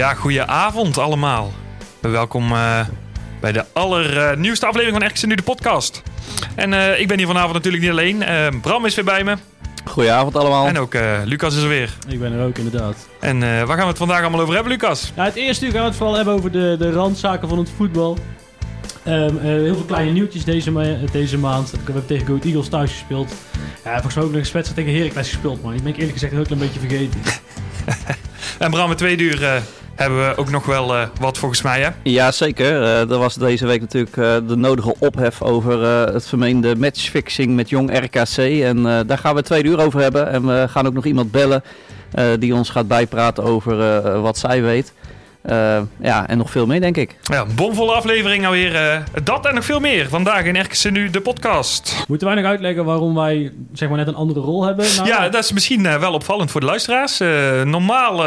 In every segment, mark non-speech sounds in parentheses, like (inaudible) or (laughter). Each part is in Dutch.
Ja, goeie avond allemaal. Welkom uh, bij de allernieuwste aflevering van RKC Nu, de podcast. En uh, ik ben hier vanavond natuurlijk niet alleen. Uh, Bram is weer bij me. Goedenavond allemaal. En ook Lucas is er weer. Ik ben er ook, inderdaad. En waar gaan we het vandaag allemaal over hebben, Lucas? Ja, het eerste uur gaan we het vooral hebben over de, de randzaken van het voetbal. Um, heel veel kleine nieuwtjes deze, ma deze maand. We hebben tegen Go Eagles thuis gespeeld. Ja, volgens mij ook nog een wedstrijd tegen Heracles gespeeld, man. Die ben ik eerlijk gezegd ook een beetje vergeten. (laughs) en Bram, met twee uur uh, hebben we ook nog wel uh, wat volgens mij, hè? Ja, zeker. Uh, er was deze week natuurlijk de nodige ophef over het vermeende matchfixing met jong RKC. En daar gaan we twee uur over hebben. En we gaan ook nog iemand bellen die ons gaat bijpraten over wat zij weet. Uh, ja, en nog veel meer, denk ik. Ja, bomvolle aflevering alweer. Uh, dat en nog veel meer. Vandaag in RKC Nu, de podcast. Moeten wij nog uitleggen waarom wij zeg maar net een andere rol hebben? Nou, ja, dat is misschien uh, wel opvallend voor de luisteraars. normaal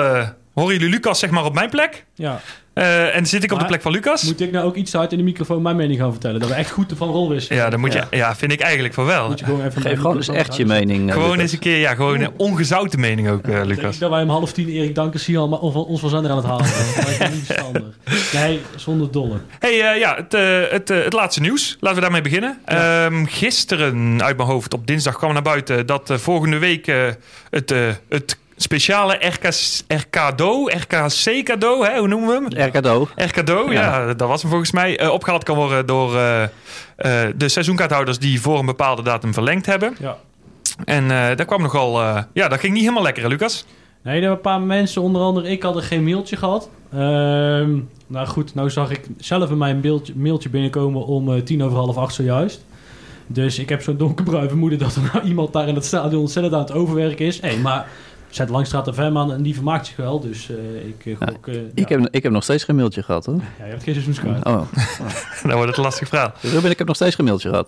horen jullie Lucas zeg maar op mijn plek. Ja. Uh, en zit ik op de plek van Lucas. Moet ik nou ook iets hard in de microfoon mijn mening gaan vertellen? Dat we echt goed van rol wisselen. Ja, dan moet je, ja. vind ik eigenlijk van wel. Moet je gewoon even Geef gewoon eens echt je mening. Uh, gewoon eens een keer, ja, gewoon een ongezouten mening ook, uh, Lucas. dat wij om half tien Erik Dankers zien al ons van zender aan het halen. dat is niet verstandig. (laughs) Nee, zonder dolle. hey, ja, het, het, het, laatste nieuws. Laten we daarmee beginnen. Ja. Um, gisteren, uit mijn hoofd, op dinsdag kwam naar buiten dat volgende week het, het speciale RK, RKDO, RKC cadeau, hè? hoe noemen we hem? RKDO. RKDO, ja. ja, dat was hem volgens mij. Uh, opgehaald kan worden door uh, uh, de seizoenkaarthouders die voor een bepaalde datum verlengd hebben. Ja. En daar kwam nogal, ja, dat ging niet helemaal lekker, hè, Lucas? Nee, er waren een paar mensen, onder andere ik, hadden geen mailtje gehad. Ehm, nou goed, nou zag ik zelf in mijn mailtje, mailtje binnenkomen om tien over half acht zojuist. Dus ik heb zo'n donkerbruin vermoeden dat er nou iemand daar in het stadion ontzettend aan het overwerken is. Hey, maar zet Langstraat de Vem aan en die vermaakt zich wel. Dus uh, ik uh, ja, uh, ik, heb, ik heb nog steeds geen mailtje gehad hoor. Ja, je hebt geen seizoenskaart. Oh. (laughs) Dan wordt het een lastig verhaal. (laughs) Ruben, ik heb nog steeds geen mailtje gehad.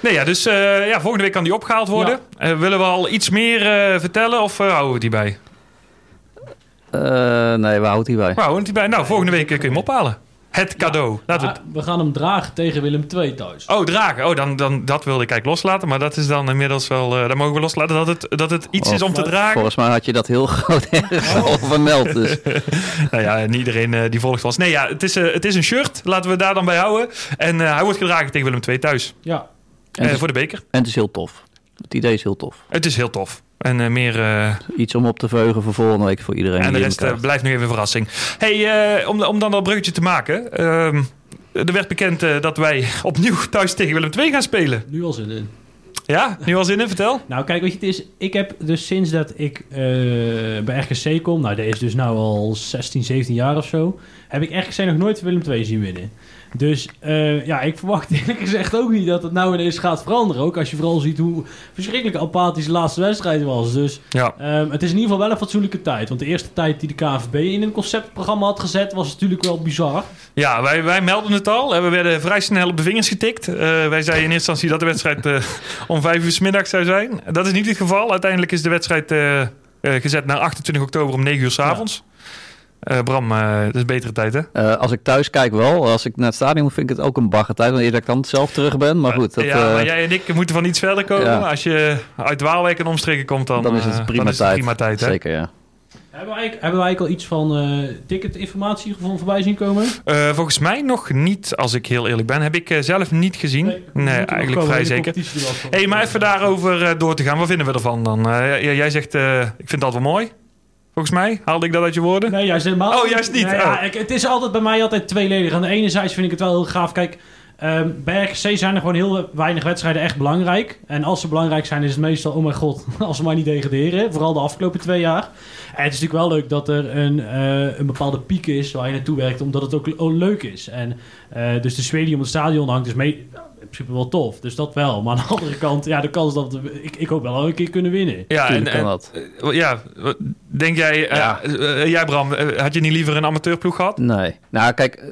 Nee, ja, dus ja, volgende week kan die opgehaald worden. willen we al iets meer vertellen of houden we die bij? nee, we houden die bij. We houden die bij. Nou, volgende week kun je hem ophalen. Het cadeau. Ja, we, we, gaan hem dragen tegen Willem II thuis. Oh, dragen. Oh, dan, dan, dat wilde ik eigenlijk loslaten. Maar dat is dan inmiddels wel... Uh, dan mogen we loslaten dat het, dat het iets is om te dragen. Volgens mij had je dat heel (laughs) groot oh. (laughs) al vermeld. Dus. (laughs) nou ja, en iedereen uh, die volgt ons. Nee, ja, het is, uh, het is een shirt. Laten we daar dan bij houden. En hij wordt gedragen tegen Willem II thuis. Ja. voor de beker. En het is heel tof. Het idee is heel tof. Het is heel tof. En uh, meer... Uh... Iets om op te veugen voor volgende week voor iedereen. En de rest uh, blijft nu even een verrassing. hey, om, om dan dat bruggetje te maken. Ehm, er werd bekend dat wij opnieuw thuis tegen Willem II gaan spelen. Nu al zin in. Ja, nu al zin in, vertel. Nou, kijk, weet je, het is, ik heb dus sinds dat ik bij RKC kom, nou, dat is dus nou al 16, 17 jaar of zo, heb ik RKC nog nooit Willem II zien winnen. Dus uh, ja, ik verwacht eerlijk gezegd ook niet dat het nou ineens gaat veranderen. Ook als je vooral ziet hoe verschrikkelijk apathisch de laatste wedstrijd was. Dus ja. um, het is in ieder geval wel een fatsoenlijke tijd. Want de eerste tijd die de KVB in een conceptprogramma had gezet, was natuurlijk wel bizar. Ja, wij, wij melden het al. We werden vrij snel op de vingers getikt. Uh, wij zeiden in eerste instantie dat de wedstrijd uh, om vijf uur s middags zou zijn. Dat is niet het geval. Uiteindelijk is de wedstrijd gezet naar 28 oktober om 9 uur s avonds. Ja. Uh, Bram, uh, dat is betere tijd, hè? Uh, als ik thuis kijk wel. Als ik naar het stadion moet, vind ik het ook een bagger tijd. Wanneer ik dan zelf terug ben. Maar goed. Dat, ja, maar jij en ik moeten van iets verder komen. Ja. Als je uit Waalwijk en omstreken komt, dan, dan is het prima, is het tijd. prima tijd. Hè? Zeker, ja. Hebben wij, hebben wij al iets van ticketinformatie voorbij zien komen? volgens mij nog niet, als ik heel eerlijk ben. Heb ik zelf niet gezien. Nee, nee eigenlijk vrij zeker. hey, maar even daarover door te gaan. Wat vinden we ervan dan? jij zegt, ik vind dat wel mooi. Volgens mij haalde ik dat uit je woorden. Nee, juist helemaal Oh, juist niet. Nee, ja, Oh. het is altijd bij mij altijd tweeledig. Aan de ene zijde vind ik het wel heel gaaf. Kijk, ehm, bij RKC zijn er gewoon heel weinig wedstrijden echt belangrijk. En als ze belangrijk zijn, is het meestal... Oh mijn god, (laughs) als ze maar niet degraderen. Vooral de afgelopen twee jaar. En het is natuurlijk wel leuk dat er een, eh, een bepaalde piek is waar je naartoe werkt. Omdat het ook ook leuk is. En eh, dus de sfeer die om het stadion hangt is mee, ja, in principe wel tof. Dus dat wel. Maar aan de (laughs) andere kant, ja, de kans dat... we- Ik, ik hoop wel een keer kunnen winnen. Ja, kan dat. eh, ja, denk jij, eh, Ja. jij Bram, had je niet liever een amateurploeg gehad? Nee. Nou, kijk,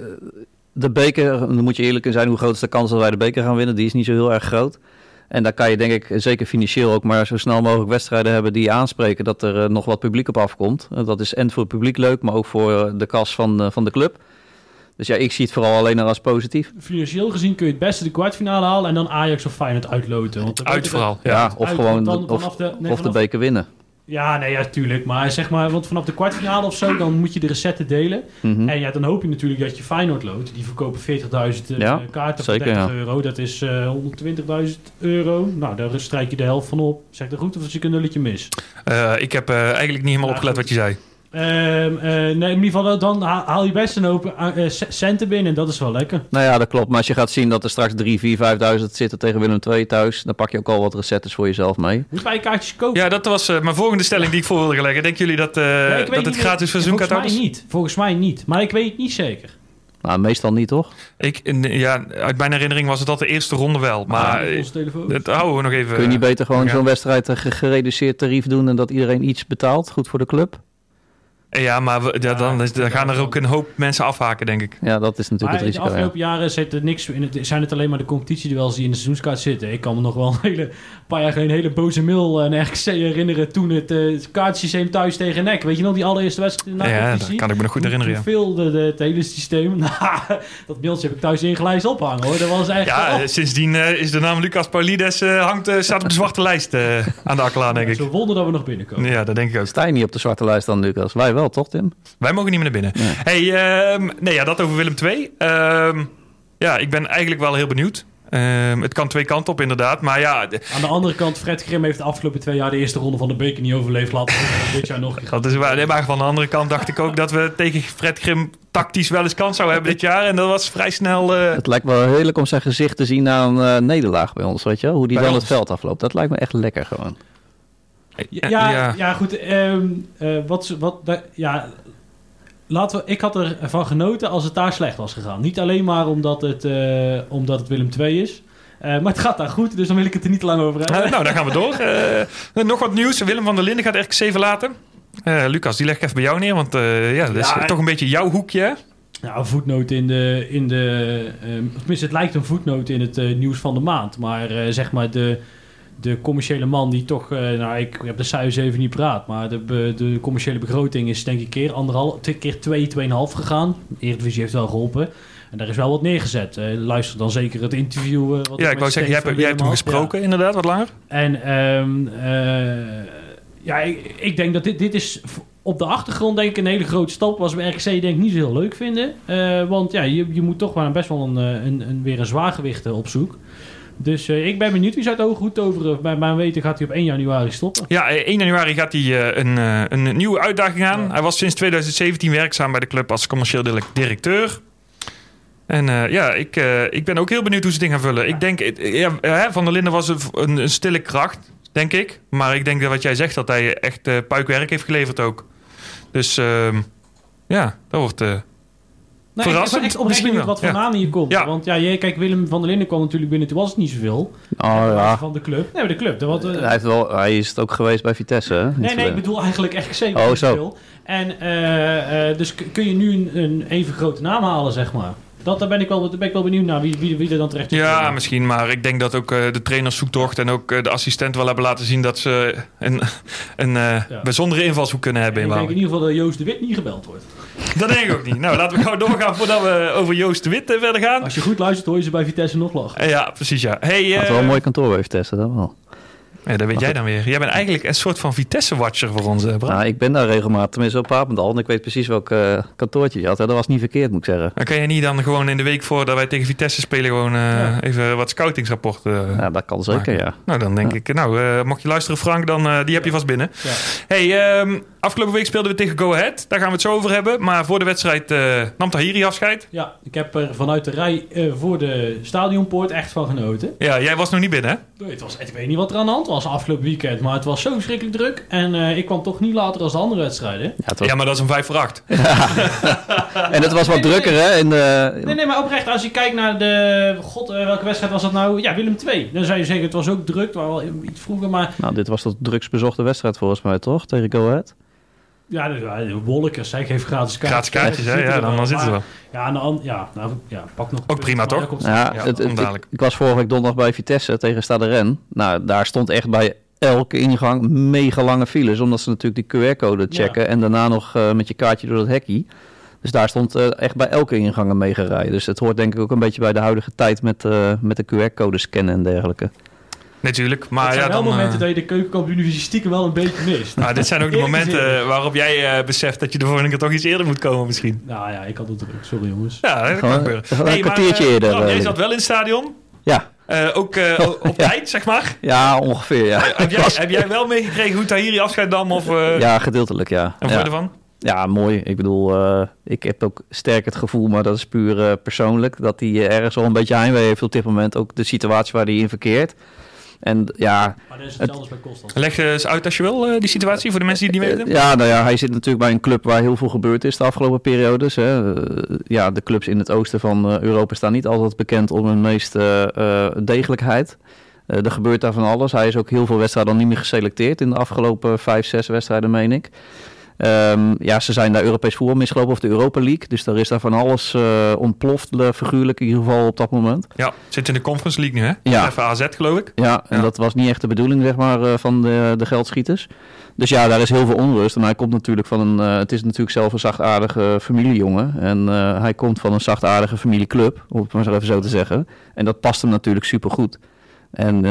de beker, dan moet je eerlijk in zijn, hoe groot is de kans dat wij de beker gaan winnen? Die is niet zo heel erg groot. En daar kan je denk ik, zeker financieel ook, maar zo snel mogelijk wedstrijden hebben die aanspreken dat er eh, nog wat publiek op afkomt. Eh, dat is en voor het publiek leuk, maar ook voor eh, de kas van, van de club. Dus ja, ik zie het vooral alleen maar als positief. Financieel gezien kun je het beste de kwartfinale halen en dan Ajax of Feyenoord uitloten. Want Uit vooral. Ja, Ja. of Uit, gewoon want dan de, of, de- nee, of de vanaf- beker winnen. Ja, nee, ja, tuurlijk. Maar zeg maar, want vanaf de kwartfinale of zo, dan moet je de recetten delen. Mhm. En ja, dan hoop je natuurlijk dat je Feyenoord loodt. Die verkopen 40.000 eh, Ja, kaarten voor 30 ja. euro. Dat is eh 120.000 euro. Nou, daar strijk je de helft van op. Zeg dat goed of is ik een nulletje mis? Eh, ik heb eh, eigenlijk niet helemaal Ja, opgelet goed. wat je zei. Ehm, eh, nee, in ieder geval, dan ha- haal je best een hoop eh, c- centen binnen. En dat is wel lekker. Nou ja, dat klopt. Maar als je gaat zien dat er straks 3, 4, 5.000 zitten tegen Willem II thuis, dan pak je ook al wat recepten voor jezelf mee. Moet wij kaartjes kopen? Ja, dat was eh, mijn volgende stelling die ik voor wilde leggen. Denken jullie dat, eh, dat het gratis Volgens seizoenkaart mij is? niet. Volgens mij niet. Maar ik weet het niet zeker. Nou, meestal niet, toch? Ik, ja, uit mijn herinnering was het dat de eerste ronde wel. Maar Ah, eh, telefoon. dat houden we nog even. Kun je niet beter gewoon ja. zo'n wedstrijd een ge- gereduceerd tarief doen en dat iedereen iets betaalt? Goed voor de club? Ja, maar we- ja, dan, is- dan gaan er ook een hoop mensen afhaken, denk ik. Ja, dat is natuurlijk Maar het de risico. ja. afgelopen jaren zit er niks in het, zijn het alleen maar de competitieduels die in de seizoenskaart zitten. Ik kan me nog wel een hele paar jaar geleden een hele boze mail en RKC (laughs) herinneren toen het, eh, het kaartsysteem thuis tegen NEC. Weet je nog die allereerste wedstrijd in de ja, competitie? dat kan ik me nog goed herinneren. Veelde de- het hele systeem. (laughs) Nou, dat mailtje heb ik thuis ingelijst ophangen hoor. Dat was echt... Ja, oh, eh, sindsdien eh, is de naam Lucas Paulides eh, hangt, staat op de zwarte lijst eh, aan de akkelaan, denk ik. Zo'n wonder dat we nog binnenkomen. Ja, dat denk ik ook. Sta je niet op de zwarte lijst dan, Lucas? Wij wel, toch, Tim? Wij mogen niet meer naar binnen. Nee. Hey, ehm, nee, ja, dat over Willem II. Ehm, ja, ik ben eigenlijk wel heel benieuwd. Ehm, het kan twee kanten op, inderdaad. Maar ja, Aan de andere kant, Fred Grim heeft de afgelopen twee jaar de eerste ronde van de beker niet overleefd. Laten we dit jaar nog (laughs) dat is waar. Nee, maar van de andere kant dacht ik ook dat we tegen Fred Grim tactisch wel eens kans zouden hebben dit jaar. En dat was vrij snel. eh, Het lijkt me wel heerlijk om zijn gezicht te zien na een eh, nederlaag bij ons, weet je wel? Hoe die Bij dan ons? het veld afloopt. Dat lijkt me echt lekker gewoon. Ja, ja, ja. goed. ehm, eh, wat, wat, ja, laten we, ik had ervan genoten als het daar slecht was gegaan. Niet alleen maar omdat het, eh, omdat het Willem II is. Eh, maar het gaat daar goed, dus dan wil ik het er niet lang over hebben. Nou, dan gaan we door. Nog wat nieuws. Willem van der Linden gaat RKC verlaten. Lucas, die leg ik even bij jou neer. Want ja, dat is Ja, toch een beetje jouw hoekje. hè? Nou, een voetnoot in de... In de ehm, tenminste, het lijkt een voetnoot in het nieuws van de maand. Maar zeg maar de, de commerciële man die toch... eh, nou, ik heb de cijfers even niet praat. Maar de, de commerciële begroting is denk ik keer anderhalf... twee keer twee, tweeënhalf gegaan. Eredivisie heeft wel geholpen. En daar is wel wat neergezet. Eh, luister dan zeker het interview... eh, wat Ja, ik wou zeggen, jij hebt, jij hebt hem. Ja. gesproken, inderdaad, wat langer. En ehm, eh, ja, ik, ik denk dat dit, dit is op de achtergrond denk ik een hele grote stap. Was bij RKC denk ik niet zo heel leuk vinden. Want ja, je, je moet toch wel best wel een, een, een, weer een zwaargewicht op zoek. Dus eh, ik ben benieuwd wie zou het ook goed toveren. Bij mijn weten gaat hij op 1 januari stoppen. Ja, eh, 1 januari gaat hij eh, een, een nieuwe uitdaging aan. Ja. Hij was sinds 2017 werkzaam bij de club als commercieel direct- directeur. En ja, ik, ik ben ook heel benieuwd hoe ze in gaan vullen. Ik denk, ja, Van der Linden was een, een, stille kracht, denk ik. Maar ik denk dat wat jij zegt, dat hij echt puikwerk heeft geleverd ook. Dus ehm, ja, dat wordt... Nou, Verrassend, Ik ben echt misschien wat voor ja. namen hier komt. Ja. Want ja, je, kijk, Willem van der Linden kwam natuurlijk binnen. Toen was het niet zoveel. Oh ja. Van de club. Nee, maar de club. Dat was, eh, Hij, heeft wel, hij is het ook geweest bij Vitesse, hè? Nee, nee, ik bedoel eigenlijk RKC. Oh, niet zo. veel. En eh, eh, dus kun je nu een, een even grote naam halen, zeg maar. Dat, daar, ben ik wel, daar ben ik wel benieuwd naar wie, wie, wie er dan terecht is Ja, misschien. Maar ik denk dat ook eh, de trainerszoektocht en ook de assistent wel hebben laten zien dat ze een, (laughs) een eh, Ja. bijzondere invalshoek kunnen hebben En in ik denk in ieder geval dat Joost de Wit niet gebeld wordt. Dat denk ik ook niet. Nou, laten we gauw doorgaan voordat we over Joost de Wit verder gaan. Als je goed luistert, hoor je ze bij Vitesse nog lachen. Eh, ja, precies ja. Hey, Hij had eh, wel een mooi kantoor bij Vitesse, dat wel. ja, dat weet jij dan weer. Jij bent eigenlijk een soort van Vitesse-watcher voor ons, eh, Bram. Nou, ik ben daar regelmatig, tenminste op Papendal. En ik weet precies welk eh, kantoortje je had. Hè. Dat was niet verkeerd, moet ik zeggen. Dan kan je niet dan gewoon in de week voordat wij tegen Vitesse spelen gewoon eh, Ja. even wat scoutingsrapporten Ja, dat kan zeker, maken. ja. Nou, dan denk Ja. ik, nou, eh, mocht je luisteren Frank, dan eh, die heb je vast binnen. Ja. Hey, ehm, afgelopen week speelden we tegen Go Ahead. Daar gaan we het zo over hebben. Maar voor de wedstrijd eh nam Tahiri afscheid. Ja, ik heb er vanuit de rij eh, voor de stadionpoort echt van genoten. Ja, jij was nog niet binnen, hè? Nee, Het was, ik weet niet wat er aan de hand was afgelopen weekend, maar het was zo verschrikkelijk druk. En eh, ik kwam toch niet later als de andere wedstrijden. Ja, was- Ja, maar dat is een 5 voor 8. (laughs) En het was wat drukker, hè? In de, Nee, nee, maar oprecht, als je kijkt naar de... God, welke wedstrijd was dat nou? Ja, Willem II. Dan zou je zeggen, het was ook druk, het was wel iets vroeger, maar... Nou, dit was de drugsbezochte wedstrijd volgens mij, toch? Tegen Go Ahead. Ja, de, Wolkers, zij geven gratis kaartjes. Gratis kaartjes, hè? Ja, dan, dan zitten ze wel. Ja, hand, ja, nou, ja, pak nog... Ook prima, toch? Ja, Ja, het, ik, ik was vorige week donderdag bij Vitesse tegen Stade Rennes. Nou, daar stond echt bij elke ingang mega lange files. Omdat ze natuurlijk die QR-code checken. En daarna nog eh, met je kaartje door dat hekkie. Dus daar stond eh, echt bij elke ingang een mega rij. Dus het hoort denk ik ook een beetje bij de huidige tijd met, eh, met de QR-code scannen en dergelijke. Natuurlijk. Maar het zijn ja, wel dan... momenten eh, dat je de keukenkampioen-divisie stiekem wel een beetje mist. nou, dit zijn ook de momenten eh, waarop jij eh, beseft dat je de volgende keer toch iets eerder moet komen misschien. Nou ja, ik had het druk. Sorry jongens. Ja, dat kan gebeuren. een Hey, maar, kwartiertje eh, eerder, Bram, jij zat wel in het stadion. Ja, Eh, ook eh, (laughs) op Ja. tijd, zeg maar. ja ongeveer ja. Heb jij, heb jij wel meegekregen hoe Tahiri afscheid nam? Of, eh Ja, gedeeltelijk ja. En ja. ervan? Ja, mooi. Ik bedoel, eh, ik heb ook sterk het gevoel, maar dat is puur eh, persoonlijk, dat hij ergens wel een beetje heimwee heeft op dit moment. Ook de situatie waar hij in verkeert. En ja, Maar dat is hetzelfde bij Constant. Leg eens uit als je wil, eh, die situatie, voor de mensen die het niet weten. ja, nou ja, hij zit natuurlijk bij een club waar heel veel gebeurd is de afgelopen periodes. Hè. Eh, ja, de clubs in het oosten van eh, Europa staan niet altijd bekend om hun meeste eh, degelijkheid. Eh, er gebeurt daar van alles. Hij is ook heel veel wedstrijden al niet meer geselecteerd in de afgelopen vijf, zes wedstrijden, meen ik. Ehm, ja, ze zijn daar Europees voetbal misgelopen of de Europa League. Dus daar is daar van alles eh, ontploft, eh, figuurlijk in ieder geval op dat moment. Ja, zit in de Conference League nu, hè? Ja. Even AZ, geloof ik. Ja, en Ja. dat was niet echt de bedoeling zeg maar, eh, van de, de geldschieters. Dus ja, daar is heel veel onrust. En hij komt natuurlijk van een... het is natuurlijk zelf een zachtaardige familiejongen. En hij komt van een zachtaardige familieclub, om het maar zo even zo te zeggen. En dat past hem natuurlijk supergoed. En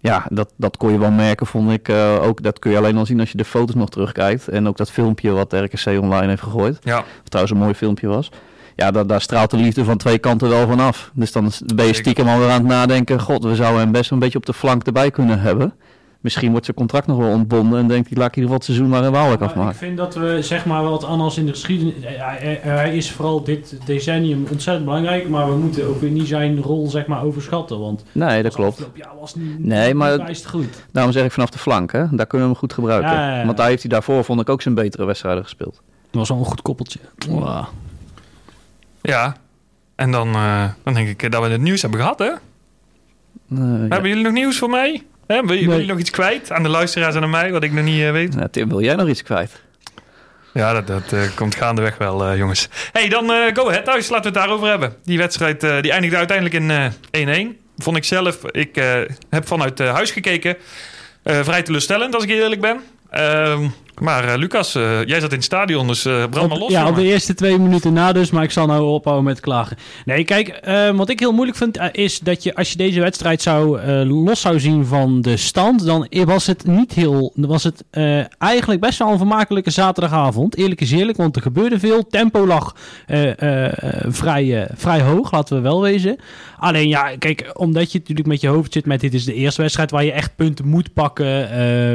ja, dat, dat kon je wel merken, vond ik. eh, ook, dat kun je alleen al zien als je de foto's nog terugkijkt. En ook dat filmpje wat RKC online heeft gegooid. Ja, Wat trouwens een mooi filmpje was. Ja, daar, daar straalt de liefde van twee kanten wel vanaf. Dus dan ben je stiekem alweer aan het nadenken... God, we zouden hem best een beetje op de flank erbij kunnen hebben. Misschien wordt zijn contract nog wel ontbonden... en denkt hij, laat ik in ieder geval het seizoen maar in Waalwijk Maar ik afmaken. vind dat we, zeg maar, wat anders in de geschiedenis... Hij, is vooral dit decennium ontzettend belangrijk, maar we moeten ook weer niet zijn rol, zeg maar, overschatten. Want Nee, dat klopt. jaar was niet, Nee, maar- niet goed. Daarom zeg ik vanaf de flank, hè. Daar kunnen we hem goed gebruiken. Ja, ja, ja. Want daar heeft hij daarvoor, vond ik, ook zijn betere wedstrijden gespeeld. Dat was wel een goed koppeltje. Wow. ja. En dan, eh, dan denk ik dat we het nieuws hebben gehad, hè? Eh, ja. Hebben jullie nog nieuws voor mij? Hè, wil, je, wil Nee. je nog iets kwijt aan de luisteraars en aan mij, wat ik nog niet eh, weet? Nou, Tim, wil jij nog iets kwijt? Ja, dat, dat eh, komt gaandeweg wel, eh, jongens. hey, dan eh, go ahead thuis. Laten we het daarover hebben. Die wedstrijd eh, die eindigde uiteindelijk in eh 1-1. Vond ik zelf, ik eh, heb vanuit huis gekeken. Eh, vrij teleurstellend, als ik eerlijk ben. Maar eh, Lucas, eh, jij zat in het stadion, dus eh brand maar los. ja, op jongen. de eerste twee minuten na dus, maar ik zal nou ophouden met klagen. Nee, kijk, wat ik heel moeilijk vind is dat je als je deze wedstrijd zou los zou zien van de stand, dan was het niet heel, dan was het eigenlijk best wel een vermakelijke zaterdagavond. Eerlijk is eerlijk, want er gebeurde veel. Tempo lag vrij, vrij hoog, laten we wel wezen. Alleen ja, kijk, omdat je natuurlijk met je hoofd zit met dit is de eerste wedstrijd waar je echt punten moet pakken.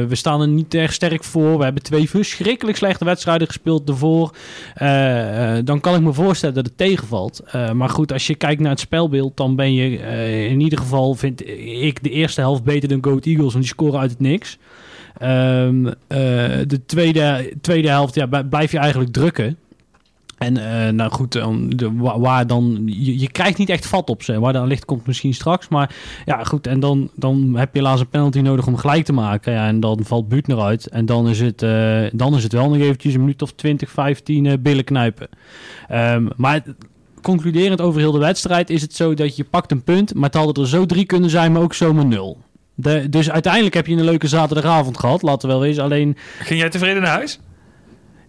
We staan er niet erg sterk voor. We hebben twee verschrikkelijk slechte wedstrijden gespeeld ervoor. Eh, eh, dan kan ik me voorstellen dat het tegenvalt. Eh, maar goed, als je kijkt naar het spelbeeld, dan ben je in ieder geval, vind ik, de eerste helft beter dan Goat Eagles, want die scoren uit het niks. Ehm, eh, de tweede, tweede helft ja, blijf je eigenlijk drukken. En eh, nou goed, wa- waar dan, je, krijgt niet echt vat op ze. Waar dan ligt komt misschien straks. Maar ja, goed. En dan, dan heb je helaas een penalty nodig om gelijk te maken. Ja, en dan valt Buutner uit. En dan is het, eh, dan is het wel nog eventjes een minuut of 20, 15 eh, billen knijpen. Ehm, maar concluderend over heel de wedstrijd is het zo dat je pakt een punt. Maar het hadden er zo drie kunnen zijn, maar ook zomaar nul. Dus uiteindelijk heb je een leuke zaterdagavond gehad. Laten we wel wezen. Alleen Ging jij tevreden naar huis?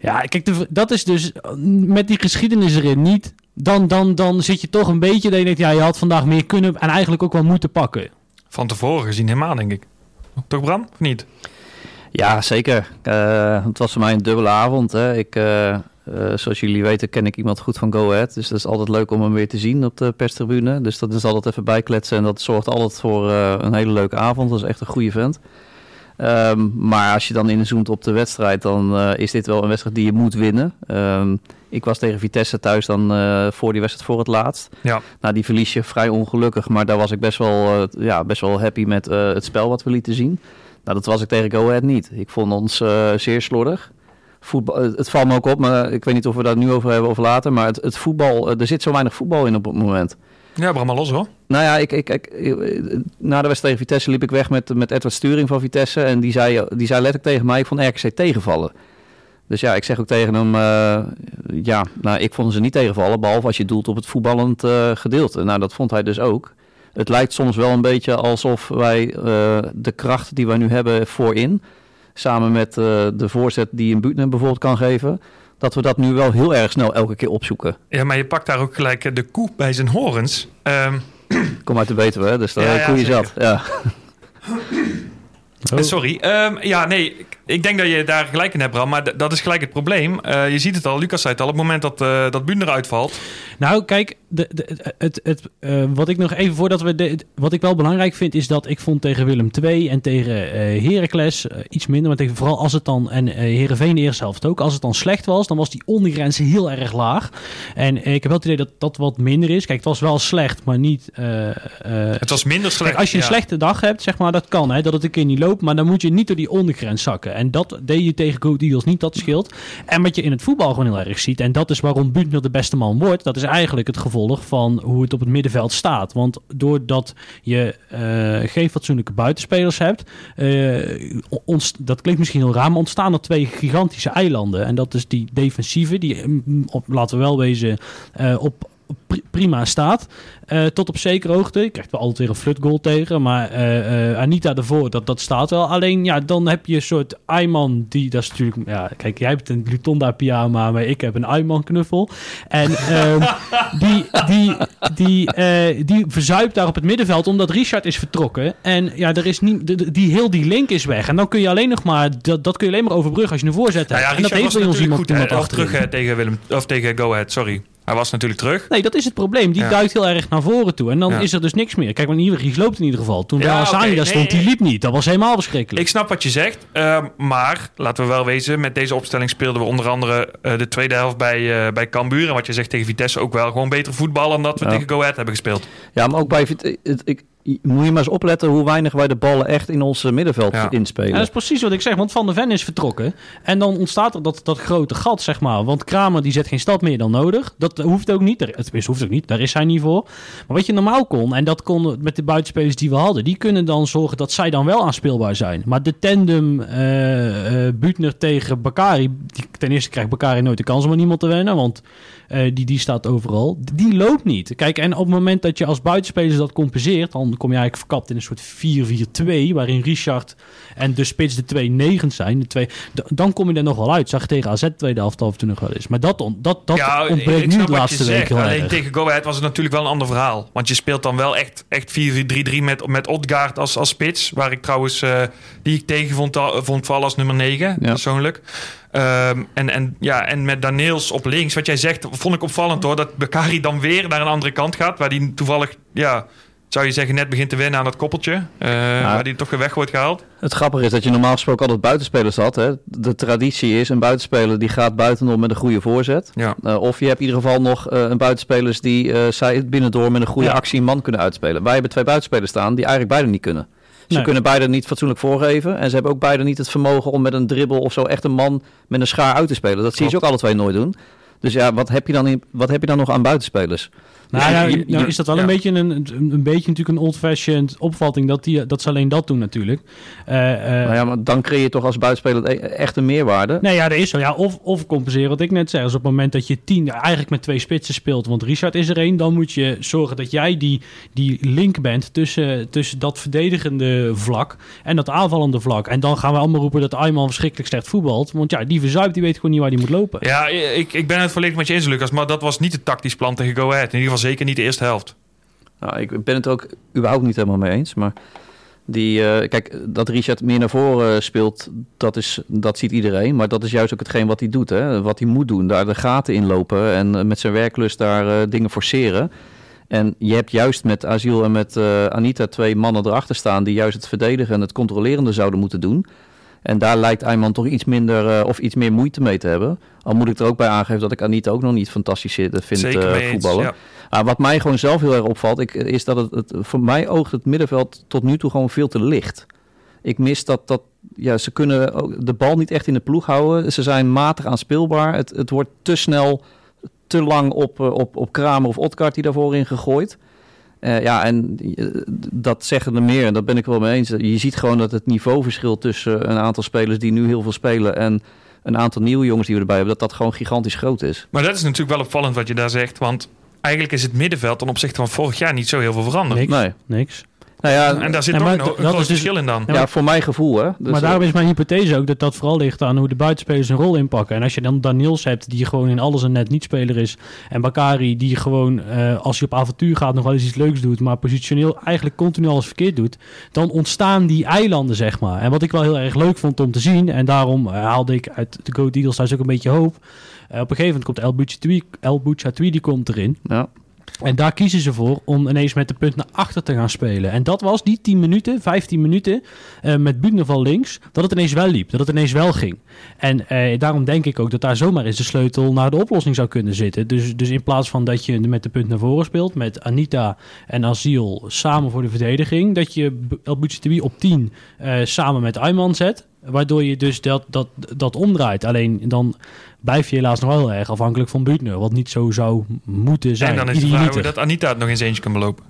Ja, kijk, de- dat is dus eh, met die geschiedenis erin niet. Dan, dan, dan zit je toch een beetje dat je denkt, ja, je had vandaag meer kunnen en eigenlijk ook wel moeten pakken. Van tevoren gezien helemaal, denk ik. Toch Bram, of niet? Ja, zeker. Eh, het was voor mij een dubbele avond. Hè. Ik, eh, zoals jullie weten ken ik iemand goed van Go Ahead. Dus dat is altijd leuk om hem weer te zien op de perstribune. Dus dat is altijd even bijkletsen. En dat zorgt altijd voor eh, een hele leuke avond. Dat is echt een goede vent. Ehm, maar als je dan inzoomt op de wedstrijd, dan eh, is dit wel een wedstrijd die je moet winnen. Ehm, ik was tegen Vitesse thuis dan eh, voor die wedstrijd voor het laatst. Ja. Nou, die verlies je vrij ongelukkig, maar daar was ik best wel, eh, ja, best wel happy met het spel wat we lieten zien. Nou, dat was ik tegen Go Ahead niet. Ik vond ons zeer slordig. Voetbal, het valt me ook op, maar ik weet niet of we daar nu over hebben of later. Maar het, het voetbal, er zit zo weinig voetbal in op het moment. Ja, bram maar los hoor. Nou ja, ik, ik, ik, na de wedstrijd tegen Vitesse liep ik weg met, met Edward Sturing van Vitesse. En die zei, die zei letterlijk tegen mij, ik vond RKC tegenvallen. Dus ja, ik zeg ook tegen hem, eh, ja, nou, ik vond ze niet tegenvallen. Behalve als je doelt op het voetballend eh, gedeelte. Nou, dat vond hij dus ook. Het lijkt soms wel een beetje alsof wij eh, de kracht die wij nu hebben voorin... samen met de voorzet die een Buutner bijvoorbeeld kan geven... dat we dat nu wel heel erg snel elke keer opzoeken. Ja, maar je pakt daar ook gelijk eh, de koe bij zijn horens. Ehm, (clears throat) Kom uit de Betuwe, hè? dus daar Ja, ja, zeker. zat. Ja. (clears throat) Oh. Eh, Sorry. Ehm, ja, nee. Ik- denk dat je daar gelijk in hebt, Bram. Maar dat is gelijk het probleem. Eh, je ziet het al, Lucas zei het al. Op het moment dat, eh dat Bunder uitvalt. Nou, kijk, de, de, het, het, eh, wat ik nog even voordat we. De, wat ik wel belangrijk vind, is dat ik vond tegen Willem II en tegen Heracles iets minder. Maar tegen, vooral als het dan. En Herenveen de eerste helft ook. Als het dan slecht was, dan was die ondergrens heel erg laag. En ik heb wel het idee dat dat wat minder is. Kijk, het was wel slecht, maar niet. Het was minder slecht. Kijk, als je een ja. slechte dag hebt, zeg maar, dat kan, hè, dat het een keer niet loopt, maar dan moet je niet door die ondergrens zakken. En dat deed je tegen Go Eagles niet, dat scheelt. En wat je in het voetbal gewoon heel erg ziet, en dat is waarom Buutner de beste man wordt, dat is eigenlijk het gevolg van hoe het op het middenveld staat. Want doordat je eh, geen fatsoenlijke buitenspelers hebt, eh, ontst- dat klinkt misschien heel raar, maar ontstaan er twee gigantische eilanden. En dat is die defensieve, die, mm, op, laten we wel wezen, eh, op prima staat. Eh, tot op zekere hoogte. Je krijgt wel altijd weer een flutgoal tegen. Maar eh, eh, Anita ervoor, dat, dat staat wel. Alleen ja, dan heb je een soort Ayman. Die, dat is natuurlijk... Ja, kijk, jij hebt een Lutonda pyjama, maar ik heb een Ayman knuffel. En ehm, (laughs) die, die, die, die verzuipt daar op het middenveld omdat Richard is vertrokken. En ja, er is niet, die, heel die link is weg. En dan kun je alleen nog maar... Dat, dat kun je alleen maar overbruggen als je een voorzet Nou ja, en dat heeft bij ons iemand, goed. iemand terug tegen, Willem, of tegen Go Ahead, sorry. Hij was natuurlijk terug. Nee, dat is het probleem. Die Ja. duikt heel erg naar voren toe. En dan Ja. is er dus niks meer. Kijk, maar Ries loopt in ieder geval. Toen Ja, Asani oké. daar Nee, stond, die nee. liep niet. Dat was helemaal verschrikkelijk. Ik snap wat je zegt. eh, maar laten we wel wezen, met deze opstelling speelden we onder andere eh, de tweede helft bij, eh bij Cambuur. En wat je zegt tegen Vitesse ook wel gewoon beter voetballen dan dat we Ja. tegen Go Ahead hebben gespeeld. Ja, maar ook bij Vit- het, ik, moet je maar eens opletten hoe weinig wij de ballen echt in ons eh, middenveld Ja. inspelen. Ja, dat is precies wat ik zeg, want Van der Ven is vertrokken. En dan ontstaat er dat, dat grote gat, zeg maar. Want Kramer die zet geen stap meer dan nodig. Dat hoeft ook niet. Het hoeft ook niet, daar is hij niet voor. Maar wat je normaal kon, en dat kon met de buitenspelers die we hadden... die kunnen dan zorgen dat zij dan wel aanspeelbaar zijn. Maar de tandem eh eh Buutner tegen Bakari... Die, ten eerste krijgt Bakari nooit de kans om aan niemand te wennen... want eh, die, die staat overal. Die loopt niet. Kijk, en op het moment dat je als buitenspeler dat compenseert... dan kom je eigenlijk verkapt in een soort 4-4-2... waarin Richard en de spits de twee negens zijn. De twee, dan kom je er nog wel uit. Zag je tegen AZ tweede helft af en toe nog wel eens. Maar dat, on, dat, dat ja, ontbreekt nu de laatste heel Alleen erg. tegen Go Ahead was het natuurlijk wel een ander verhaal. Want je speelt dan wel echt, echt 4-3-3 met, met Odgaard als, als spits. Waar ik trouwens, eh, die ik tegen vond, al- vond vallen als nummer 9, Ja. persoonlijk. Ehm, en, en, ja, en met Daneels op links, wat jij zegt, vond ik opvallend hoor. Dat Bakari dan weer naar een andere kant gaat. Waar die toevallig, ja, zou je zeggen, net begint te wennen aan dat koppeltje. eh, Waar die toch weer weg wordt gehaald. Het grappige is dat je normaal gesproken altijd buitenspelers had. Hè? De traditie is een buitenspeler die gaat buitenom met een goede voorzet. Ja. Eh, of je hebt in ieder geval nog eh, een buitenspelers die eh, zij het binnendoor met een goede Ja. actie een man kunnen uitspelen. Wij hebben twee buitenspelers staan die eigenlijk beide niet kunnen. Ze Nee. kunnen beide niet fatsoenlijk voorgeven. En ze hebben ook beide niet het vermogen om met een dribbel of zo echt een man met een schaar uit te spelen. Dat zie je ze ook alle twee nooit doen. Dus ja, wat heb je dan, in, wat heb je dan nog aan buitenspelers? Nou, Ja, nou, nou is dat wel ja. een, beetje een, een, een beetje natuurlijk een old-fashioned opvatting dat, die, dat ze alleen dat doen natuurlijk. Eh, eh, nou ja, maar dan creëer je toch als buitenspeler e- echt een meerwaarde. Nee, ja, dat is zo. Ja, of, of compenseren wat ik net zei. Dus op het moment dat je tien, eigenlijk met twee spitsen speelt, want Richard is er één, dan moet je zorgen dat jij die, die link bent tussen, tussen dat verdedigende vlak en dat aanvallende vlak. En dan gaan we allemaal roepen dat Ayman verschrikkelijk slecht voetbalt. Want ja, die verzuipt, die weet gewoon niet waar die moet lopen. Ja, ik, ik ben het volledig met je eens, Lucas. Maar dat was niet het tactisch plan tegen Go Ahead. In ieder geval zeker niet de eerste helft. Nou, ik ben het ook überhaupt niet helemaal mee eens. Maar die, eh, kijk, dat Richard meer naar voren speelt, dat, is, dat ziet iedereen. Maar dat is juist ook hetgeen wat hij doet. Hè? Wat hij moet doen. Daar de gaten in lopen en eh, met zijn werklust daar eh, dingen forceren. En je hebt juist met Asiel en met eh, Anita twee mannen erachter staan... die juist het verdedigen en het controlerende zouden moeten doen. En daar lijkt Ayman toch iets minder eh, of iets meer moeite mee te hebben. Al moet ik er ook bij aangeven dat ik Anita ook nog niet fantastisch zit- vind Zeker eh, eens, voetballen. ja. Ah, wat mij gewoon zelf heel erg opvalt, ik, is dat het, het voor mij oogt het middenveld tot nu toe gewoon veel te licht. Ik mis dat, dat ja, ze kunnen ook de bal niet echt in de ploeg houden. Ze zijn matig aanspeelbaar. Het, het wordt te snel, te lang op, eh, op, op Kramer of Otkart die daarvoor in gegooid. Eh, ja, en eh, dat zeggen er meer, en daar ben ik wel mee eens. Je ziet gewoon dat het niveauverschil tussen een aantal spelers die nu heel veel spelen en een aantal nieuwe jongens die we erbij hebben, dat dat gewoon gigantisch groot is. Maar dat is natuurlijk wel opvallend wat je daar zegt. Want eigenlijk is het middenveld ten opzichte van vorig jaar niet zo heel veel veranderd. Niks. Nee. Niks. Nou ja, En daar zit Ja, toch maar een, groot dus- verschil in dan. Ja, voor mijn gevoel, hè. Dus, maar daarom is mijn hypothese ook dat dat vooral ligt aan hoe de buitenspelers een rol inpakken. En als je dan Daniels hebt, die gewoon in alles een net niet-speler is. En Bakari, die gewoon eh, als hij op avontuur gaat nog wel eens iets leuks doet. Maar positioneel eigenlijk continu alles verkeerd doet. Dan ontstaan die eilanden, zeg maar. En wat ik wel heel erg leuk vond om te zien. En daarom eh, haalde ik uit de Go Eagles thuis ook een beetje hoop. Eh, op een gegeven moment komt El Bouchatui, El die komt erin. ja. En daar kiezen ze voor om ineens met de punt naar achter te gaan spelen. En dat was die 10 minuten, 15 minuten eh, met van links, dat het ineens wel liep, dat het ineens wel ging. En eh, daarom denk ik ook dat daar zomaar eens de sleutel naar de oplossing zou kunnen zitten. Dus, dus in plaats van dat je met de punt naar voren speelt, met Anita en Asiel samen voor de verdediging, dat je El op 10 eh, samen met Ayman zet. Waardoor je dus dat, dat, dat omdraait. Alleen dan blijf je helaas nog wel erg afhankelijk van Buutner. Wat niet zo zou moeten zijn. en dan is de vraag Idealiter. hoe dat Anita het nog eens eentje kan belopen.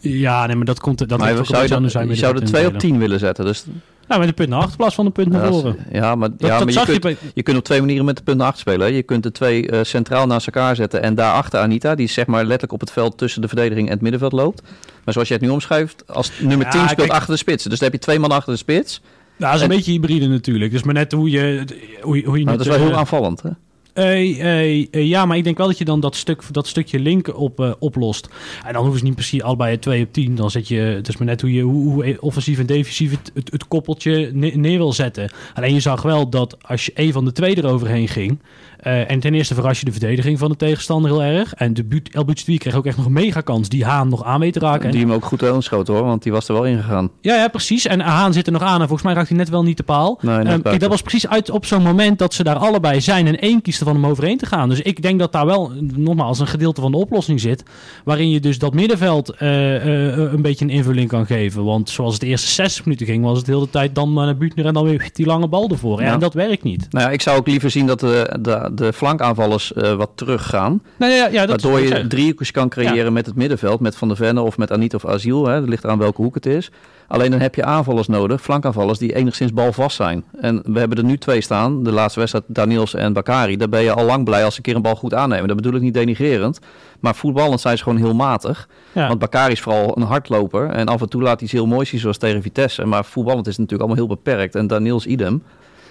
Ja, nee, maar dat komt. Dat maar ook zou, je, dan, zijn je zou de er twee op punten. tien willen zetten. Dus, Nou, met de punt naar achter in plaats van de punt naar voren. ja, maar, Dat, ja, dat maar zag je, je kunt, bij... je kunt op twee manieren met de punt naar achter spelen. Je kunt de twee eh, centraal naast elkaar zetten en daarachter Anita, die zeg maar letterlijk op het veld tussen de verdediging en het middenveld loopt. Maar zoals je het nu omschrijft, als nummer Ja, 10 speelt kijk- achter de spits. Dus dan heb je twee man achter de spits. Nou, dat is een en- beetje hybride natuurlijk. Dus maar net hoe je... Hoe, je- hoe je het, dat is wel heel eh, aanvallend. Hè? Eh, eh, ja, maar ik denk wel dat je dan dat, stuk, dat stukje link op, oplost. En dan hoeven ze niet precies allebei 2 op 10. Dan zet je, het is maar net hoe je hoe, hoe offensief en defensief het, het, het koppeltje ne- neer wil zetten. Alleen je zag wel dat als je een van de twee eroverheen ging. Eh, en ten eerste verras je de verdediging van de tegenstander heel erg. En de Buut- El kreeg ook echt nog een mega kans die Haan nog aan weet te raken. En Die hem ook goed inschoten hoor, want die was er wel ingegaan. ja, ja, precies. En Haan zit er nog aan. En volgens mij raakt hij net wel niet de paal. Nee, net Ehm, kijk, dat was precies uit op zo'n moment dat ze daar allebei zijn. En één kiest ervan om overheen te gaan. Dus ik denk dat daar wel, nogmaals, een gedeelte van de oplossing zit. Waarin je dus dat middenveld eh, eh, een beetje een invulling kan geven. Want zoals het de eerste 60 minuten ging, was het de hele tijd dan naar Buutner en dan weer die lange bal ervoor. Ja. En dat werkt niet. Nou ja, ik zou ook liever zien dat de, de, de flankaanvallers eh, wat teruggaan. Nee, ja, ja, dat waardoor je driehoekjes kan creëren met het middenveld. Met Van der Venne of met Anita of Asiel. Hè. Dat ligt eraan welke hoek het is. Alleen dan heb je aanvallers nodig, flankaanvallers, die enigszins balvast zijn. En we hebben er nu twee staan. De laatste wedstrijd, Daniels en Bakari. Daar ben je al lang blij als ze een keer een bal goed aannemen. Dat bedoel ik niet denigrerend. Maar voetballend zijn ze gewoon heel matig. Ja. Want Bakari is vooral een hardloper. En af en toe laat hij iets heel moois zien, zoals tegen Vitesse. Maar voetballend is het natuurlijk allemaal heel beperkt. En Daniels idem.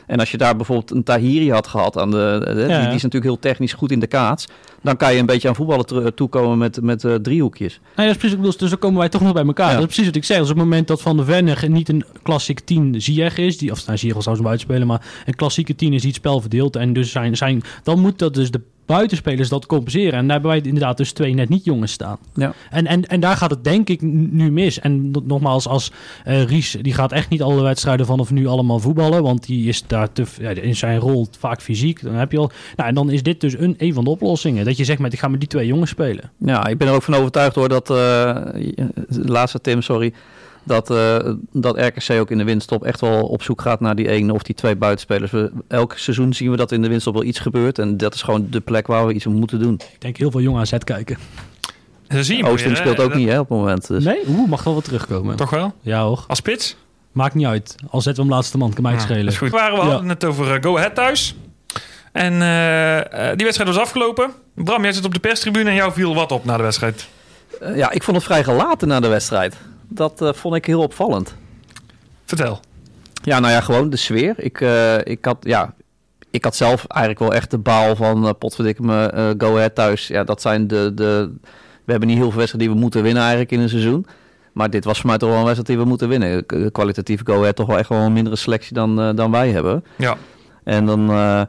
En als je daar bijvoorbeeld een Tahiri had gehad, aan de, de- die, Ja. die is natuurlijk heel technisch goed in de kaats. Dan kan je een beetje aan voetballen toekomen met, met eh, driehoekjes. Nee, dat is precies, dus, dus dan komen wij toch nog bij elkaar. Ja. Dat is precies wat ik zeg. Dus op het moment dat Van der Venne niet een klassieke 10 Ziyech is, die, of nou, Ziyech zou ze buiten spelen, maar een klassieke 10 is die het spel verdeelt. En dus zijn, zijn, dan moet dat dus de buitenspelers dat compenseren. En daar hebben wij inderdaad dus twee net niet jongens staan. Ja. En, en, en daar gaat het denk ik nu mis. En nog- nogmaals, als eh, Ries, die gaat echt niet alle wedstrijden vanaf nu allemaal voetballen. Want die is daar te, ja, in zijn rol vaak fysiek. Dan heb je al. Nou, en dan is dit dus een, een van de oplossingen. Dat je zegt met ik ga met die twee jongens spelen. Ja, ik ben er ook van overtuigd hoor dat, de laatste Tim, sorry, dat, eh, dat RKC ook in de winststop echt wel op zoek gaat naar die ene of die twee buitenspelers. We, elk seizoen zien we dat in de winststop wel iets gebeurt en dat is gewoon de plek waar we iets om moeten doen. Ik denk heel veel jongen AZ kijken. Dat zie je maar Oosting weer, hè. speelt ook Dat- niet hè, op het moment. Dus. Nee? Oeh, mag wel wat terugkomen. Toch wel? Ja hoor. Als spits? Maakt niet uit. Al zetten we hem laatste man, kan mij het schelen. dat is goed. Waren we Ja. hadden het over eh, Go Ahead thuis. En eh, die wedstrijd was afgelopen. Bram, jij zit op de perstribune en jou viel wat op na de wedstrijd. Ja, ik vond het vrij gelaten na de wedstrijd. Dat eh, vond ik heel opvallend. Vertel. Ja, nou ja, gewoon de sfeer. Ik, eh, ik, had, ja, ik had zelf eigenlijk wel echt de baal van uh, potverdikke me, eh, Go Ahead thuis. Ja, dat zijn de, de... We hebben niet heel veel wedstrijden die we moeten winnen eigenlijk in een seizoen. Maar dit was voor mij toch wel een wedstrijd die we moeten winnen. Kwalitatief Go Ahead toch wel echt wel een mindere selectie dan, eh, dan wij hebben. Ja. En dan, eh,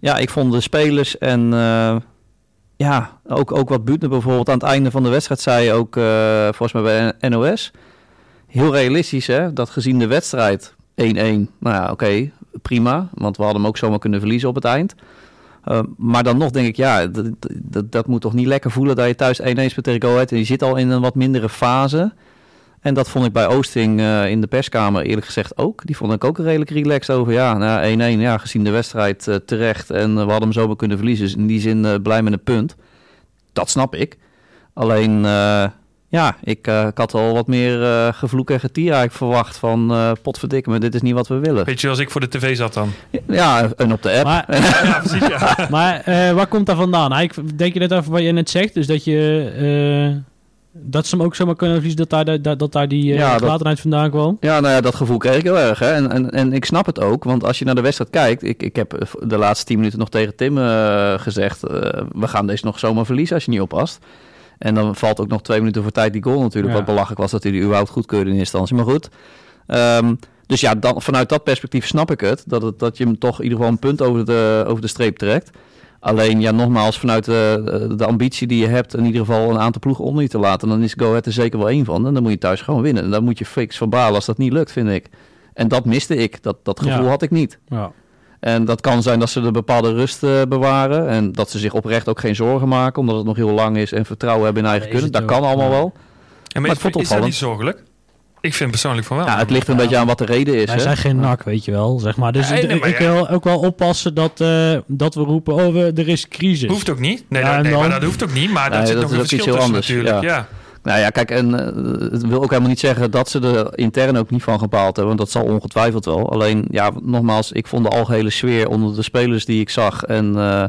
ja, ik vond de spelers en, eh, ja, ook, ook wat Buutner bijvoorbeeld aan het einde van de wedstrijd zei, ook eh, volgens mij bij NOS. Heel realistisch, hè? Dat gezien de wedstrijd 1-1, nou ja, oké, prima. Want we hadden hem ook zomaar kunnen verliezen op het eind. Uh, maar dan nog denk ik, ja, dat, dat, dat, moet toch niet lekker voelen dat je thuis 1-1 speelt tegen Go Ahead. En je zit al in een wat mindere fase. En dat vond ik bij Oosting uh, in de perskamer eerlijk gezegd ook. Die vond ik ook redelijk relaxed over. Ja, 1-1, nou, ja, gezien de wedstrijd uh, terecht. En we hadden hem zomaar kunnen verliezen. Dus in die zin blij met een punt. Dat snap ik. Alleen, ja, ik, uh, ik had al wat meer uh, gevloek en getier eigenlijk verwacht van uh, potverdikke, maar dit is niet wat we willen. Weet je, als ik voor de tv zat dan? Ja, en op de app. Maar, (laughs) ja, precies, ja. (laughs) maar waar komt dat vandaan? Ik denk je net over wat je net zegt, dus dat je... dat ze hem ook zomaar kunnen verliezen dat daar, dat, dat daar die ja, gelatenheid vandaan kwam? Ja, nou ja, dat gevoel kreeg ik heel erg. Hè? En, en, en ik snap het ook, want als je naar de wedstrijd kijkt... Ik, ik heb de laatste tien minuten nog tegen Tim gezegd... we gaan deze nog zomaar verliezen als je niet oppast. En dan valt ook nog twee minuten voor tijd die goal natuurlijk. Ja. Wat belachelijk was dat hij die überhaupt goedkeurde in instantie. Maar goed. Um, dus ja, dan, vanuit dat perspectief snap ik het. Dat, het, dat je hem toch in ieder geval een punt over de, over de streep trekt. Alleen ja, nogmaals, vanuit de, de ambitie die je hebt... in ieder geval een aantal ploegen onder je te laten... dan is Go Ahead er zeker wel één van. En dan moet je thuis gewoon winnen. En dan moet je fix verbalen als dat niet lukt, vind ik. En dat miste ik. Dat, dat gevoel Ja. had ik niet. Ja. En dat kan zijn dat ze de bepaalde rust eh, bewaren. En dat ze zich oprecht ook geen zorgen maken. Omdat het nog heel lang is. En vertrouwen hebben in eigen kunnen. Dat kan allemaal Ja. wel. Ja, Maar maar ik vond het is, is dat niet zorgelijk? Ik vind persoonlijk van wel. Ja, het ligt een beetje aan wat de reden is. Wij hè? zijn geen nak, weet je wel, zeg maar. Dus Nee, ik- nee, maar ik ja. wil ook wel oppassen dat, eh, dat we roepen, oh, we, er is crisis. Hoeft ook niet. Nee, Ja, dat, en nee dan- maar dat hoeft ook niet. Maar Nee, dat zit dat nog is een ook iets verschil heel tussen anders, natuurlijk. ja. Ja. Nou ja, kijk, en eh, het wil ook helemaal niet zeggen dat ze er intern ook niet van gepaald hebben. Want dat zal ongetwijfeld wel. Alleen, ja, nogmaals, ik vond de algehele sfeer onder de spelers die ik zag. En, eh,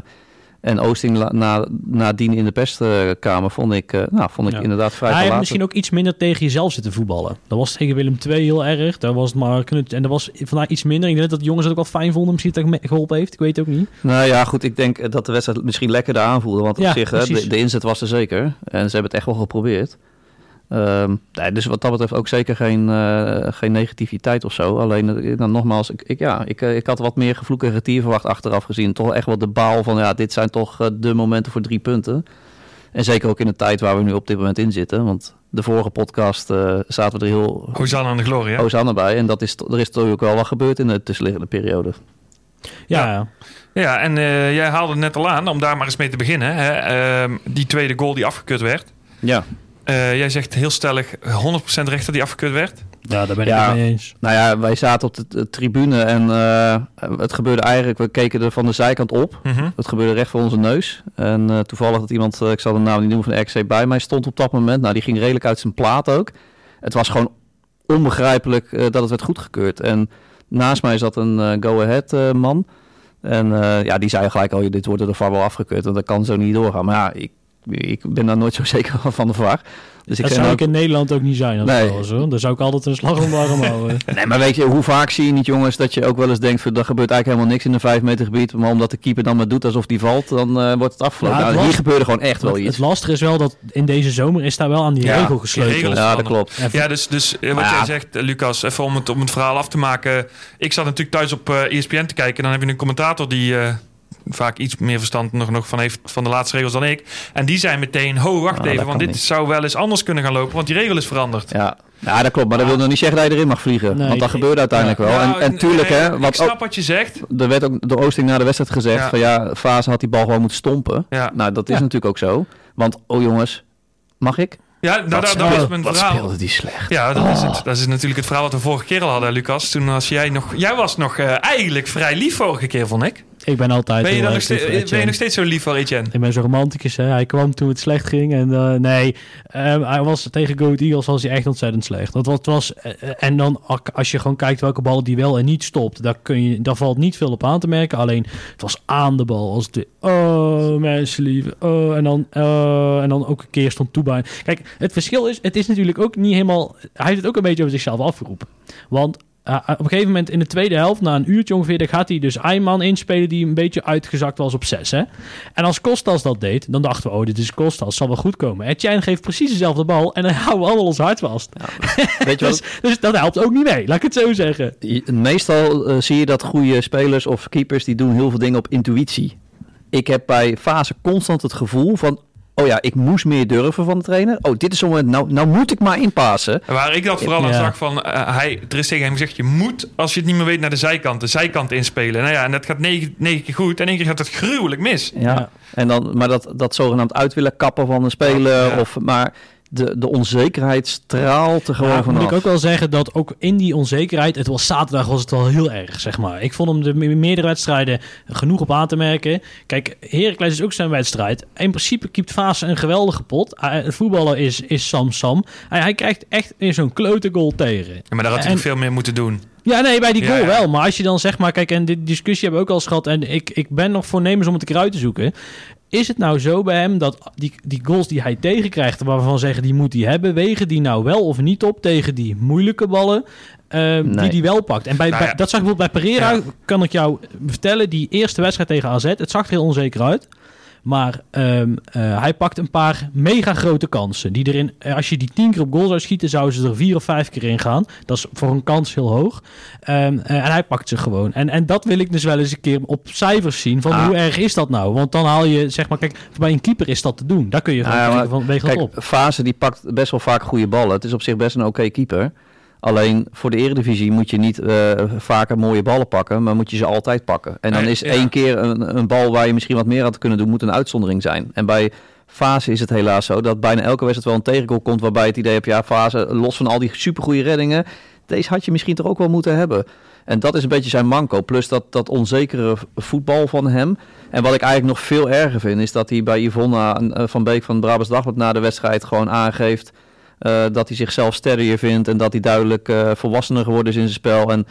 en Oosting na, nadien in de perskamer vond ik, eh, nou, vond ik Ja. inderdaad vrij Hij heeft misschien ook iets minder tegen jezelf zitten voetballen. Dat was tegen Willem II heel erg. Daar was het maar. En dat was vandaag iets minder. Ik denk dat de jongens het ook wel fijn vonden. Misschien dat het geholpen heeft. Ik weet het ook niet. Nou ja, goed, ik denk dat de wedstrijd misschien lekkerder aanvoelde. Want Ja, op zich, de inzet was er zeker. En ze hebben het echt wel geprobeerd. Ehm, nee, dus wat dat betreft ook zeker geen, eh, geen negativiteit of zo. Alleen, eh, dan nogmaals, ik, ik, ja, ik, eh, ik had wat meer gevloek en getier verwacht achteraf gezien. Toch echt wel de baal van, ja, dit zijn toch de momenten voor drie punten. En zeker ook in de tijd waar we nu op dit moment in zitten. Want de vorige podcast eh, zaten we er heel Hosanna aan de glorie. Hosanna bij. En dat is, er is toch ook wel wat gebeurd in de tussenliggende periode. Ja, Ja. en eh, jij haalde het net al aan, om daar maar eens mee te beginnen. Hè? Ehm, die tweede goal die afgekeurd werd. Ja. Eh, jij zegt heel stellig 100% recht dat die afgekeurd werd. ja daar ben Ja. ik het mee eens. Nou ja, wij zaten op de, de tribune en eh, het gebeurde eigenlijk, we keken er van de zijkant op. Mhm. Het gebeurde recht voor onze neus. En eh, toevallig dat iemand, ik zal de naam niet noemen, van de RKC bij mij stond op dat moment. Nou, die ging redelijk uit zijn plaat ook. Het was gewoon onbegrijpelijk eh, dat het werd goedgekeurd. En naast mij zat een eh, go-ahead eh, man. En eh, ja, die zei gelijk al, dit wordt er de VAR wel afgekeurd. Want dat kan zo niet doorgaan. Maar ja, ik, ik ben daar nooit zo (laughs) zeker van de VAR. Dus ik dat zei zou nou, ik in Nederland ook niet zijn. Nee. was, hoor. Daar zou ik altijd een slag om de arm houden. (laughs) Nee, maar weet je, hoe vaak zie je niet, jongens, dat je ook wel eens denkt... van, er gebeurt eigenlijk helemaal niks in een 5 meter gebied... maar omdat de keeper dan maar doet alsof die valt, dan eh, wordt het afgelopen. Ja, het nou, hier gebeurde gewoon echt wel Het, het iets. lastige is wel dat in deze zomer is daar wel aan die Ja, regel gesleuteld. Ja, dat klopt. En Ja, dus, dus eh, wat ja. jij zegt, eh, Lucas, even om het, om het verhaal af te maken. Ik zat natuurlijk thuis op eh ESPN te kijken. Dan heb je een commentator die eh, vaak iets meer verstand nog, nog van heeft van de laatste regels dan ik. En die zei meteen, ho, wacht Nou, even, want dit niet. zou wel eens anders kunnen gaan lopen. Want die regel is veranderd. Ja. ja, dat klopt. Maar dat wil nog niet zeggen dat je erin mag vliegen. Nee, want dat gebeurde uiteindelijk wel. Nou, en, en nee, tuurlijk, hè, Ik wat snap ook, wat je zegt. er werd ook door Oosting na de wedstrijd gezegd... Ja. van ja, Fase had die bal gewoon moeten stompen. Ja, Nou, dat is Ja. natuurlijk ook zo. Want, oh jongens, mag ik? ja nou, dat, is mijn wat verhaal. speelde die slecht. Ja, dat, is het. dat is natuurlijk het verhaal wat we vorige keer al hadden, Lucas. Toen was jij nog... Jij was nog eh, eigenlijk vrij lief vorige keer, vond ik. Ik ben altijd Ben je, dan nog steeds, voor ben je nog steeds zo lief voor Etienne? Ik ben zo romanticus, hè. Hij kwam toen het slecht ging. En eh, nee, Ehm, hij was tegen Go Ahead Eagles was hij echt ontzettend slecht. Dat was, was, eh, eh, en dan als je gewoon kijkt welke ballen die wel en niet stopt, daar, kun je, daar valt niet veel op aan te merken. Alleen het was aan de bal. Als de, oh mensen lief, oh, en dan, oh, en dan ook een keer stond toe bij. Kijk, het verschil is, het is natuurlijk ook niet helemaal, hij heeft het ook een beetje over zichzelf afgeroepen. Want uh, op een gegeven moment in de tweede helft, na een uurtje ongeveer, dan gaat hij dus Ayman inspelen die een beetje uitgezakt was op 6. Hè? En als Kostas dat deed, dan dachten we, oh, dit is Kostas, zal wel goed komen. Etienne geeft precies dezelfde bal en dan houden we allemaal ons hart vast. Weet je (laughs) wat? Dus, dus dat helpt ook niet mee, laat ik het zo zeggen. Meestal eh, zie je dat goede spelers of keepers... die doen heel veel dingen op intuïtie. ik heb bij fase constant het gevoel van... Oh ja, ik moest meer durven van de trainer. Oh, dit is zo'n moment, nou, nou moet ik maar inpassen. Waar ik dat vooral aan Ja. zag van, eh, hij, er is tegen hem gezegd, je moet, als je het niet meer weet, naar de zijkant, de zijkant inspelen. Nou ja, en dat gaat negen, negen keer goed en één keer gaat het gruwelijk mis. Ja. Ja. En dan, maar dat, dat zogenaamd uit willen kappen van een speler. Ja. Of, maar de, de onzekerheid straalt er gewoon Ja, vanaf. moet ik ook wel zeggen dat ook in die onzekerheid, het was zaterdag was het wel heel erg, zeg maar. Ik vond hem de me- meerdere wedstrijden genoeg op aan te merken. Kijk, Heracles is ook zijn wedstrijd. In principe keept Fase een geweldige pot. Hij- Het voetballer is, is Sam Sam. Hij, hij krijgt echt in zo'n klote goal tegen. Ja, maar daar had hij En- veel meer moeten doen. Ja, nee, bij die goal ja. wel. Maar als je dan zeg maar, kijk, en die discussie hebben we ook al eens gehad. En ik, ik ben nog voornemens om het een keer uit te zoeken. Is het nou zo bij hem dat die, die goals die hij tegenkrijgt, waarvan we zeggen die moet hij hebben, wegen die nou wel of niet op tegen die moeilijke ballen eh, die hij wel pakt? En bij, Nou bij- dat zag ik bijvoorbeeld bij Pereira, Ja. kan ik jou vertellen, die eerste wedstrijd tegen AZ, het zag er heel onzeker uit. Maar ehm, eh, hij pakt een paar mega grote kansen. Die erin, eh, als je die tien keer op goal zou schieten, zouden ze er vier of vijf keer in gaan. Dat is voor een kans heel hoog. Ehm, eh, en hij pakt ze gewoon. En, en dat wil ik dus wel eens een keer op cijfers zien. Van Ah. hoe erg is dat nou? Want dan haal je, zeg maar, kijk, bij een keeper is dat te doen. Daar kun je gewoon Ja, maar kijken van, weeg dat Kijk, op. Fase die pakt best wel vaak goede ballen. Het is op zich best een oké keeper. Alleen voor de eredivisie moet je niet eh, vaker mooie ballen pakken, maar moet je ze altijd pakken. En dan Nee, is ja. één keer een, een bal waar je misschien wat meer had kunnen doen, moet een uitzondering zijn. En bij Fase is het helaas zo dat bijna elke wedstrijd wel een tegengoal komt waarbij het idee hebt, ja, Fase, los van al die supergoeie reddingen, deze had je misschien toch ook wel moeten hebben. En dat is een beetje zijn manco. Plus dat, dat onzekere voetbal van hem. En wat ik eigenlijk nog veel erger vind, is dat hij bij Yvonne eh, van Beek van Brabants Dagblad na de wedstrijd gewoon aangeeft eh, dat hij zichzelf sterrier vindt en dat hij duidelijk eh, volwassener geworden is in zijn spel. En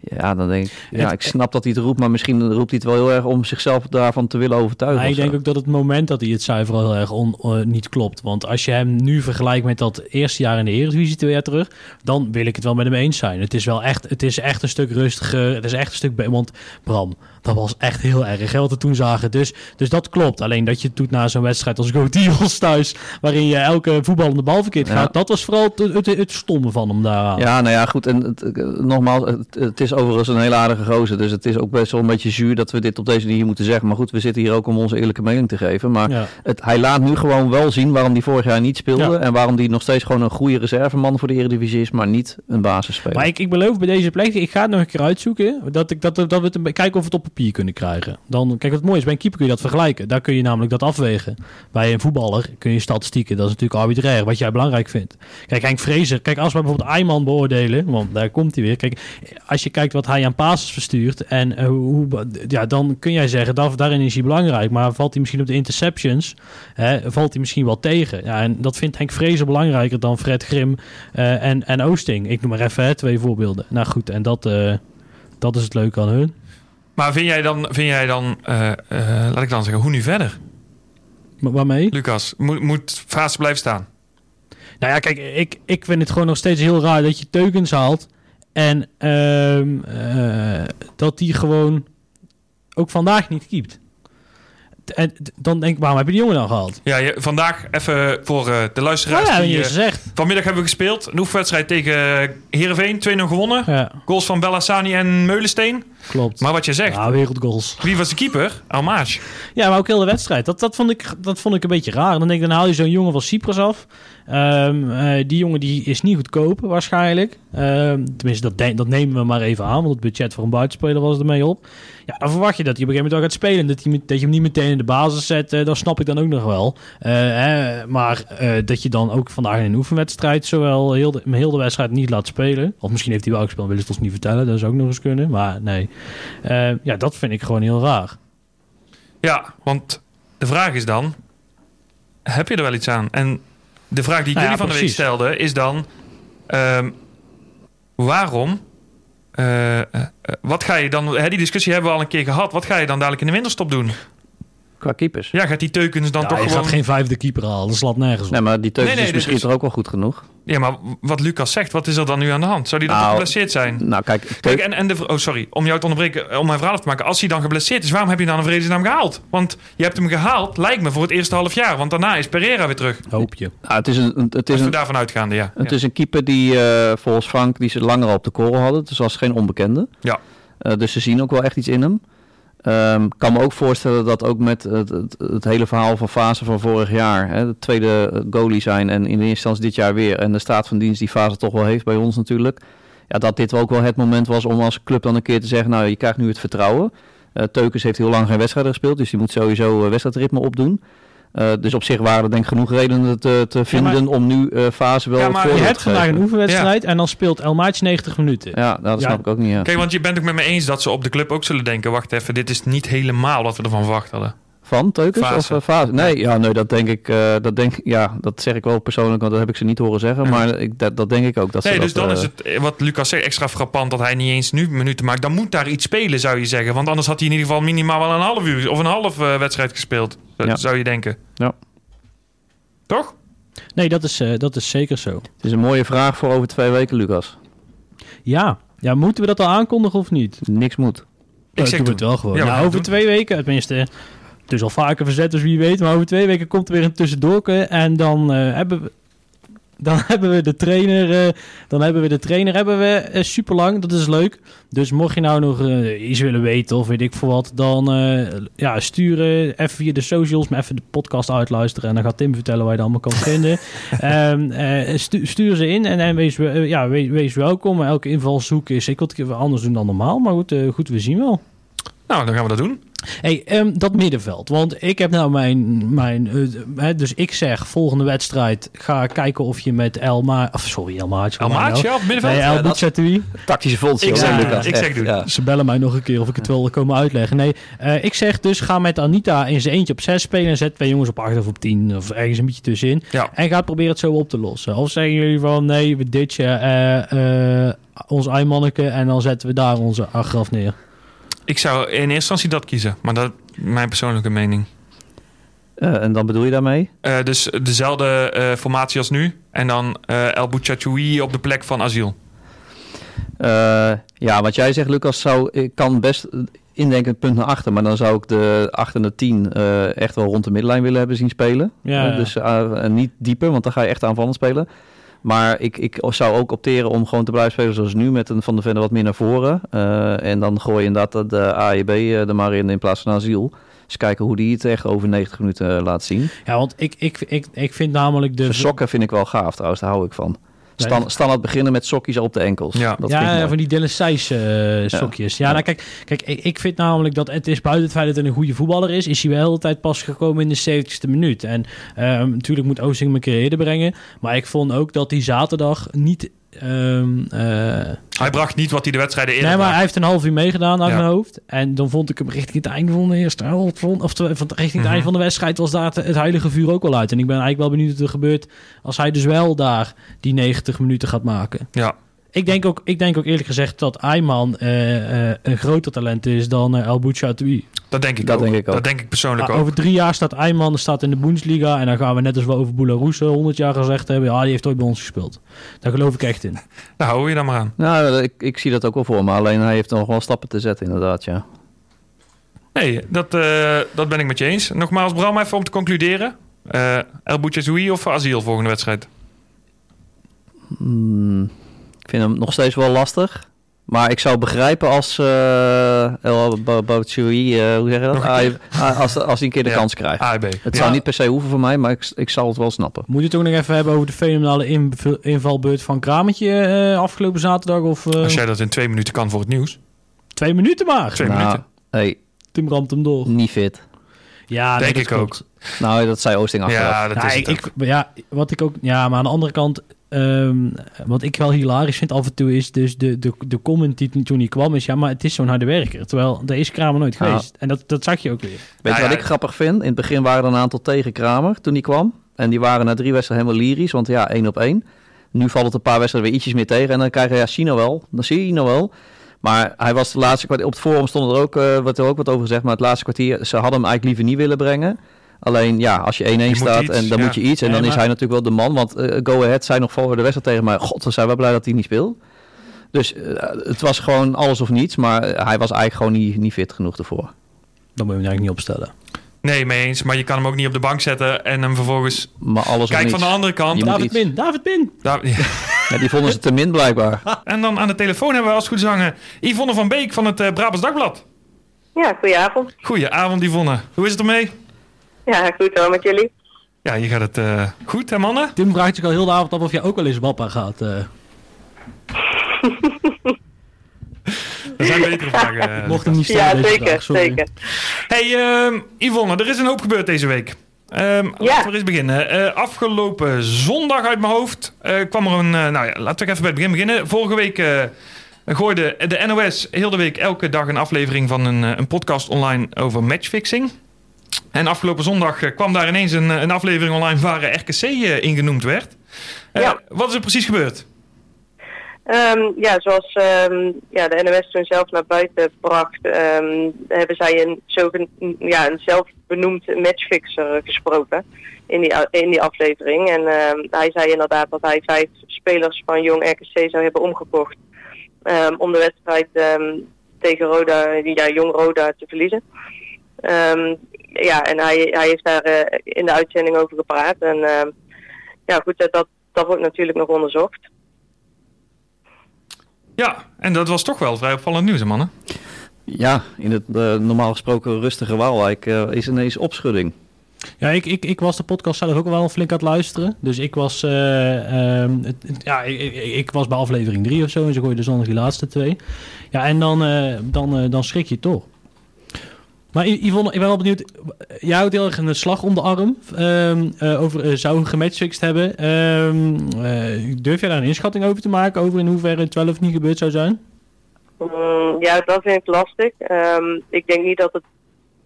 ja, dan denk ik, ja, ik snap dat hij het roept, maar misschien roept hij het wel heel erg om zichzelf daarvan te willen overtuigen. Maar ik denk ook dat het moment dat hij het zuiver heel erg on, eh, niet klopt. Want als je hem nu vergelijkt met dat eerste jaar in de Eredivisie twee jaar terug, dan wil ik het wel met hem eens zijn. Het is wel echt, het is echt een stuk rustiger. Het is echt een stuk Want Bram, dat was echt heel erg. Wat we toen zagen. Dus, dus dat klopt. Alleen dat je het doet na zo'n wedstrijd als Go Eagles thuis, waarin je elke voetballende bal verkeerd Ja. gaat. Dat was vooral het, het, het stomme van hem daaraan. Ja, nou ja, goed. En het, eh, nogmaals, het, is overigens een hele aardige gozer. Dus het is ook best wel een beetje zuur dat we dit op deze manier moeten zeggen. Maar goed, we zitten hier ook om onze eerlijke mening te geven. Maar Ja. het, hij laat nu gewoon wel zien waarom hij vorig jaar niet speelde. Ja. En waarom hij nog steeds gewoon een goede reserveman voor de Eredivisie is, maar niet een basisspeler. Maar ik, ik beloof bij deze plek, ik ga het nog een keer uitzoeken, dat, ik, dat, dat we het, kijken of het op kunnen krijgen. Dan, kijk, wat mooi is, bij een keeper kun je dat vergelijken. Daar kun je namelijk dat afwegen. Bij een voetballer kun je statistieken, dat is natuurlijk arbitrair, wat jij belangrijk vindt. Kijk, Henk Vrezer, kijk, als we bijvoorbeeld Ayman beoordelen, want daar komt hij weer. Kijk, als je kijkt wat hij aan passes verstuurt en eh, hoe, ja, dan kun jij zeggen, dat, daarin is hij belangrijk. Maar valt hij misschien op de interceptions, hè, valt hij misschien wel tegen. Ja, en dat vindt Henk Vrezer belangrijker dan Fred Grim eh, en, en Oosting. Ik noem maar even twee voorbeelden. Nou goed, en dat, eh, dat is het leuke aan hun. Maar vind jij dan, vind jij dan eh, eh, laat ik dan zeggen, hoe nu verder, Maar waarmee? Lucas? Moet, moet blijven staan? Nou ja, kijk, ik, ik vind het gewoon nog steeds heel raar dat je Teukens haalt. En ehm, eh, dat die gewoon ook vandaag niet keept. En dan denk ik, waarom heb je die jongen dan gehaald? Ja, je, vandaag even voor de luisteraars. Nou ja, die, je zegt. vanmiddag hebben we gespeeld. Een oefenwedstrijd tegen Heerenveen. 2-0 gewonnen. Ja, Goals van Bellassani en Meulensteen. Klopt. Maar wat je zegt, Ja, wereldgoals. wie was de keeper? Almaas. Ja, maar ook heel de wedstrijd. Dat, dat, vond ik, dat vond ik een beetje raar. Dan denk ik, dan haal je zo'n jongen van Cyprus af. Ehm, eh, die jongen die is niet goedkoop waarschijnlijk. Ehm, tenminste, dat, de- dat nemen we maar even aan. Want het budget voor een buitenspeler was ermee op. Ja, dan verwacht je dat hij op een gegeven moment wel gaat spelen. Dat, hij, dat je hem niet meteen in de basis zet, eh, dat snap ik dan ook nog wel. Eh, hè, maar dat je dan ook vandaag in een oefenwedstrijd zowel heel de, heel de wedstrijd niet laat spelen. Of misschien heeft hij wel gespeeld, willen ze het ons niet vertellen. Dat zou ook nog eens kunnen. Maar nee. Eh, ja, dat vind ik gewoon heel raar. Ja, want de vraag is dan, heb je er wel iets aan? En de vraag die ik Nou ja, jullie van de week precies. stelde is dan, ehm, waarom, eh, eh, wat ga je dan, hè, die discussie hebben we al een keer gehad, wat ga je dan dadelijk in de winterstop doen? Qua keepers. Ja, gaat die Teukens dan Ja, toch je gewoon... gaat geen vijfde keeper halen. Dat slaat nergens op. Nee, maar die Teukens Nee, nee, is misschien dus- toch ook wel goed genoeg? Ja, maar wat Lucas zegt, wat is er dan nu aan de hand? Zou die dan Nou, toch geblesseerd zijn? Nou, kijk, Kijk, en, en de, oh sorry, om jou te onderbreken, eh, om mijn verhaal af te maken. Als hij dan geblesseerd is, waarom heb je dan een vredesnaam gehaald? Want je hebt hem gehaald, lijkt me, voor het eerste half jaar. Want daarna is Pereira weer terug. Hoop je. nou, het is een, een- het is Als we een, daarvan uitgaande, ja. Het Ja. is een keeper die eh, volgens Frank die ze langer al op de korrel hadden. Dus was geen onbekende. Ja. Eh, dus ze zien ook wel echt iets in hem. Ehm, Ik kan me ook voorstellen dat ook met het, het, het hele verhaal van fase van vorig jaar, hè, de tweede eh, goalie zijn en in eerste instantie dit jaar weer en de staat van dienst die fase toch wel heeft bij ons natuurlijk, ja, dat dit ook wel het moment was om als club dan een keer te zeggen, nou je krijgt nu het vertrouwen. Eh Teukens heeft heel lang geen wedstrijden gespeeld, dus die moet sowieso eh, wedstrijdritme opdoen. Eh, dus op zich waren er denk ik genoeg redenen te, te vinden om nu eh, fase wel Ja, maar Je hebt vandaag een oefenwedstrijd en dan speelt El Maatje 90 minuten. Ja, nou, dat Ja. snap ik ook niet. Ja. Kijk, want je bent ook met me eens dat ze op de club ook zullen denken... wacht even, dit is niet helemaal wat we ervan verwacht hadden. Van Teukens Fase. of eh, fase? Nee, ja, nee, dat denk ik. eh, dat denk, ja, dat zeg ik wel persoonlijk, want dat heb ik ze niet horen zeggen. Ja. Maar ik, dat, dat denk ik ook. Dat ze Nee, dat, dus dan eh, is het, wat Lucas zegt, extra frappant... dat hij niet eens nu minuten maakt. Dan moet daar iets spelen, zou je zeggen. Want anders had hij in ieder geval minimaal wel een half uur... of een half eh, wedstrijd gespeeld, Ja. zou je denken. Ja. Toch? Nee, dat is, eh, dat is zeker zo. Het is een mooie vraag voor over twee weken, Lucas. Ja. ja, moeten we dat al aankondigen of niet? Niks moet. Ik Ik zeg het wel gewoon. Ja, over doen. twee weken, tenminste, het is al vaker verzet, dus wie weet. Maar over twee weken komt er weer een tussendoorke. En dan eh, hebben we... Dan (laughs) hebben we de trainer, eh, dan hebben we de trainer hebben we eh, super lang. Dat is leuk. Dus mocht je nou nog iets willen weten of weet ik voor wat, dan ja, sturen even via de socials, maar even de podcast uitluisteren en dan gaat Tim vertellen waar je dat allemaal kan vinden. (laughs) Ehm, eh, stu- stuur ze in en, en wees, we- ja, wees, wees welkom. Elke invalshoek is ik wat anders doen dan normaal, maar goed, goed we zien wel. Nou, dan gaan we dat doen. Hey, ehm, dat middenveld. Want ik heb nou mijn. mijn hè, dus ik zeg volgende wedstrijd. Ga kijken of je met Elma. Of sorry, Elmaatje. El Maatje op het middenveld? Nee, Ja, El. Tactische vondst, Ik zeg- Lucas. ik zeg echt, doen. Ja. Ze bellen mij nog een keer of ik het wil komen uitleggen. Nee, eh, ik zeg dus ga met Anita in zijn eentje op 6 spelen. En zet twee jongens op 8 of op 10. Of ergens een beetje tussenin. Ja. En ga proberen het zo op te lossen. Of zeggen jullie van nee, we ditchen eh, eh, ons eimanneke. En dan zetten we daar onze agraf neer. Ik zou in eerste instantie dat kiezen. Maar dat is mijn persoonlijke mening. Eh, en dan bedoel je daarmee? Eh, dus dezelfde eh, formatie als nu. En dan eh El Bouchachoui op de plek van Asiel. Eh, ja, wat jij zegt, Lucas, zou, ik kan best indenken het punt naar achter. Maar dan zou ik de 8 en de 10 eh, echt wel rond de middenlijn willen hebben zien spelen. Ja, ja. dus niet dieper, want dan ga je echt aanvallend spelen. Maar ik, ik zou ook opteren om gewoon te blijven spelen zoals nu. Met een Van de Vende wat meer naar voren. Eh, en dan gooi je inderdaad de AEB eh, er maar in in plaats van Asiel. Dus kijken hoe die het echt over 90 minuten eh, laat zien. Ja, want ik, ik, ik, ik vind namelijk de... De sokken vind ik wel gaaf trouwens, daar hou ik van. Stan, standaard beginnen met sokjes op de enkels. Ja. dat ja, mooi. van die Dylan Seys eh, sokjes. Ja, Ja. Nou, kijk, kijk ik, ik vind namelijk dat het is buiten het feit dat hij een goede voetballer is, is hij wel de hele tijd pas gekomen in de 70ste minuut. En ehm, natuurlijk moet Oosting keer eerder brengen. Maar ik vond ook dat hij zaterdag niet... ehm, eh, Hij bracht niet wat hij de wedstrijden eerder nee, maar hij heeft een half uur meegedaan uit Ja. mijn hoofd. En dan vond ik hem richting het einde van de eerste helft. Of te- van, richting het Mhm. einde van de wedstrijd was daar het, het heilige vuur ook wel uit. En ik ben eigenlijk wel benieuwd wat er gebeurt als hij dus wel daar die 90 minuten gaat maken. Ja. Ik denk ook, ik denk ook eerlijk gezegd dat Ayman eh, eh, een groter talent is dan eh El Bouchatoui. Dat denk ik Dat ook. denk ik ook. Dat denk ik persoonlijk ook. over drie jaar staat Ayman staat in de Bundesliga. En dan gaan we net als we over Boularouse 100 jaar gezegd hebben. Ja, die heeft ooit bij ons gespeeld. Daar geloof ik echt in. Daar (laughs) hou je dan maar aan. Nou, ik, ik zie dat ook wel voor me. Alleen hij heeft nog wel stappen te zetten, inderdaad, ja. Nee, dat, eh, dat ben ik met je eens. Nogmaals, Bram, even om te concluderen. Eh El Bouchazoui of Asiel volgende wedstrijd? Hmm, ik vind hem nog steeds wel lastig. Maar ik zou begrijpen als uh, El Bo- Boutchoui, eh, hoe zeg je dat? Ah, ah, als, als hij een keer de Ja. kans krijgt. AIB. Het Ja. zou niet per se hoeven voor mij, maar ik, ik zal het wel snappen. Moet je het ook nog even hebben over de fenomenale inv- invalbeurt van Kramertje eh, afgelopen zaterdag? Of Als jij dat in twee minuten kan voor het nieuws. twee minuten maar? Twee nou, minuten. hey, Tim ramt hem door. niet fit. Ja, Denk dat ik klopt. Nou, dat zei Oosting achteraf. Ja, dat is ik, het ook. ik- ja, wat ik ook, ja, maar aan de andere kant, ehm, wat ik wel hilarisch vind af en toe is dus de, de, de comment die toen hij kwam is, ja, maar het is zo'n harde werker. Terwijl daar is Kramer nooit Ja. geweest. En dat, dat zag je ook weer. Weet Nou je wat ja, ik grappig vind? In het begin waren er een aantal tegen Kramer toen hij kwam. En die waren na drie wedstrijden helemaal lyrisch, want ja, één op één. Nu valt het een paar wedstrijden weer ietsjes meer tegen. En dan krijg je, ja, Sino wel. Dan zie je Sino wel. Maar hij was de laatste kwartier... Op het forum stond er ook, eh wat er ook wat over gezegd. Maar het laatste kwartier, ze hadden hem eigenlijk liever niet willen brengen. Alleen, ja, als je 1-1 moet staat, iets, en dan ja. moet je iets. En Nee, dan is hij natuurlijk wel de man. Want eh, Go Ahead zei nog voor de wedstrijd tegen mij... God, we zijn wel blij dat hij niet speelt. Dus eh, het was gewoon alles of niets. Maar eh, hij was eigenlijk gewoon niet, niet fit genoeg ervoor. Dan moet je hem eigenlijk niet opstellen. Nee, mee eens. Maar je kan hem ook niet op de bank zetten en hem vervolgens... Maar alles Kijk van de andere kant. David iets. Min, David Min. (laughs) Ja. Ja, die vonden ze te min blijkbaar. (laughs) En dan aan de telefoon hebben we als het goed is hangen Yvonne van Beek van het Brabants Dagblad. Ja, goedenavond. Goedenavond Yvonne. Hoe is het ermee? Ja, goed hoor, met jullie. Ja, je gaat het eh, goed hè mannen? Tim vraagt zich al heel de avond af of jij ook wel eens wappa gaat. eh. (laughs) Er zijn betere (laughs) vragen. eh, mocht hem niet stellen Ja, deze zeker, vraag, sorry. zeker. Hey ehm, Yvonne, er is een hoop gebeurd deze week. Ehm, Laten we eens beginnen. Eh, afgelopen zondag uit mijn hoofd eh, kwam er een... nou ja, laten we even bij het begin beginnen. Vorige week eh gooide de NOS heel de week elke dag een aflevering van een, een podcast online over matchfixing. En afgelopen zondag eh, kwam daar ineens een, eh, een aflevering online waar eh, RKC eh, in genoemd werd. Ja. Wat is er precies gebeurd? Ehm, ja, zoals ehm, ja, de NOS toen zelf naar buiten bracht, ehm, hebben zij een, zogen, ja, een zelfbenoemd matchfixer gesproken in die, in die aflevering. En hij zei inderdaad dat hij vijf spelers van Jong RKC zou hebben omgekocht om de wedstrijd tegen Roda, ja, Jong Roda te verliezen. Ja, en hij, hij heeft daar eh, in de uitzending over gepraat. En ehm, ja, goed, dat- dat, dat wordt natuurlijk nog onderzocht. Ja, en dat was toch wel vrij opvallend nieuws, hè, mannen. Ja, in het eh, normaal gesproken rustige Waalwijk eh, is ineens opschudding. Ja, ik, ik, ik was de podcast zelf ook wel flink aan het luisteren. Dus ik was, eh, ehm, het, het- ja, ik, ik, was bij aflevering 3 of zo. En ze gooiden zondag die laatste twee. Ja, en dan, eh, dan, dan schrik je toch. Maar Yvonne, ik ben wel benieuwd. Jij houdt heel erg een slag om de arm ehm, eh, over eh, zou gematchfixed hebben. Ehm, eh, durf jij daar een inschatting over te maken? Over in hoeverre het wel of niet gebeurd zou zijn? Mm, ja, dat vind ik lastig. Ehm, ik denk niet dat het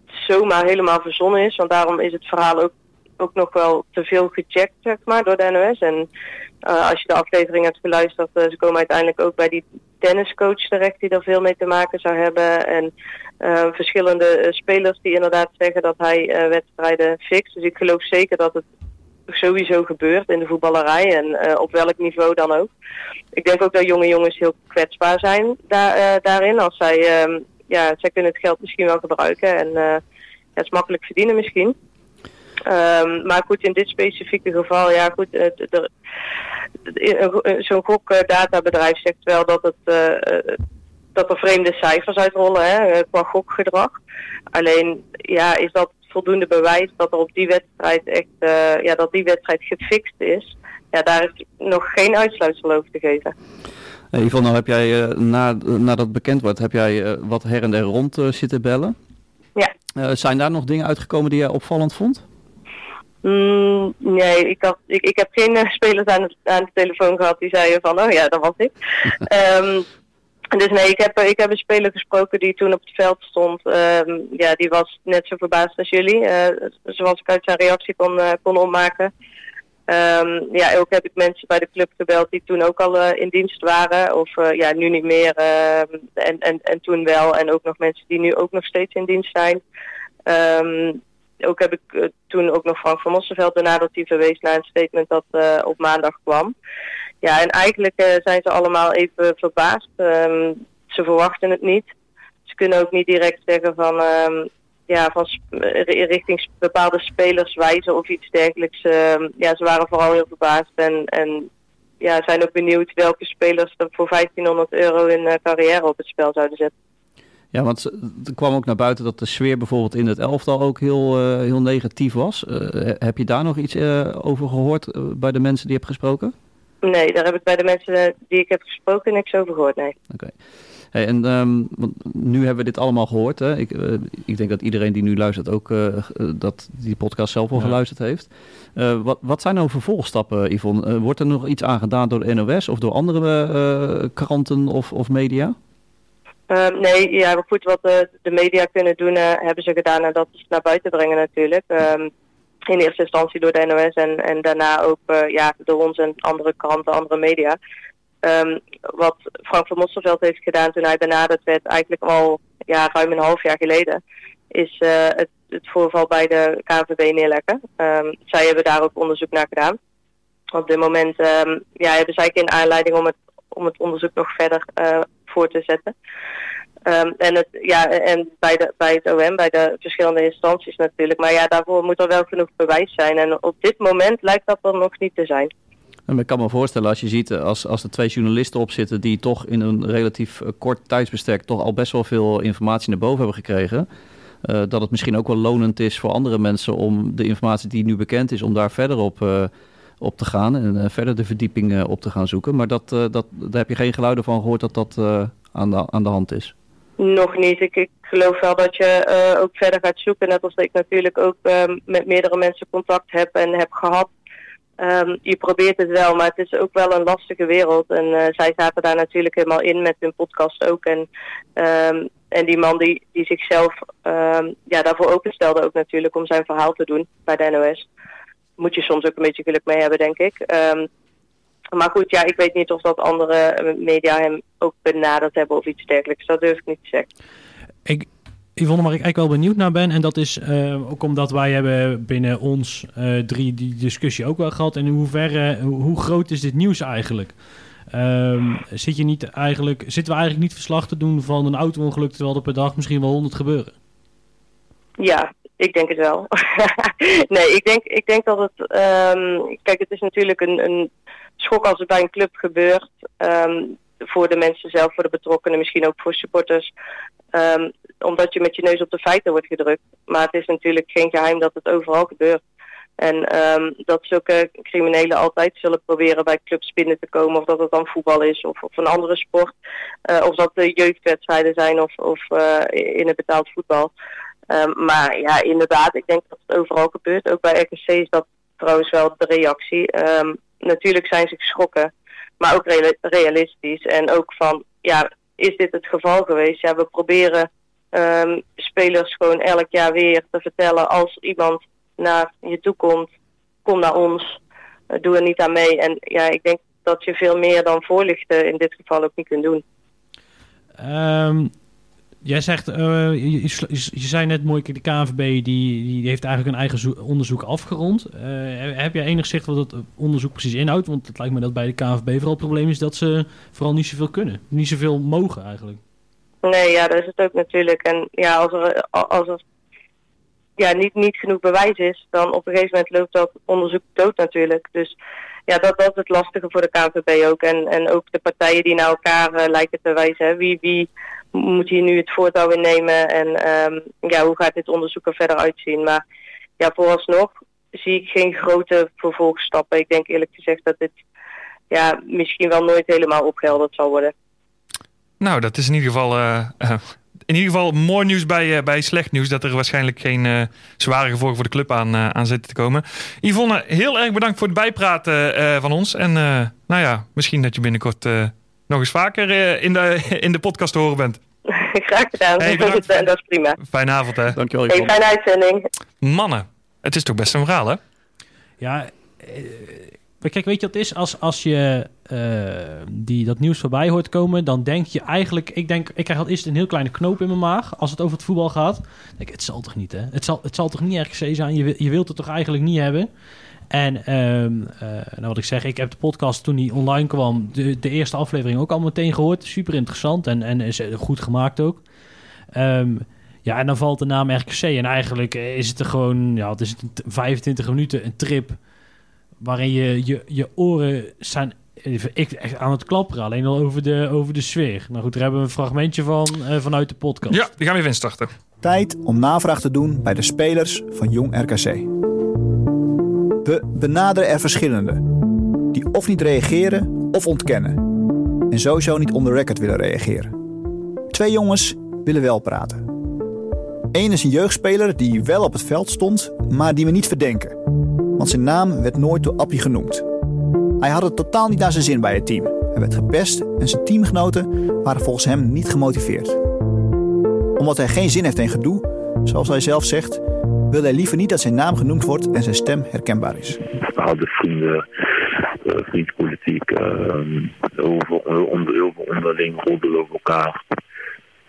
zomaar helemaal verzonnen is, want daarom is het verhaal ook, ook nog wel te veel gecheckt, zeg maar, door de NOS. En als je de aflevering hebt geluisterd, ze komen uiteindelijk ook bij die tenniscoach terecht die er veel mee te maken zou hebben. En eh, verschillende eh, spelers die inderdaad zeggen dat hij eh, wedstrijden fixt. Dus ik geloof zeker dat het sowieso gebeurt in de voetballerij en op welk niveau dan ook. Ik denk ook dat jonge jongens heel kwetsbaar zijn daar, daarin. Als zij, ehm, ja, zij kunnen het geld misschien wel gebruiken en het is makkelijk verdienen misschien. Ehm, maar goed, in dit specifieke geval, ja goed, zo'n gokdatabedrijf zegt wel dat het dat er vreemde cijfers uitrollen hè, eh, qua gokgedrag. Alleen, ja, is dat voldoende bewijs dat er op die wedstrijd echt, eh, ja, dat die wedstrijd gefixt is? Ja, daar is nog geen uitsluitsel over te geven. Hey, Yvonne, nou heb jij, eh, na, nadat het bekend wordt, heb jij eh, wat her en der rond eh, zitten bellen. Ja. Eh, zijn daar nog dingen uitgekomen die jij opvallend vond? Mm, nee, ik, had, ik, ik heb geen eh, spelers aan de, aan de telefoon gehad die zeiden van, oh ja, dat was ik. (laughs) Ehm, dus nee, ik heb, ik heb een speler gesproken die toen op het veld stond. Ehm, ja, die was net zo verbaasd als jullie, eh, zoals ik uit zijn reactie kon, eh, kon opmaken. Ehm, ja, ook heb ik mensen bij de club gebeld die toen ook al eh, in dienst waren. Of eh, ja, nu niet meer. ehm, en, en, en toen wel. En ook nog mensen die nu ook nog steeds in dienst zijn. Ook heb ik eh, toen ook nog Frank van Mosselveld benaderd die verwees naar een statement dat eh, op maandag kwam. Ja, en eigenlijk eh, zijn ze allemaal even verbaasd. Ehm, ze verwachten het niet. Ze kunnen ook niet direct zeggen van, ehm, ja, van eh, richting bepaalde spelers wijzen of iets dergelijks. Ehm, ja, ze waren vooral heel verbaasd en, en ja, zijn ook benieuwd welke spelers er voor 1500 euro in eh, carrière op het spel zouden zetten. Ja, want er kwam ook naar buiten dat de sfeer bijvoorbeeld in het elftal ook heel, heel negatief was. Heb je daar nog iets over gehoord eh, bij de mensen die je hebt gesproken? Nee, daar heb ik bij de mensen eh, die ik heb gesproken niks over gehoord, nee. Hey, en ehm, want nu hebben we dit allemaal gehoord. Hè? Ik, eh, ik denk dat iedereen die nu luistert ook eh, dat die podcast zelf al Ja. geluisterd heeft. Eh, wat, wat zijn nou vervolgstappen, Yvonne? Wordt er nog iets aan gedaan door de NOS of door andere eh, kranten of, of media? Ehm, nee, ja, goed, wat de, de media kunnen doen, hebben ze gedaan en dat is naar buiten brengen natuurlijk. Ehm, in eerste instantie door de NOS en, en daarna ook eh, ja, door ons en andere kranten, andere media. Ehm, wat Frank van Mosselveld heeft gedaan toen hij benaderd werd, eigenlijk al ja, ruim een half jaar geleden, is eh, het, het voorval bij de KNVB neerleggen. Ehm, zij hebben daar ook onderzoek naar gedaan. Op dit moment ehm, ja, hebben zij geen aanleiding om het, om het onderzoek nog verder eh, voor te zetten. Ehm, en, het, ja, en bij, de, bij het OM, bij de verschillende instanties natuurlijk. Maar ja, daarvoor moet er wel genoeg bewijs zijn. En op dit moment lijkt dat er nog niet te zijn. En ik kan me voorstellen als je ziet, als, als er twee journalisten op zitten die toch in een relatief kort tijdsbestek toch al best wel veel informatie naar boven hebben gekregen. dat het misschien ook wel lonend is voor andere mensen om de informatie die nu bekend is, om daar verder op, op te gaan en verder de verdieping op te gaan zoeken. Maar dat, dat, daar heb je geen geluiden van gehoord dat dat aan, aan de hand is. Nog niet. Ik, ik geloof wel dat je uh, ook verder gaat zoeken. Net als ik natuurlijk ook um, met meerdere mensen contact heb en heb gehad. Um, je probeert het wel, maar het is ook wel een lastige wereld. En uh, zij zaten daar natuurlijk helemaal in met hun podcast ook. En, um, en die man die, die zichzelf ja, daarvoor openstelde ook natuurlijk om zijn verhaal te doen bij de NOS. Moet je soms ook een beetje geluk mee hebben, denk ik. Maar goed, ja, ik weet niet of dat andere media hem ook benaderd hebben of iets dergelijks. Dat durf ik niet te zeggen. Ik, Yvonne, waar ik eigenlijk wel benieuwd naar ben, en dat is uh, ook omdat wij hebben binnen ons uh, drie die discussie ook wel gehad. En in hoeverre, hoe, groot is dit nieuws eigenlijk? Um, zit je niet eigenlijk, zitten we eigenlijk niet verslag te doen van een auto-ongeluk terwijl er per dag misschien wel honderd gebeuren? Ja, ik denk het wel. (laughs) nee, ik denk, ik denk dat het. Um, kijk, het is natuurlijk een, een schok als het bij een club gebeurt. Um, voor de mensen zelf, voor de betrokkenen, misschien ook voor supporters. Um, omdat je met je neus op de feiten wordt gedrukt. Maar het is natuurlijk geen geheim dat het overal gebeurt. En um, dat zulke criminelen altijd zullen proberen bij clubs binnen te komen. Of dat het dan voetbal is of, of een andere sport. Uh, of dat de jeugdwedstrijden zijn of, of uh, in het betaald voetbal. Maar ja, inderdaad, ik denk dat het overal gebeurt. Ook bij RKC is dat trouwens wel de reactie. Natuurlijk zijn ze geschrokken, maar ook realistisch. En ook van, ja, is dit het geval geweest? Ja, we proberen um, spelers gewoon elk jaar weer te vertellen... als iemand naar je toe komt, kom naar ons, uh, doe er niet aan mee. En ja, ik denk dat je veel meer dan voorlichten in dit geval ook niet kunt doen. Um, Jij zegt, uh, je, zei net mooi, de KNVB die, die heeft eigenlijk een eigen onderzoek afgerond. Uh, heb jij enig zicht wat het onderzoek precies inhoudt? Want het lijkt me dat bij de KNVB vooral het probleem is dat ze vooral niet zoveel kunnen. Niet zoveel mogen eigenlijk. Nee, ja, dat is het ook natuurlijk. En ja, als er, als er ja, niet, niet genoeg bewijs is, dan op een gegeven moment loopt dat onderzoek dood natuurlijk. Dus ja, dat, dat is het lastige voor de KNVB ook. En, en ook de partijen die naar elkaar uh, lijken te wijzen. Wie, wie moet hier nu het voortouw innemen en um, ja, hoe gaat dit onderzoek er verder uitzien. Maar ja, vooralsnog zie ik geen grote vervolgstappen. Ik denk eerlijk gezegd dat dit ja, misschien wel nooit helemaal opgehelderd zal worden. Nou, dat is in ieder geval, uh, uh, in ieder geval mooi nieuws bij, uh, bij slecht nieuws. Dat er waarschijnlijk geen zware gevolgen voor de club aan, aan zitten te komen. Yvonne, heel erg bedankt voor het bijpraten van ons. En nou ja, misschien dat je binnenkort nog eens vaker uh, in, de, (laughs) in de podcast te horen bent. (laughs) Graag gedaan. Hey, en (laughs) dat is prima. Fijne avond, hè. Dankjewel. Hey, fijne uitzending. Mannen, het is toch best een verhaal, hè? Ja, kijk, weet je wat het is? Als, als je uh, die, dat nieuws voorbij hoort komen, dan denk je eigenlijk... Ik denk, ik krijg al eerst een heel kleine knoop in mijn maag als het over het voetbal gaat. denk, het zal toch niet, hè? Het zal, het zal toch niet RKC zijn? Je, je wilt het toch eigenlijk niet hebben? En um, uh, nou wat ik zeg, ik heb de podcast toen die online kwam, de, de eerste aflevering ook al meteen gehoord. Super interessant en, en is goed gemaakt ook. Um, ja, en dan valt de naam RKC. En eigenlijk is het er gewoon, ja, het is 25 minuten een trip waarin je, je, je oren zijn ik, aan het klapperen, alleen al over de, over de sfeer. Nou goed, daar hebben we een fragmentje van uh, vanuit de podcast. Ja, die gaan we even instarten. Tijd om navraag te doen bij de spelers van Jong RKC. We benaderen er verschillende, die of niet reageren of ontkennen. En sowieso niet on the record willen reageren. Twee jongens willen wel praten. Eén is een jeugdspeler die wel op het veld stond, maar die we niet verdenken. Want zijn naam werd nooit door Appie genoemd. Hij had het totaal niet naar zijn zin bij het team. Hij werd gepest en zijn teamgenoten waren volgens hem niet gemotiveerd. Omdat hij geen zin heeft in gedoe, zoals hij zelf zegt, wil hij liever niet dat zijn naam genoemd wordt en zijn stem herkenbaar is. We houden vrienden, vriendspolitiek, uh, over, onder, heel onderling roddelen over elkaar.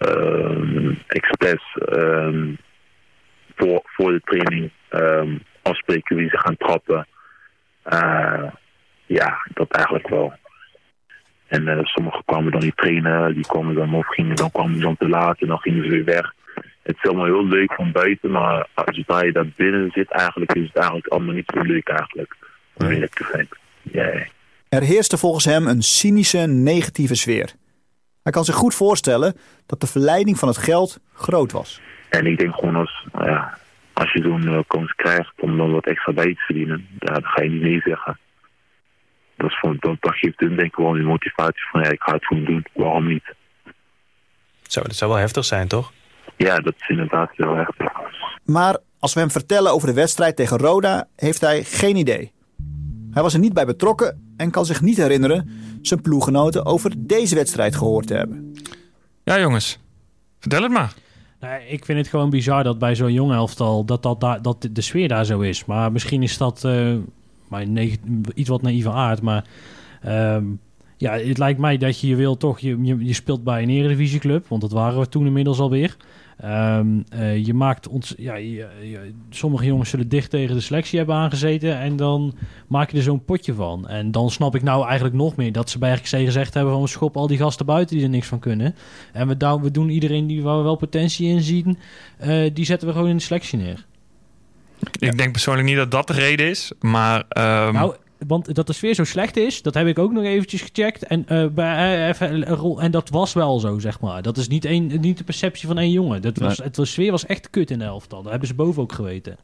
Uh, expres voor, de training afspreken wie ze gaan trappen. Uh, ja, dat eigenlijk wel. En uh, sommigen kwamen dan niet trainen, die kwamen dan of gingen dan kwamen dan te laat en dan gingen ze weer weg het is allemaal heel leuk van buiten, maar zodra je daar binnen zit, eigenlijk is het eigenlijk allemaal niet zo leuk eigenlijk. Om eerlijk te zijn. Er heerste volgens hem een cynische, negatieve sfeer. Hij kan zich goed voorstellen dat de verleiding van het geld groot was. En ik denk gewoon als, ja, als je zo'n eh, kans krijgt om dan wat extra bij te verdienen, ja, dan ga je niet nee zeggen. Dat, is van, dat, dat geeft hun denk ik wel die motivatie van ja, ik ga het gewoon doen, waarom niet? Zo, dat zou wel heftig zijn, toch? Ja, dat is inderdaad heel erg. Maar als we hem vertellen over de wedstrijd tegen Roda, heeft hij geen idee. Hij was er niet bij betrokken en kan zich niet herinneren zijn ploeggenoten over deze wedstrijd gehoord te hebben. Ja, jongens. Vertel het maar. Nou, ik vind het gewoon bizar dat bij zo'n jong elftal dat, dat, daar- dat de sfeer daar zo is. Maar misschien is dat eh, maar iets wat naïeve aard. Maar ehm, ja, het lijkt mij dat je je wil toch... Je, je, je speelt bij een eredivisieclub, want dat waren we toen inmiddels alweer. Ehm, eh, je maakt ons... Ja, je- je- sommige jongens zullen dicht tegen de selectie hebben aangezeten. En dan maak je er zo'n potje van. En dan snap ik nou eigenlijk nog meer dat ze bij RKC gezegd hebben... van we schoppen al die gasten buiten die er niks van kunnen. En we, we doen iedereen die waar we wel potentie in zien... eh, die zetten we gewoon in de selectie neer. Ik denk persoonlijk niet dat dat de reden is. Maar ehm, Nou, want dat de sfeer zo slecht is, dat heb ik ook nog eventjes gecheckt. En, eh, bij, even een rol- en dat was wel zo, zeg maar. Dat is niet, één, niet de perceptie van één jongen. Dat was, Nee. het, de sfeer was echt kut in de elftal. Dat hebben ze boven ook geweten.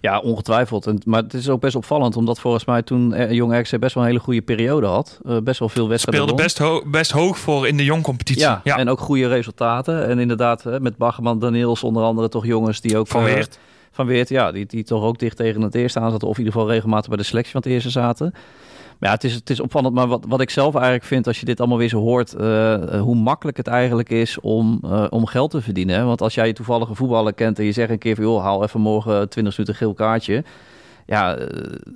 Ja, ongetwijfeld. En, maar het is ook best opvallend, omdat volgens mij toen eh, Jong RKC best wel een hele goede periode had. Eh, best wel veel wedstrijden speelde won. best, ho- best hoog voor in de jong-competitie. Ja, Ja, en ook goede resultaten. En inderdaad, hè, met Baggerman, Daniels onder andere toch jongens die ook... Van. Van Weert, ja, die, die toch ook dicht tegen het eerste aan zaten. Of in ieder geval regelmatig bij de selectie van het eerste zaten. Maar ja, het is, het is opvallend. Maar wat, wat ik zelf eigenlijk vind, als je dit allemaal weer zo hoort... eh, eh, hoe makkelijk het eigenlijk is om, eh, om geld te verdienen. Want als jij toevallig een voetballer kent en je zegt een keer van... joh, haal even morgen 20 minuten geel kaartje. Ja,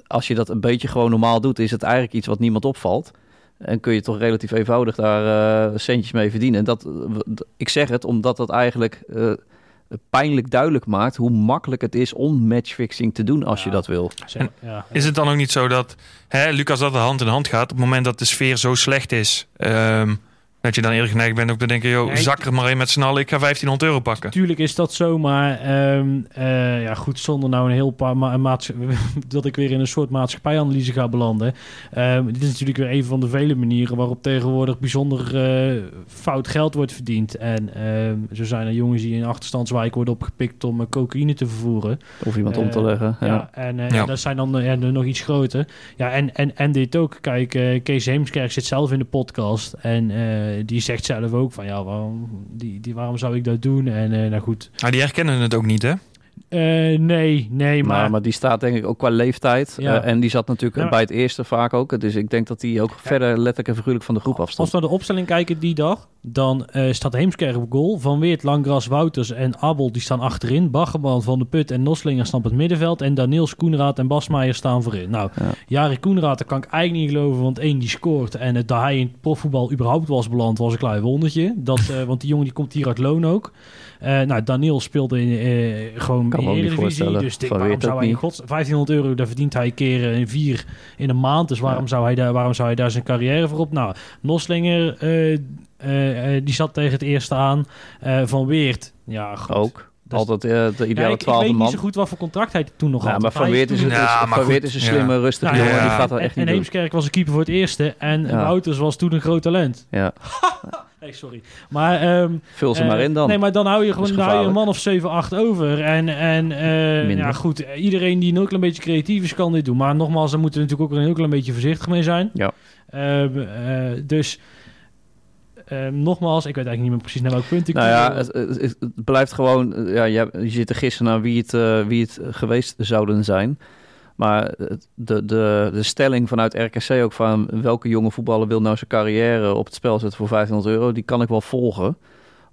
als je dat een beetje gewoon normaal doet... is het eigenlijk iets wat niemand opvalt. En kun je toch relatief eenvoudig daar centjes mee verdienen. En dat, ik zeg het omdat dat eigenlijk pijnlijk duidelijk maakt hoe makkelijk het is om matchfixing te doen als je dat wil. Zeg, ja, Is het dan ook niet zo dat, hè, Lucas, dat de hand in hand gaat op het moment dat de sfeer zo slecht is? ehm, dat je dan eerlijk geneigd bent ook te denken, joh, Nee, zak er maar in met z'n allen, ik ga 1500 euro pakken. Tuurlijk is dat zo, maar ehm, eh, ja, goed, zonder nou een heel paar ma maats- (laughs) dat ik weer in een soort maatschappijanalyse ga belanden. Ehm, dit is natuurlijk weer een van de vele manieren waarop tegenwoordig bijzonder eh, fout geld wordt verdiend. En ehm, zo zijn er jongens die in achterstandswijk worden opgepikt om eh, cocaïne te vervoeren. Of iemand om te leggen. Ja. Ja, en eh, Ja. dat zijn dan ja, nog iets groter. Ja, en, en, en dit ook. Kijk, Kees Heemskerk zit zelf in de podcast. En eh, die zegt zelf ook van, ja, waarom, die, die, waarom zou ik dat doen? En eh, nou goed. Maar die herkennen het ook niet, hè? Eh, nee, nee, Maar, maar... maar die staat denk ik ook qua leeftijd. Ja. eh, en die zat natuurlijk Ja, maar- bij het eerste vaak ook. Dus ik denk dat die ook verder letterlijk en figuurlijk van de groep Als afstond. we naar de opstelling kijken die dag, dan eh, staat Heemskerk op goal. Van Weert, Langras, Wouters en Abel die staan achterin. Baggerman, Van de Put en Noslinger staan op het middenveld. En Daniels, Koenraad en Basmeijer staan voorin. Nou, Ja. Jari Koenraad, daar kan ik eigenlijk niet geloven. Want één, die scoort. En het, dat hij in het profvoetbal überhaupt was beland, was een klein wondertje. Dat, want die jongen die komt hier uit loon ook. Eh, nou, Daniel speelde in, eh, gewoon Kan in niet Eredivisie. Dus ik denk, waarom zou hij in gods 1500 euro, daar verdient hij keer eh, in vier in een maand. Dus waarom, Ja. zou, hij daar, waarom zou hij daar zijn carrière voor op? Nou, Noslinger, eh, eh, eh, die zat tegen het eerste aan. Eh, van Weert, ja, goed. Ook. Dus- Altijd eh, de Ja, ideale ik, ik twaalfde weet man. niet zo goed wat voor contract hij toen nog Ja, had. maar Van Weert is, een- Ja, is- maar Van Weert goed, is een ja. slimme, rustige Nou, jongen. ja. Die gaat dat en, echt en niet doen. Heemskerk was de keeper voor het eerste. En Ja. Wouters was toen een groot talent. Ja, (laughs) Nee, sorry. Maar, ehm, vul ze eh, maar in dan. Nee, maar dan hou je gewoon hou je een man of 7, 8 over. En, en eh, Minder. ja, goed, iedereen die een klein beetje creatief is, kan dit doen. Maar nogmaals, daar moeten we natuurlijk ook een heel klein beetje voorzichtig mee zijn. Ja. Eh, eh, dus, eh, nogmaals, ik weet eigenlijk niet meer precies naar welk punt ik Nou ja, het, het, het blijft gewoon... eh, Ja, je, je zit te gissen naar wie het, eh, wie het geweest zouden zijn. Maar de, de, de stelling vanuit RKC ook van... welke jonge voetballer wil nou zijn carrière op het spel zetten voor 1500 euro... die kan ik wel volgen.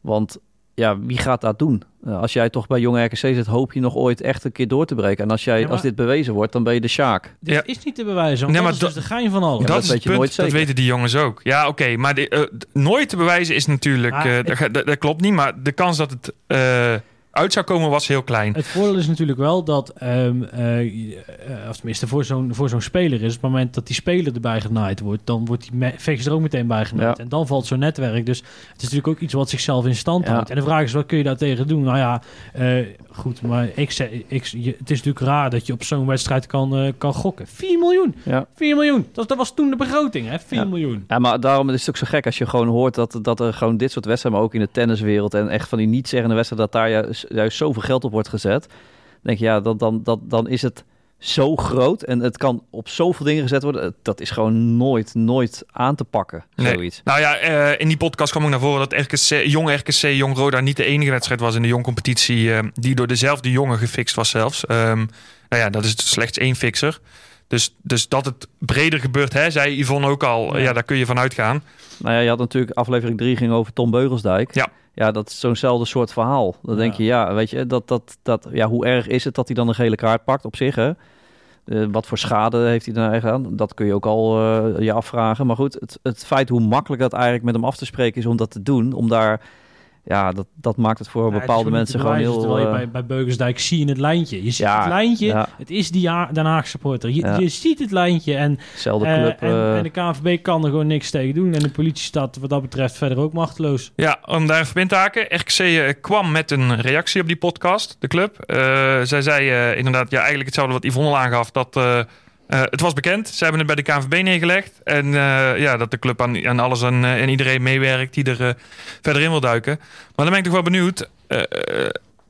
Want ja, wie gaat dat doen? Eh, als jij toch bij jonge RKC zit, hoop je nog ooit echt een keer door te breken. En als, jij, Ja, maar- als dit bewezen wordt, dan ben je de Sjaak. Dit Ja. is niet te bewijzen, want Nee, maar dat is dus dat- de gein van alles. Ja, dat, dat is weet je punt, nooit dat zeker. weten die jongens ook. Ja, oké, maar de, eh, nooit te bewijzen is natuurlijk... Eh, dat, dat, dat klopt niet, maar de kans dat het... eh, uit zou komen, was heel klein. Het voordeel is natuurlijk wel dat, ehm, eh, je- eh, of tenminste voor zo'n, voor zo'n speler is, op het moment dat die speler erbij genaaid wordt, dan wordt die vechter er ook meteen bij genaaid. Ja. En dan valt zo'n netwerk. Dus het is natuurlijk ook iets wat zichzelf in stand Ja. houdt. En de vraag is, wat kun je daar tegen doen? Nou ja, eh, goed, maar ik zeg, ik, je, het is natuurlijk raar dat je op zo'n wedstrijd kan, kan gokken. 4 miljoen! Ja. 4 miljoen! Dat, dat was toen de begroting, hè? 4 Ja. miljoen. Ja, maar daarom is het ook zo gek als je gewoon hoort dat, dat er gewoon dit soort wedstrijden, maar ook in de tenniswereld en echt van die niet-zeggende wedstrijden, dat daar juist, juist zoveel geld op wordt gezet. Dan denk je, ja, dan, dan, dan, dan is het zo groot en het kan op zoveel dingen gezet worden. Eh, Dat is gewoon nooit, nooit aan te pakken, Nee. zoiets. Nou ja, eh, in die podcast kwam ook naar voren dat RKC, jong RKC, jong Roda niet de enige wedstrijd was in de jong competitie eh, die door dezelfde jongen gefixt was zelfs. Ehm, nou ja, dat is slechts één fixer. Dus, dus dat het breder gebeurt, hè, zei Yvonne ook al, ja. Ja. daar kun je van uitgaan. Nou ja, je had natuurlijk aflevering 3 ging over Tom Beugelsdijk. Ja. Ja, dat is zo'nzelfde soort verhaal. Dan denk je, ja, weet je, dat, dat, dat, ja, hoe erg is het dat hij dan een gele kaart pakt op zich, hè? Eh, wat voor schade heeft hij daar gedaan? Dat kun je ook al eh, je afvragen. Maar goed, het, het feit hoe makkelijk dat eigenlijk met hem af te spreken is om dat te doen, om daar, ja, dat, dat maakt het voor Ja, bepaalde mensen gewoon heel... Terwijl je eh, bij, bij Beugelsdijk zie je het lijntje. Je ziet Ja, het lijntje. ja. Het is die Den Haag supporter. Je, Ja. je ziet het lijntje. En, Zelfde eh, club. en, eh, en de KNVB kan er gewoon niks tegen doen. En de politie staat wat dat betreft verder ook machteloos. Ja, om daar even in te haken. RKC kwam met een reactie op die podcast, de club. Eh, zij zei eh, inderdaad, ja, eigenlijk hetzelfde wat Yvonne al aangaf. Dat eh, het was bekend. Ze hebben het bij de KNVB neergelegd. En eh, ja, dat de club aan, aan alles en, eh, en iedereen meewerkt die er verder in wil duiken. Maar dan ben ik toch wel benieuwd.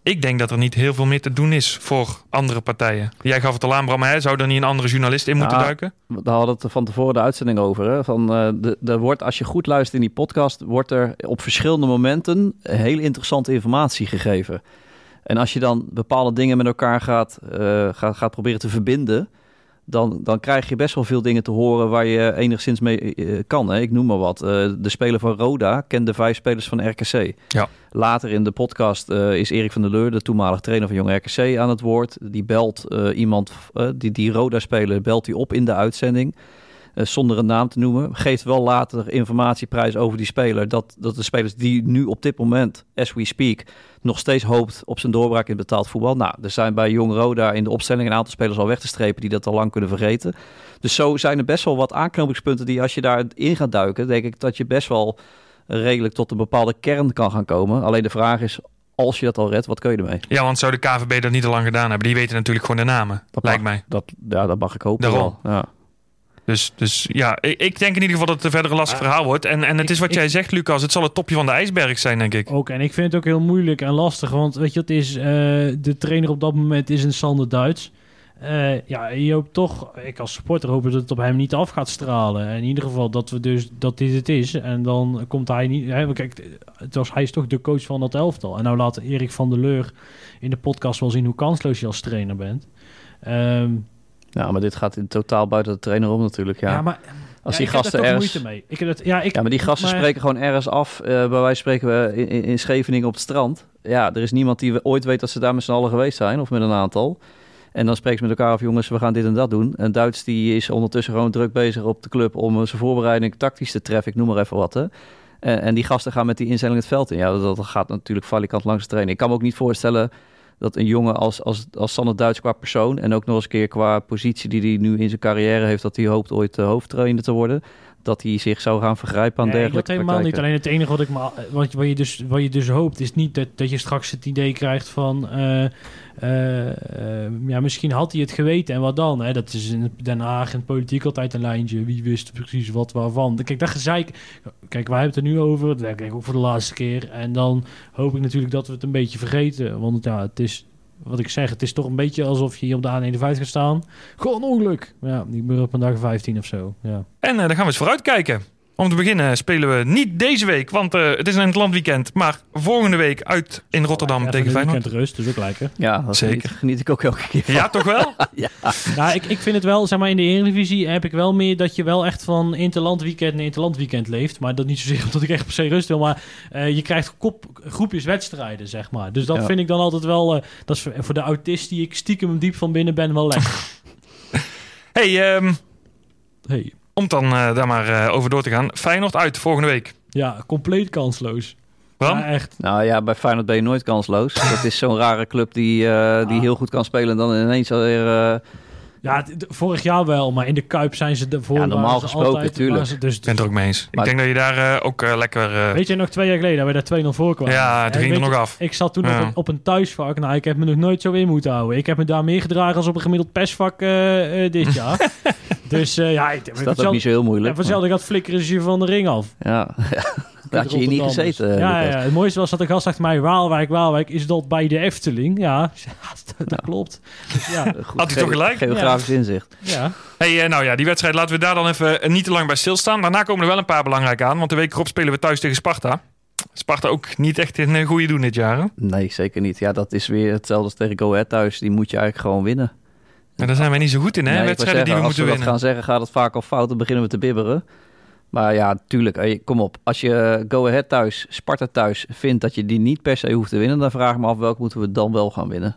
Ik denk dat er niet heel veel meer te doen is voor andere partijen. Jij gaf het al aan, Bram. Hè? Zou er niet een andere journalist in moeten Ja. duiken? Daar hadden we het van tevoren de uitzending over. Hè? Van, de, wordt, als je goed luistert in die podcast, wordt er op verschillende momenten heel interessante informatie gegeven. En als je dan bepaalde dingen met elkaar gaat, gaat, gaat proberen te verbinden, dan, dan krijg je best wel veel dingen te horen waar je enigszins mee eh, kan. Hè? Ik noem maar wat. Eh, de speler van Roda kende vijf spelers van RKC. Ja. Later in de podcast eh, is Erik van der Leur, de toenmalige trainer van Jong RKC, aan het woord. Die belt eh, iemand, eh, die, die Roda-speler, belt hij op in de uitzending. Eh, zonder een naam te noemen. Geeft wel later informatieprijs over die speler. Dat, dat de spelers die nu op dit moment, as we speak, nog steeds hoopt op zijn doorbraak in betaald voetbal. Nou, er zijn bij Jong Roda in de opstelling een aantal spelers al weg te strepen die dat al lang kunnen vergeten. Dus zo zijn er best wel wat aanknopingspunten die als je daarin gaat duiken, denk ik dat je best wel redelijk tot een bepaalde kern kan gaan komen. Alleen de vraag is, als je dat al redt, wat kun je ermee? Ja, want zou de KVB dat niet al lang gedaan hebben? Die weten natuurlijk gewoon de namen, Dat lijkt mag, mij. Dat, ja, dat mag ik hopen Daarom. wel. Ja. Dus, dus ja, ik, ik denk in ieder geval dat het een verder een lastig verhaal wordt. En, en het ik- is wat ik- jij zegt, Lucas. Het zal het topje van de ijsberg zijn, denk ik. Ook, en ik vind het ook heel moeilijk en lastig. Want weet je, het is, eh, de trainer op dat moment is een Sander Duits. Eh, ja, je hoopt toch, ik als supporter hoop dat het op hem niet af gaat stralen. In ieder geval dat we dus dat dit het is. En dan komt hij niet. Hè, kijk, het was, hij is toch de coach van dat elftal. En nou laat Erik van der Leur in de podcast wel zien hoe kansloos je als trainer bent. Ehm, ja, maar dit gaat in totaal buiten de trainer om natuurlijk. Ja. ja. maar Als ja, die gasten ergens... moeite mee. Ik heb het, ja, ik, Ja, maar die gasten maar- spreken gewoon ergens af. eh bij wijze van spreken we in, in- in Scheveningen op het strand. Ja, er is niemand die we ooit weet dat ze daar met z'n allen geweest zijn. Of met een aantal. En dan spreken ze met elkaar af, jongens, we gaan dit en dat doen. En Duits die is ondertussen gewoon druk bezig op de club... om eh, zijn voorbereiding tactisch te treffen. Ik noem maar even wat, hè. En, en die gasten gaan met die instelling het veld in. Ja, dat, dat gaat natuurlijk valikant langs de trainen. Ik kan me ook niet voorstellen dat een jongen als, als, als Sander Duits qua persoon... en ook nog eens een keer qua positie die hij nu in zijn carrière heeft... dat hij hoopt ooit uh, hoofdtrainer te worden... dat hij zich zou gaan vergrijpen aan Nee, dergelijke dat helemaal niet. Alleen het enige wat, ik wat, wat, je dus, wat je dus hoopt, is niet dat, dat je straks het idee krijgt van... eh, eh, eh, ja, misschien had hij het geweten en wat dan? Hè? Dat is in Den Haag en politiek altijd een lijntje. Wie wist precies wat waarvan? Kijk, dat gezeik... Kijk, wij hebben het er nu over. Dat denk ik ook voor de laatste keer. En dan hoop ik natuurlijk dat we het een beetje vergeten. Want ja, het is... Wat ik zeg, het is toch een beetje alsof je hier op de A51 gaat staan. Gewoon ongeluk. Ja, niet meer op een dag 15 of zo. Ja. En uh, dan gaan we eens vooruitkijken. Om te beginnen spelen we niet deze week, want uh, het is een landweekend. Maar volgende week uit in Rotterdam oh, tegen Feyenoord. rust, dus ook lekker. Ja, dat Zeker. Geniet, geniet ik ook elke keer van. Ja, toch wel? (laughs) ja. Nou, ik, ik vind het wel, zeg maar, in de Eredivisie heb ik wel meer dat je wel echt van interlandweekend naar interlandweekend leeft. Maar dat niet zozeer (laughs) omdat ik echt per se rust wil, maar uh, je krijgt kop, groepjes wedstrijden, zeg maar. Dus dat ja. vind ik dan altijd wel, uh, dat is voor, voor, de autist die ik stiekem diep van binnen ben, wel lekker. (laughs) hey, um, hey. Om dan uh, daar maar uh, over door te gaan. Feyenoord uit volgende week. Ja, compleet kansloos. Ja, echt. Nou ja, bij Feyenoord ben je nooit kansloos. (laughs) Dat is zo'n rare club die, eh, die Ah. heel goed kan spelen en dan ineens alweer... Ja, vorig jaar wel, maar in de Kuip zijn ze ervoor. Ja, normaal gesproken, altijd- tuurlijk. waren ze Dus, Ik ben het er ook mee eens. Maar- ik denk dat je daar eh, ook eh, lekker... eh, Weet je nog twee jaar geleden dat we daar 2-0 voor kwamen? ja, toen ging er nog af. Ik zat toen Ja. op, een, op een thuisvak. Nou, ik heb me nog nooit zo in moeten houden. Ik heb me daar meer gedragen als op een gemiddeld persvak eh, eh, dit (laughs) jaar. dus eh, ja, ik, is dat ook niet zo heel moeilijk. Ja, vanzelfde gaat flikkeren ze je van de ring af. Ja, (laughs) had je hier niet gezeten. eh, Ja, ja, het mooiste was dat de gast achter mij, Waalwijk, Waalwijk, is dat bij de Efteling? Ja, (laughs) dat, dat klopt. Dus ja, (laughs) Goed Had hij toch ge- gelijk? Geografisch inzicht. ja. Hey, eh, nou ja, die wedstrijd laten we daar dan even eh, niet te lang bij stilstaan. Daarna komen er wel een paar belangrijke aan. Want de week erop spelen we thuis tegen Sparta. Sparta ook niet echt in een goede doen dit jaar. Hè? Nee, zeker niet. Ja, dat is weer hetzelfde als tegen Go Ahead thuis. Die moet je eigenlijk gewoon winnen. Maar daar zijn wij niet zo goed in, hè? Nee, wedstrijden die we moeten als we winnen. dat gaan zeggen, gaat het vaak al fout. Dan beginnen we te bibberen. Maar ja, tuurlijk. eh, Kom op. Als je Go Ahead thuis, Sparta thuis vindt dat je die niet per se hoeft te winnen, dan vraag ik me af welke moeten we dan wel gaan winnen.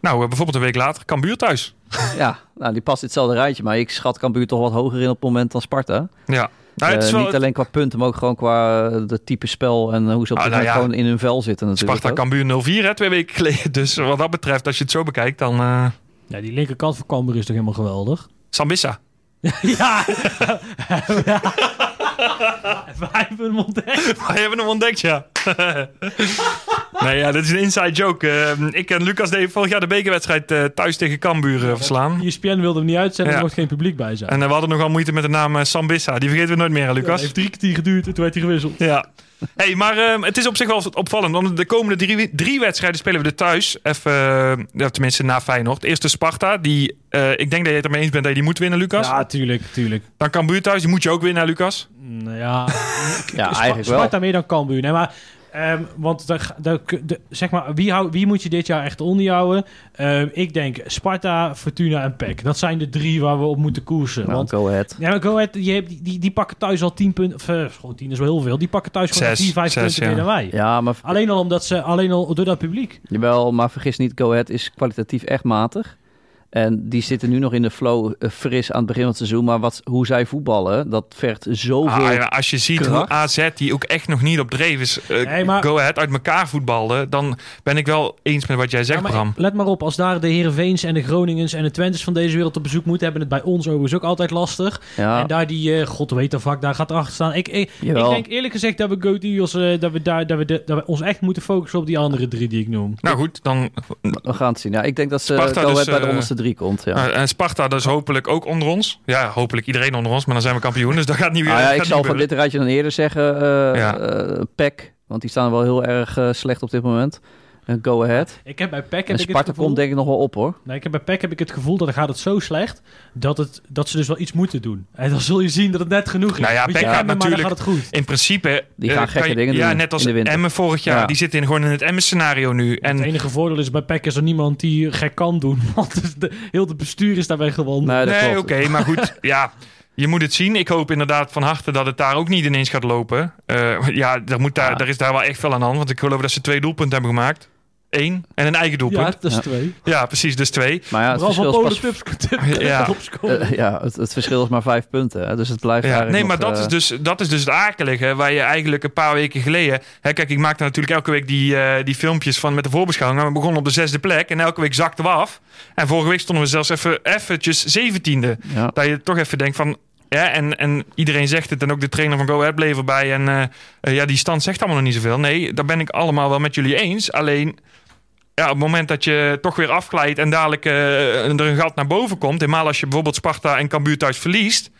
Nou, eh, bijvoorbeeld een week later, Cambuur thuis. (laughs) Ja, nou, die past hetzelfde rijtje. Maar ik schat Cambuur toch wat hoger in op het moment dan Sparta. Ja. Nou, het is Eh, wel niet alleen qua punten, maar ook gewoon qua eh, de type spel en hoe ze op Ah, dit nou ja. gewoon in hun vel zitten natuurlijk. Sparta ook. Cambuur 0-4, hè, twee weken geleden. Dus wat dat betreft, als je het zo bekijkt, dan... eh ja, die linkerkant van Cambuur is toch helemaal geweldig? Sambissa. (laughs) ja! ja. (laughs) Wij hebben hem ontdekt. Wij hebben hem ontdekt, ja. (laughs) nee, ja, dit is een inside joke. Eh, ik en Lucas deden vorig jaar de bekerwedstrijd eh, thuis tegen Cambuur eh, verslaan. ESPN wilde hem niet uitzenden, Ja. er mocht geen publiek bij zijn. En we hadden nogal moeite met de naam eh, Sambissa. Die vergeten we nooit meer, hè, Ja, Lucas. het heeft drie kwartier geduurd en toen werd hij gewisseld. Ja. Hey, maar ehm, het is op zich wel opvallend. Want de komende drie, drie wedstrijden spelen we er thuis. Even, ja, tenminste na Feyenoord. Eerst de Sparta. Die, eh, ik denk dat je het ermee eens bent dat je die moet winnen, Lucas. Ja, tuurlijk, tuurlijk. Dan Cambuur thuis. Die moet je ook winnen, Lucas. Nou ja, (laughs) Ja, eigenlijk wel. Sparta meer dan Cambuur. Nee, maar... ehm, want de, de, de- zeg maar, wie, hou, wie moet je dit jaar echt onder houden? Ehm, ik denk Sparta, Fortuna en PEC. Dat zijn de drie waar we op moeten koersen. Nou, want Go Ahead. ja, maar Go Ahead, die, die, die, die pakken thuis al 10 punten. Of, eh, gewoon 10 is wel heel veel. Die pakken thuis gewoon Zes, 4, 5 zes, punten ja. meer dan wij. Ja, maar Alleen al omdat ze, alleen al door dat publiek. Jawel, maar vergis niet, Go Ahead is kwalitatief echt matig. En die zitten nu nog in de flow eh, fris aan het begin van het seizoen. Maar wat, hoe zij voetballen, dat vergt zoveel... Ah, ja, als je ziet hoe. AZ, die ook echt nog niet op dreef is, eh, Nee, maar- go ahead, uit elkaar voetbalde. Dan ben ik wel eens met wat jij zegt, Ja, maar Bram. let maar op, als daar de Heerenveens en de Groningens en de Twentes van deze wereld op bezoek moeten, hebben het bij ons overigens ook altijd lastig. ja, En daar die, eh, god weet de vak, daar gaat erachter staan. Ik, ik, denk eerlijk gezegd dat we Go Eagles, dat, we daar, dat, we de, dat we ons echt moeten focussen op die andere drie die ik noem. Nou goed, dan we gaan het zien. Ja, ik denk dat ze Sparta Go dus, bij de onderste drie komt. Ja. eh, en Sparta dus hopelijk ook onder ons. Ja, hopelijk iedereen onder ons, maar dan zijn we kampioen. Dus dat gaat niet weer. Nou ja, gaat ik zal van dit rijtje dan eerder zeggen, eh Ja. eh, PEC. Want die staan wel heel erg eh, slecht op dit moment. En Go Ahead. Ik heb bij PEC heb En ik het Sparta gevoel, komt denk ik nog wel op hoor. nee, ik heb bij PEC heb ik het gevoel dat gaat het zo slecht dat, het, dat ze dus wel iets moeten doen. En dan zul je zien dat het net genoeg is. Nou ja, gaat natuurlijk- gaat het goed. In principe. Die eh, gaan gekke je- dingen Ja, doen net als in de winter. Emmen vorig jaar. Ja. Die zitten in, gewoon in het Emmen-scenario nu. het En enige voordeel is bij PEC is er niemand die gek kan doen. (laughs) Want de, heel de bestuur is daarbij gewoon. Nee, nee, oké, maar goed. (laughs) ja, je moet het zien. Ik hoop inderdaad van harte dat het daar ook niet ineens gaat lopen. Eh, ja, er, moet daar, Ja. er is daar wel echt veel aan de hand. Want ik geloof dat ze twee doelpunten hebben gemaakt. Eén en een eigen ja, doelpunt. dat is Ja. twee. Ja, precies, dus twee. Maar ja, het Vooral van verschil is pas... (laughs) Ja. (laughs) eh, ja, het, het verschil is maar vijf punten. Hè, dus het blijft Ja, nee, maar nog, dat, eh, is dus, dat is dus het akelige. Waar je eigenlijk een paar weken geleden... Hè, kijk, ik maakte natuurlijk elke week die, eh, die filmpjes van met de voorbeschouwing. Maar we begonnen op de zesde plek. En elke week zakten we af. En vorige week stonden we zelfs even eventjes zeventiende. Ja. Dat je toch even denkt van... Ja, en, en iedereen zegt het. En ook de trainer van Go Ahead bleef erbij. En eh, eh, ja, die stand zegt allemaal nog niet zoveel. Nee, daar ben ik allemaal wel met jullie eens. Alleen... Ja, op het moment dat je toch weer afglijdt en dadelijk eh, er een gat naar boven komt, helemaal als je bijvoorbeeld Sparta en Cambuur thuis verliest,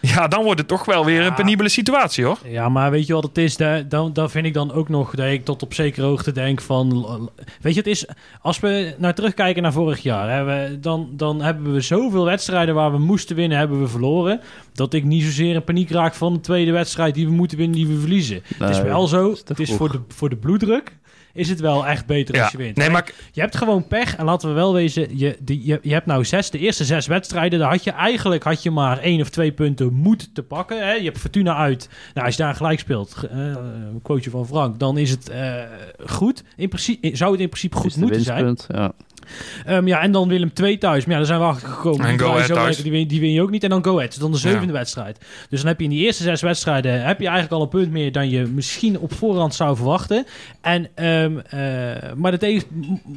ja, dan wordt het toch wel weer een penibele situatie, hoor. Ja, maar weet je wat het is? Daar, dan, dan vind ik dan ook nog dat ik tot op zekere hoogte denk van... Weet je, het is... Als we naar terugkijken naar vorig jaar... Hè, we, dan, dan hebben we zoveel wedstrijden waar we moesten winnen, hebben we verloren. Dat ik niet zozeer in paniek raak van de tweede wedstrijd die we moeten winnen, die we verliezen. het is wel zo, is het is voor de, voor de bloeddruk... Is het wel echt beter Ja. als je wint. Nee, maar Je hebt gewoon pech. En laten we wel wezen, je, die, je, je hebt nou zes, de eerste zes wedstrijden. Daar had je eigenlijk had je maar één of twee punten moet te pakken. Hè? Je hebt Fortuna uit. Nou, als je daar gelijk speelt, eh, een quoteje van Frank, dan is het eh, goed. In principe, zou het in principe goed moeten zijn. Ja. Ehm, ja, en dan Willem 2 thuis. Maar ja, daar zijn we achter gekomen. En Die Go thuis. Die win, die win je ook niet. En dan Go Ahead. Dan de zevende Ja. wedstrijd. Dus dan heb je in die eerste zes wedstrijden... heb je eigenlijk al een punt meer dan je misschien op voorhand zou verwachten. En, ehm, eh, maar, de tegen,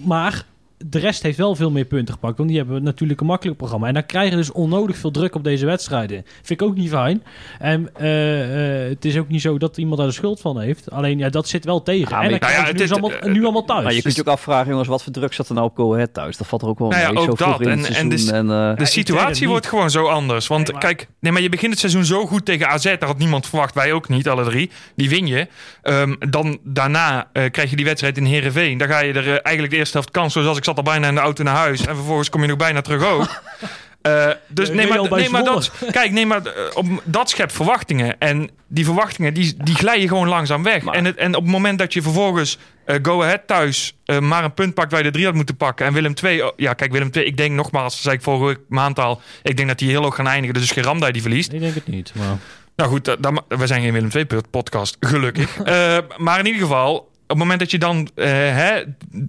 maar de rest heeft wel veel meer punten gepakt. Want die hebben natuurlijk een makkelijk programma. En dan krijg je dus onnodig veel druk op deze wedstrijden. Vind ik ook niet fijn. En eh, eh, het is ook niet zo dat iemand daar de schuld van heeft. Alleen ja, dat zit wel tegen. Ja, en dan Nou ja, krijgen ze het nu, is- allemaal, nu allemaal thuis. Maar je kunt je ook afvragen, jongens, wat voor druk zat er nou op Go Ahead thuis? Dat valt er ook wel Nou ja, mee, zo ook vroeg dat. in het En- de- En, eh, De situatie niet. wordt gewoon zo anders. Want Nee, maar- kijk, nee, maar je begint het seizoen zo goed tegen AZ. Daar had niemand verwacht. Wij ook niet, alle drie. Die win je. Ehm, dan daarna eh, krijg je die wedstrijd in Heerenveen. Dan ga je er eh, eigenlijk de eerste helft kans. Zoals ik zat al bijna in de auto naar huis. En vervolgens kom je nog bijna terug ook. (laughs) Eh, dus Ja, nee, Real maar, bij nee, maar dat, kijk, nee, maar eh, op, dat schept verwachtingen. En die verwachtingen die, die glijden gewoon langzaam weg. Maar- En, het, en op het moment dat je vervolgens eh, Go Ahead thuis maar een punt pakt waar je de drie had moeten pakken. En Willem 2, ja, kijk, Willem 2, ik denk nogmaals, zei ik vorige maand al. Ik denk dat die heel hoog gaan eindigen. Dus geen Ramdij die verliest. Ik denk het niet. Maar... Nou goed, we zijn geen Willem 2 podcast, gelukkig. (laughs) Maar in ieder geval, op het moment dat je dan eh,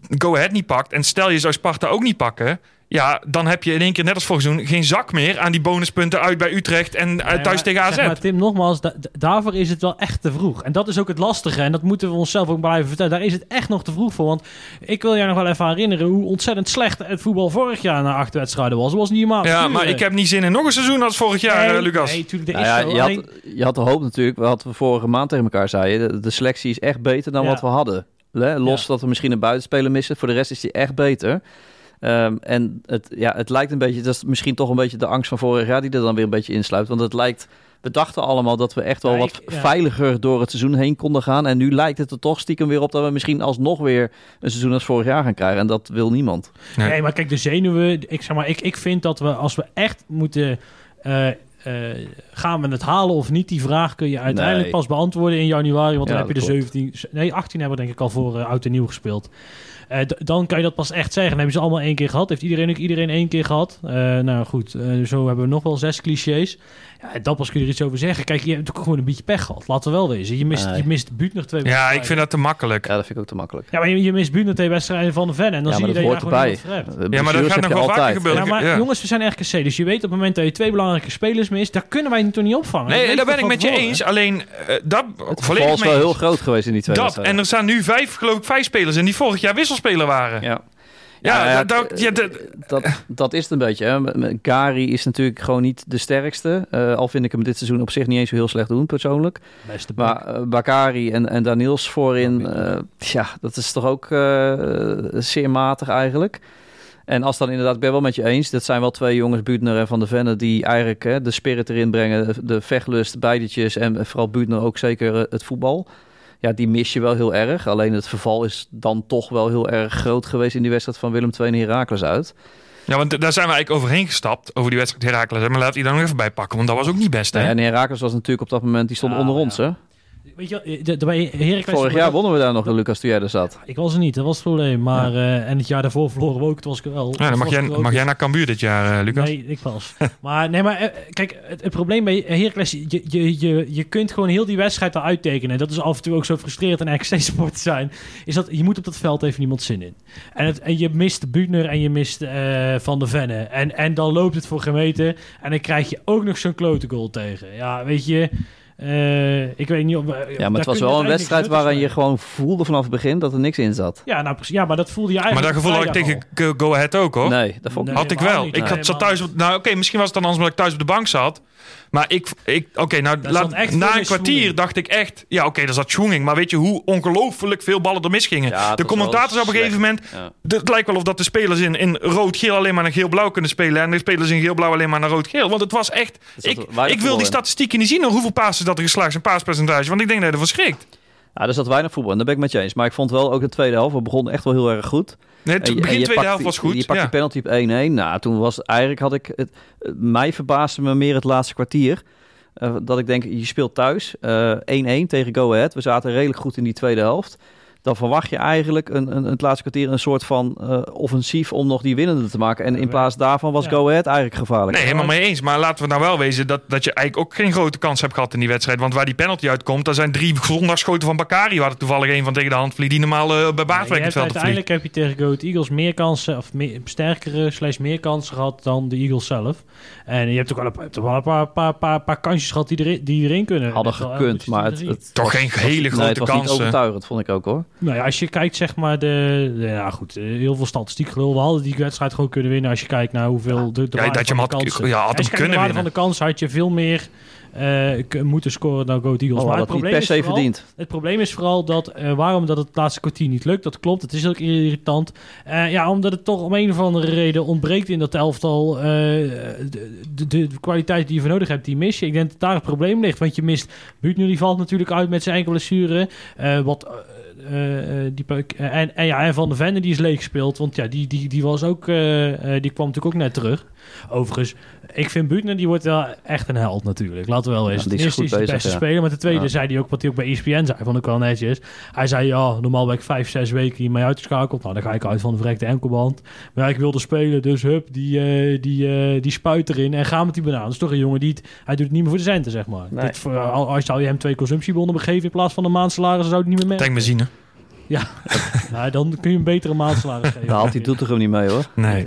Go Ahead niet pakt... en stel je zou Sparta ook niet pakken... ja, dan heb je in één keer net als vorig seizoen... geen zak meer aan die bonuspunten uit bij Utrecht en eh, Nee, thuis maar, tegen AZ. zeg maar, Tim, nogmaals, da- da- daarvoor is het wel echt te vroeg. En dat is ook het lastige. En dat moeten we onszelf ook blijven vertellen. Daar is het echt nog te vroeg voor. Want ik wil jij nog wel even herinneren hoe ontzettend slecht het voetbal vorig jaar na acht wedstrijden was. Dat was niet helemaal. ja, maar ik heb niet zin in nog een seizoen als vorig jaar, eh, Lucas. Nee, tuurlijk, er nou ja, je, Alleen- had, je had de hoop natuurlijk, wat we vorige maand tegen elkaar zeiden. De, de selectie is echt beter dan Ja. wat we hadden. Hè, Los Ja. dat we misschien een buitenspeler missen. Voor de rest is die echt beter. Ehm, en het, ja, het lijkt een beetje, dat is misschien toch een beetje de angst van vorig jaar die er dan weer een beetje insluit. Want het lijkt, we dachten allemaal dat we echt wel Ja, wat ik- ja. veiliger door het seizoen heen konden gaan. En nu lijkt het er toch stiekem weer op dat we misschien alsnog weer een seizoen als vorig jaar gaan krijgen. En dat wil niemand. Nee. Nee, maar kijk, de zenuwen. Ik, zeg maar, ik, ik vind dat we, als we echt moeten. eh, eh, gaan we het halen of niet? Die vraag kun je uiteindelijk Nee. pas beantwoorden in januari. Want dan Ja, heb je de dat klopt. 17. Nee, 18 hebben we denk ik al voor eh, oud en nieuw gespeeld. Eh, dan kan je dat pas echt zeggen. Hebben ze allemaal één keer gehad. Heeft iedereen ook iedereen één keer gehad? Eh, nou goed, eh, zo hebben we nog wel zes clichés. Ja, dat pas kun je er iets over zeggen. Kijk, je hebt ook gewoon een beetje pech gehad. Laten we wel wezen. Je mist, Nee. je mist Buutner twee Ja, ik vind dat te makkelijk. Ja, dat vind ik ook te makkelijk. Ja, maar je, je mist Buutner twee wedstrijden van de Ven. En dan ja, zie je dat dat je daar gewoon hebt. Ja, maar dat gaat nog wel vaker gebeuren. Ja, maar Ja. jongens, we zijn RKC. Dus je weet op het moment dat je twee belangrijke spelers mist, daar kunnen wij toch niet opvangen. Nee, daar ben ik met je eens. Alleen, eh, dat Het volledig is wel heel groot geweest in die twee Dat, en er staan nu vijf, geloof ik, vijf spelers in die vorig jaar wisselspeler waren. Ja. Ja, Ja, dat, ja, dat- ja, dat- dat, dat is het een beetje. Hè. Kari is natuurlijk gewoon niet de sterkste. Eh, al vind ik hem dit seizoen op zich niet eens zo heel slecht doen, persoonlijk. Beste. Maar eh, Bakari en, en Daniels voorin, eh ja, dat is toch ook eh, zeer matig eigenlijk. En als dan inderdaad, ik ben wel met je eens, dat zijn wel twee jongens, Buutner en Van der Venne, die eigenlijk hè, de spirit erin brengen, de- de vechtlust, beidetjes en vooral Buutner ook zeker eh, het voetbal. Ja, die mis je wel heel erg. Alleen het verval is dan toch wel heel erg groot geweest in die wedstrijd van Willem II en Heracles uit. ja, want daar zijn we eigenlijk overheen gestapt, over die wedstrijd Herakles. Maar laat die dan nog even bij pakken, want dat was ook niet best, hè? En Heracles was natuurlijk op dat moment, die stond onder ja. ons. Hè? Weet je, wel, de, de, bij Heracles... Vorig jaar wonnen we daar nog, Lucas, toen jij er zat. Ik was er niet, dat was het probleem. Maar, eh, en het jaar daarvoor verloren we ook, toen was ik er wel. Ja, dan mag was jij, mag jij naar Cambuur dit jaar, eh, Lucas? Nee, ik pas. (laughs) maar nee, maar eh, kijk, het, het probleem bij Heracles, je, je, je, je kunt gewoon heel die wedstrijd al uittekenen. Dat is af en toe ook zo frustrerend en RKC-sport te zijn. Is dat je moet op dat veld even niemand zin in. En, het, en je mist Buutner en je mist eh, Van de Venne. En, en dan loopt het voor gemeten. En dan krijg je ook nog zo'n klote goal tegen. Ja, weet je. Eh, ik weet niet of. Ja, maar het was wel een wedstrijd waarin je gewoon voelde vanaf het begin dat er niks in zat. Ja, nou precies. Ja, maar dat voelde je Maar dat eigenlijk. gevoel had ik tegen Go Ahead ook, hoor. Nee, dat vond ik Nee, had ik wel. niet. Ik Nee, had, zat thuis op, nou oké, misschien was het dan anders omdat ik thuis op de bank zat. Maar ik, ik oké, nou laat, na een kwartier dacht ik echt, ja oké, er zat schwung Maar weet je hoe ongelooflijk veel ballen er misgingen? Ja, de commentators op een gegeven moment, Ja. het lijkt wel of dat de spelers in, in rood-geel alleen maar naar geel-blauw kunnen spelen. En de spelers in geel-blauw alleen maar naar rood-geel. Want het was echt, ik, ik wil die in. statistieken niet zien. Hoeveel passes dat er geslaagd een paaspercentage. Want ik denk dat je ervan schrikt. Ja, er zat weinig voetbal en daar ben ik met je eens. Maar ik vond wel ook de tweede helft, we begonnen echt wel heel erg goed. Nee, het begin tweede pakt helft was goed. Je pakt ja. die penalty op 1-1. Nou, toen was eigenlijk had ik... Het, het- mij verbaasde me meer het laatste kwartier. Eh, dat ik denk, je speelt thuis. eh, 1-1 tegen Go Ahead. We zaten redelijk goed in die tweede helft. Dan verwacht je eigenlijk een, een, het laatste kwartier een soort van eh, offensief om nog die winnende te maken. En in plaats daarvan was Ja. Go Ahead eigenlijk gevaarlijk. Nee, helemaal mee eens. Maar laten we nou wel wezen dat, dat je eigenlijk ook geen grote kans hebt gehad in die wedstrijd. Want waar die penalty uitkomt, daar zijn drie zondagschoten van Bakari. Waar er toevallig een van tegen de hand vliegt, die normaal eh, bij Ja, Baardwijk je het veld uiteindelijk heb je tegen Go Ahead Eagles meer kansen, of meer, sterkere slash meer kansen gehad dan de Eagles zelf. En je hebt ook wel een, je hebt ook wel een paar, paar, paar, paar kansjes gehad die, erin, die erin kunnen. Hadden gekund, maar het, Toch geen hele nee, grote het was niet kansen. overtuigend, vond ik ook hoor. Nou ja, als je kijkt, zeg maar, de, de- ja goed, eh, heel veel statistiek gelul. We hadden die wedstrijd gewoon kunnen winnen als je kijkt naar hoeveel de, de Ja, waarde dat je van hem de had, kansen. ja, had hem kunnen de waarde winnen. van de kans had je veel meer eh, moeten scoren dan Go Eagles. Oh, maar dat het niet probleem per is se vooral- verdiend. Het probleem is vooral dat eh, waarom dat het laatste kwartier niet lukt. Dat klopt, het is ook irritant. Eh, ja, omdat het toch om een of andere reden ontbreekt in dat elftal. eh, de, de, de kwaliteit die je voor nodig hebt, die mis je. Ik denk dat daar het probleem ligt. Want je mist Buutner, die valt natuurlijk uit met zijn enkele blessure. Eh, wat... eh, eh, die, eh, en, en, ja, en Van de Vende die is leeg gespeeld. Want ja, die, die, die, was ook, die kwam natuurlijk ook net terug. Overigens, ik vind Buutner, die wordt wel echt een held natuurlijk. Laten we wel eens. die Ten is eerste goed is hij de bezig, beste ja. speler. Maar ten tweede Ja. zei hij ook, wat hij ook bij ESPN zei, vond ik wel netjes. Hij zei, ja, normaal ben ik vijf, zes weken hiermee uitgeschakeld. Nou, dan ga ik uit van de verrekte enkelband. Maar ja, ik wilde spelen, dus hup, die, eh, die, eh, die spuit erin en ga met die banaan. Dat is toch een jongen die het, hij doet het niet meer voor de centen, zeg maar. Nee. Dit, voor, al- als zou je hem twee consumptiebonnen begeven in plaats van een maandsalaris, dan zou hij niet meer merken. Tankbenzine. (laughs) Nou, dan kun je een betere maandsalaris geven. Daar haalt die doet er gewoon niet mee hoor. Nee.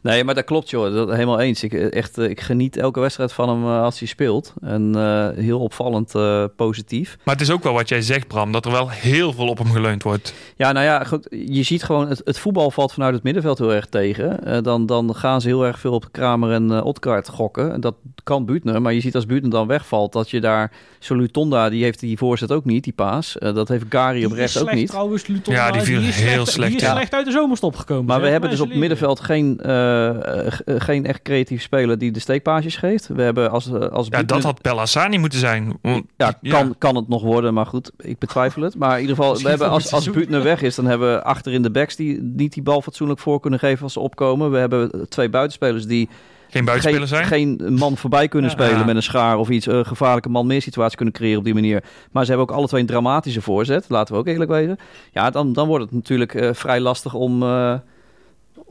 Nee, maar dat klopt joh. Dat, helemaal eens. Ik, eh, echt, eh, ik geniet elke wedstrijd van hem eh, als hij speelt. En eh, heel opvallend eh, positief. Maar het is ook wel wat jij zegt, Bram, dat er wel heel veel op hem geleund wordt. Ja, nou ja, goed, je ziet gewoon, het, het voetbal valt vanuit het middenveld heel erg tegen. Eh, dan, dan gaan ze heel erg veel op Kramer en uh, Otkaart gokken. En dat kan Buutner, maar je ziet als Buutner dan wegvalt, dat je daar... Solutonda, die heeft die voorzet ook niet, die paas. Uh, dat heeft Gary op rechts ook niet. trouwens, Luton. Ja, die viel is heel slecht, Die is ja. slecht uit de zomerstop gekomen. Maar we hebben dus op het middenveld geen, eh, eh, geen echt creatief speler die de steekpaasjes geeft. We hebben als, eh, als Ja, dat had Bellassani moeten zijn. Ja, kan, kan het nog worden, maar goed, ik betwijfel het. Maar in ieder geval, we hebben als, als. Buutner weg is, dan hebben we achterin de backs die niet die bal fatsoenlijk voor kunnen geven als ze opkomen. We hebben twee buitenspelers die Geen buitenspeler geen, zijn. geen man voorbij kunnen Ja. spelen Ja. met een schaar of iets. Een gevaarlijke man meer situatie kunnen creëren op die manier. Maar ze hebben ook alle twee een dramatische voorzet, laten we ook eerlijk wezen. Ja, dan, dan wordt het natuurlijk eh, vrij lastig om, eh,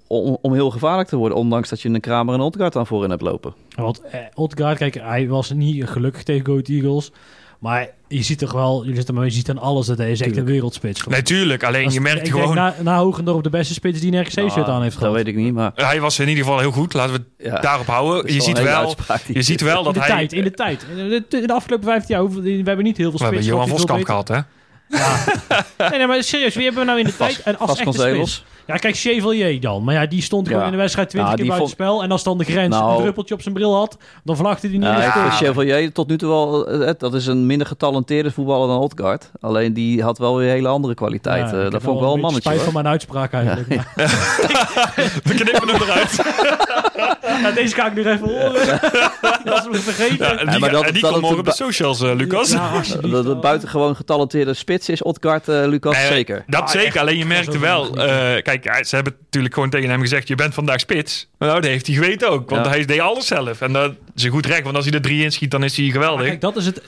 om, om heel gevaarlijk te worden. Ondanks dat je een Kramer en een Odgaard aan voorin hebt lopen. Want eh, Odgaard, kijk, hij was niet gelukkig tegen Go Ahead Eagles. Maar je ziet toch wel, je ziet, hem, je ziet aan alles dat hij is echt een Tuurlijk. wereldspits. Natuurlijk, alleen Als- je merkt ik gewoon... Denk, na, na Hogendorp de beste spits die een RKC-shirt Nou, aan heeft Dat gehad. weet ik niet, maar... Hij was in ieder geval heel goed. Laten we Ja, daarop houden. dat Je ziet, wel, je ziet wel in dat de hij... tijd, in de tijd. In de, in de afgelopen 15 jaar, we hebben niet heel veel We hebben spits. Johan Voskamp gehad, hè? (laughs) Nee, nee, maar serieus, wie hebben we nou in de tijd? En als echte spits? Ja, kijk, Chevalier dan. Maar ja, die stond gewoon Ja. in de wedstrijd 20 Ja, keer buiten vond- spel. En als dan de grens Nou. een druppeltje op zijn bril had, dan vlagde hij niet Ja, stil. vind Chevalier tot nu toe wel... eh, Dat is een minder getalenteerde voetballer dan Odgaard. Alleen die had wel weer hele andere kwaliteit. Ja, Eh, ik dat vond ik wel een mannetje. spijt van hoor. mijn uitspraak eigenlijk. (laughs) We knippen hem eruit. (laughs) Ja, deze ga ik nog even horen. (laughs) Dat is me vergeten. Ja, en die, Ja, maar dat- en die dat komt morgen op de socials, eh, Lucas. Ja, alsjeblieft. Dat het buitengewoon getalenteerde spits is Odgaard, eh, Lucas, Nee, zeker. Dat Ah, zeker, alleen je merkte wel... eh, kijk, ze hebben natuurlijk gewoon tegen hem gezegd... je bent vandaag spits. Nou, dat heeft hij geweten ook. Want Ja. hij deed alles zelf. En dat is een goed recht. Want als hij er drie inschiet, dan is hij geweldig. kijk, dat is, het,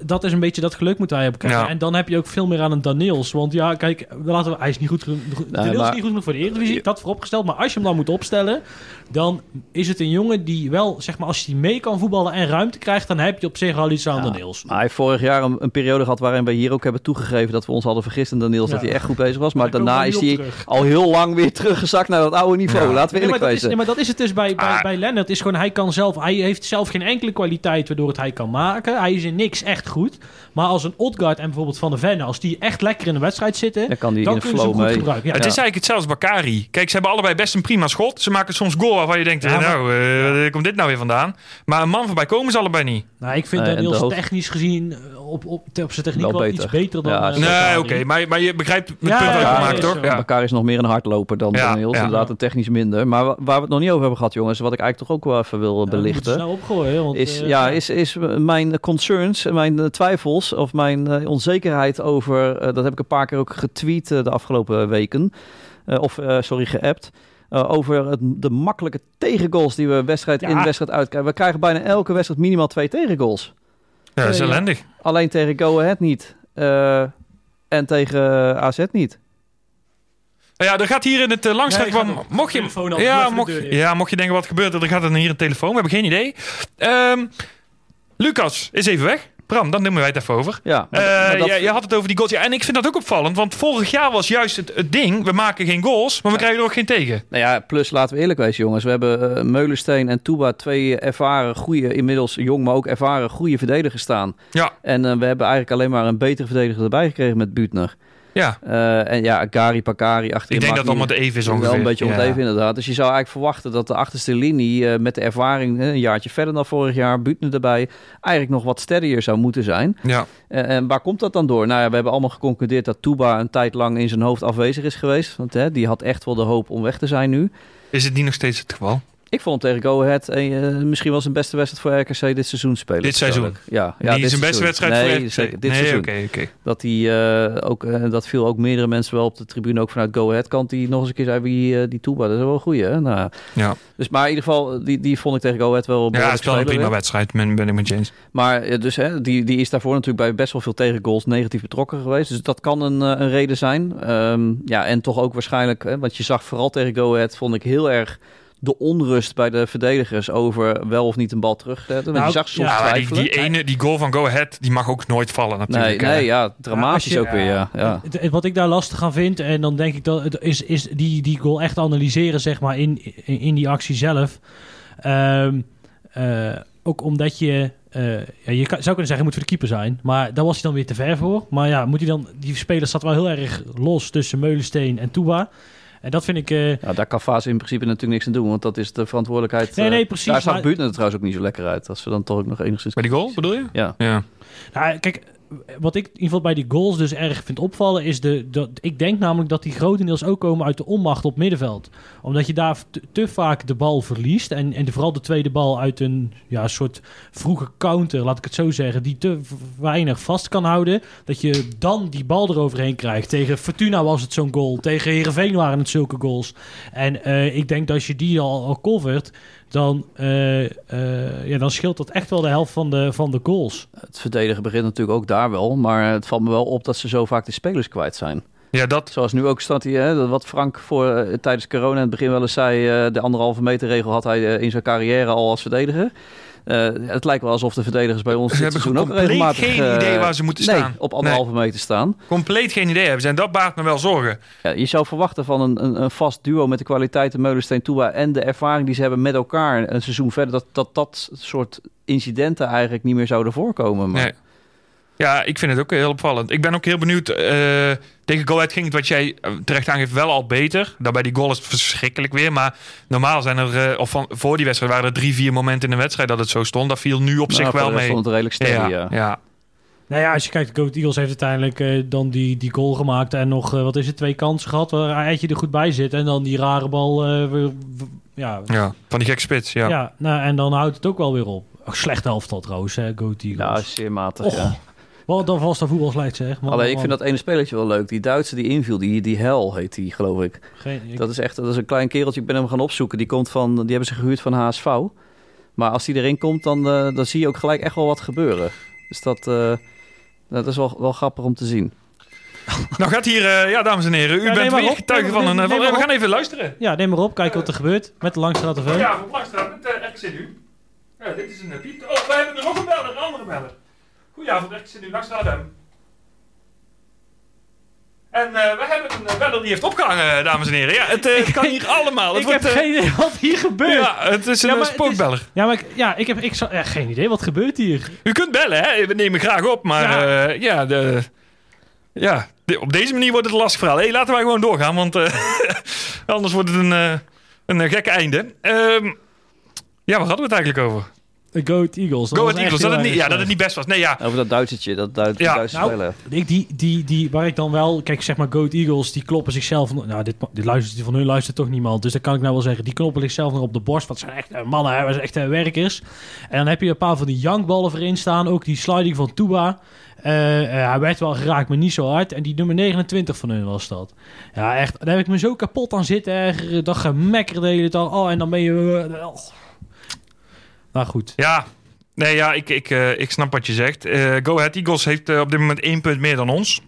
dat is een beetje dat geluk moet hij hebben. Ja. En dan heb je ook veel meer aan een Daniels. Want ja, kijk, laten we, hij is niet goed genoeg. Daniels maar- is niet goed genoeg voor de Eredivisie, dat vooropgesteld. Maar als je hem dan moet opstellen, dan is het een jongen die wel, zeg maar, als je die mee kan voetballen en ruimte krijgt, dan heb je op zich al iets aan Ja, Daniels. Maar hij heeft vorig jaar een, een periode gehad waarin we hier ook hebben toegegeven dat we ons hadden vergist in Daniels, Ja. dat hij echt goed bezig was. Maar daarna is hij terug. al heel lang weer teruggezakt naar dat oude niveau. Ja. Laten we Nee, maar, eerlijk dat is, wezen. nee, maar dat is het dus bij, bij, Ah. bij Lennart. Is gewoon, hij, kan zelf, hij heeft zelf geen enkele kwaliteit waardoor het hij kan maken. Hij is in niks echt goed. Maar als een Odgaard en bijvoorbeeld Van de Venne, als die echt lekker in de wedstrijd zitten, Dan kan hij dan kunnen ze hem goed mee. gebruiken. Ja, Het is eigenlijk hetzelfde als Bakari. Kijk, ze hebben allebei best een prima schot. Ze maken soms goal waarvan je denkt, Ja, eh, maar- nou, eh, waar komt dit nou weer vandaan? Maar een man voorbij komen ze allebei niet. Nou, ik vind Nee, Daniels hoofd- technisch gezien eh, op, op, op zijn techniek Wel wel, beter. iets beter dan... Ja. Nee, oké. maar, maar je begrijpt het Ja, punt ja, toch? ja. Ja. Bakar is nog meer een hardloper dan Ja, Daniels. ja. Inderdaad, een technisch minder. Maar wa- waar we het nog niet over hebben gehad, jongens, wat ik eigenlijk toch ook wel even wil belichten. snel opgooien, want... is, ja, is, is mijn concerns, mijn eh, twijfels of mijn eh, onzekerheid over, eh, dat heb ik een paar keer ook getweet eh, de afgelopen weken, Eh, of eh, sorry, geappt, eh, over het, de makkelijke tegengoals die we wedstrijd Ja. in, wedstrijd uit krijgen. We krijgen bijna elke wedstrijd minimaal twee tegengoals. Ja, dat is ellendig. Alleen tegen Go Ahead niet. Eh, en tegen AZ niet. Nou ja, er gaat hier in het uh, Ja, de Mocht je, af, ja, de mocht, ja, mocht je denken wat gebeurt er, dan gaat er hier een telefoon. We hebben geen idee. Ehm, Lucas is even weg. Bram, dan nemen wij het even over. Ja, maar, Eh, maar dat- je, je had het over die goals. Ja, en ik vind dat ook opvallend. Want vorig jaar was juist het, het ding... we maken geen goals, maar we krijgen er ook geen tegen. Nou ja, plus laten we eerlijk wezen, jongens. We hebben eh, Meulensteen en Touba, twee ervaren, goede, inmiddels jong, maar ook ervaren, goede verdedigers staan. Ja, En eh, we hebben eigenlijk alleen maar een betere verdediger erbij gekregen met Buutner. Ja. Eh, en ja, Gary, Pakari achterin. Ik denk dat het allemaal de even is Wel ongeveer. een beetje Ja. even inderdaad. Dus je zou eigenlijk verwachten dat de achterste linie eh, met de ervaring, een jaartje verder dan vorig jaar, Buutner erbij, eigenlijk nog wat steadier zou moeten zijn. Ja. Eh, en waar komt dat dan door? Nou ja, we hebben allemaal geconcludeerd dat Touba een tijd lang in zijn hoofd afwezig is geweest. Want hè, die had echt wel de hoop om weg te zijn nu. Is het niet nog steeds het geval? Ik vond hem tegen Go Ahead eh, misschien wel zijn beste wedstrijd voor RKC dit seizoen spelen. Dit seizoen? Ja, ja niet dit zijn beste wedstrijd nee, voor RKC? zeker, dit nee, seizoen. oké, oké. Dat, die, eh, ook, eh, dat viel ook meerdere mensen wel op de tribune, ook vanuit Go Ahead kant, die nog eens een keer zei, wie, die Touba, dat is wel een goeie. Hè? Nou, Ja. dus, maar in ieder geval, die, die vond ik tegen Go Ahead wel Ja, het is wel een prima weer. wedstrijd, ben, ben ik met James. Maar dus, hè, die, die is daarvoor natuurlijk bij best wel veel tegengoals negatief betrokken geweest. Dus dat kan een, een reden zijn. Ehm, ja, en toch ook waarschijnlijk, hè, want je zag vooral tegen Go Ahead, vond ik heel erg de onrust bij de verdedigers over wel of niet een bal terugzetten. Nou, je zag soms ja, die, twijfelen. die, ene, die goal van Go Ahead, die mag ook nooit vallen Nee, natuurlijk. hè. nee, ja, dramatisch je- ook weer, ja. ja. Wat ik daar lastig aan vind, en dan denk ik dat het is, is die, die goal echt analyseren, zeg maar, in, in, in die actie zelf. Ehm, eh, ook omdat je, eh, ja, je kan, zou kunnen zeggen, hij moet voor de keeper zijn, maar daar was hij dan weer te ver voor. Maar ja, moet hij dan, die speler staat wel heel erg los tussen Meulensteen en Touba. En dat vind ik. eh, Ja, daar kan Fase in principe natuurlijk niks aan doen, want dat is de verantwoordelijkheid. Nee, eh, nee, precies, Daar zag maar- Buurtner er trouwens ook niet zo lekker uit. Als we dan toch ook nog enigszins... Bij die goal, bedoel je? Ja. Ja. Nou, kijk, wat ik in ieder geval bij die goals dus erg vind opvallen, is de, dat ik denk namelijk dat die grotendeels ook komen uit de onmacht op middenveld. Omdat je daar te, vaak de bal verliest en, en vooral de tweede bal uit een ja, soort vroege counter, laat ik het zo zeggen, die te weinig vast kan houden. Dat je dan die bal eroverheen krijgt. Tegen Fortuna was het zo'n goal, tegen Heerenveen waren het zulke goals. En eh, ik denk dat als je die al, al covert, dan, eh, eh, ja, dan scheelt dat echt wel de helft van de, van de goals. Het verdedigen begint natuurlijk ook daar wel, maar het valt me wel op dat ze zo vaak de spelers kwijt zijn. ja, dat. Zoals nu ook staat hier, hè, dat wat Frank voor, eh, tijdens corona in het begin wel eens zei, eh, de anderhalve meter regel had hij in zijn carrière al als verdediger. Eh, het lijkt wel alsof de verdedigers bij ons Ze dit hebben seizoen ook regelmatig... geen eh, idee waar ze moeten nee, staan. op anderhalve meter staan. Compleet geen idee hebben ze. En dat baart me wel zorgen. Ja, je zou verwachten van een, een, een vast duo met de kwaliteiten Meulensteen Toeba en de ervaring die ze hebben met elkaar een seizoen verder, dat dat, dat soort incidenten eigenlijk niet meer zouden voorkomen. Maar Nee. Ja, ik vind het ook heel opvallend. Ik ben ook heel benieuwd. eh, tegen Go Ahead ging het, wat jij eh, terecht aangeeft, wel al beter. Daarbij die goal is het verschrikkelijk weer. Maar normaal zijn er, eh, of van, voor die wedstrijd waren er drie, vier momenten in de wedstrijd dat het zo stond. Dat viel nu op zich nou, wel mee. stond het redelijk steady, ja. ja, ja. Nou ja, als je kijkt, de Goat Eagles heeft uiteindelijk eh, dan die, die goal gemaakt en nog, wat is het, twee kansen gehad waar Eitje er goed bij zit. En dan die rare bal, eh, weer- ja. Ja, van die gek spits. Ja. Ja. nou, en dan houdt het ook wel weer op. Oh, slecht elftal trouwens, hè, Goat Ja, Eagles. zeer matig, Och, ja. Wat dan was dat voetbal slecht zeg. Man, Alleen, ik man. vind dat ene spelletje wel leuk. Die Duitse die inviel, die, die Hel heet die, geloof ik. Geen, ik- Dat is echt dat is een klein kereltje. Ik ben hem gaan opzoeken. Die, komt van, die hebben ze gehuurd van HSV. Maar als die erin komt, dan, eh, dan zie je ook gelijk echt wel wat gebeuren. Dus dat, eh, dat is wel, wel grappig om te zien. (laughs) Nou gaat hier, eh, ja dames en heren, u Ja, bent weer op. getuige van een... neem eh, van- maar we gaan even luisteren. Ja, neem maar op, kijken wat er gebeurt met de Langstraat TV. Ja, van Langstraat met uh, RKCNU. Ja, dit is een piep. Oh, we hebben er nog een beller, een andere beller. Goedenavond, RKCNU, Langstraat FM. En eh, we hebben een beller die heeft opgehangen, dames en heren. Ja, het eh, kan hier allemaal. Het ik heb eh, geen idee wat hier gebeurt. Ja, Ja, het is een Ja, eh, maar spookbeller. ik, ja, ik heb ik, ja, geen idee wat gebeurt hier. U kunt bellen, hè? We nemen graag op, maar Ja. ja, ja, de, ja de- op deze manier wordt het een lastig verhaal. Hey, laten wij gewoon doorgaan, want eh, (laughs) anders wordt het een, eh, een eh, gekke einde. Ehm, ja, waar hadden we het eigenlijk over? De Goat Eagles. Go was Ahead echt Eagles, dat het, niet, ja, dat het niet best was. Nee, ja, Over dat Duitsertje, dat Duits, Ja, Duitse nou. Ik, die, die, die, waar ik dan wel, kijk, zeg maar, Goat Eagles, die kloppen zichzelf. Nou, dit, dit luistert van hun luistert toch niemand. Dus dan kan ik nou wel zeggen, die kloppen zichzelf nog op de borst. Want het zijn echt eh, mannen, hè, dat zijn echt eh, werkers. En dan heb je een paar van die jankballen voorin staan. Ook die sliding van Tuba. Eh, eh, hij werd wel geraakt, maar niet zo hard. En die nummer 29 van hun was dat. Ja, echt. Daar heb ik me zo kapot aan zitten ergeren. Dat gemekker de hele dag. Oh, en dan ben je... oh. Nou goed. ja. Nee, ja, ik, ik, eh, ik snap wat je zegt. Eh, Go Ahead Eagles heeft eh, op dit moment één punt meer dan ons.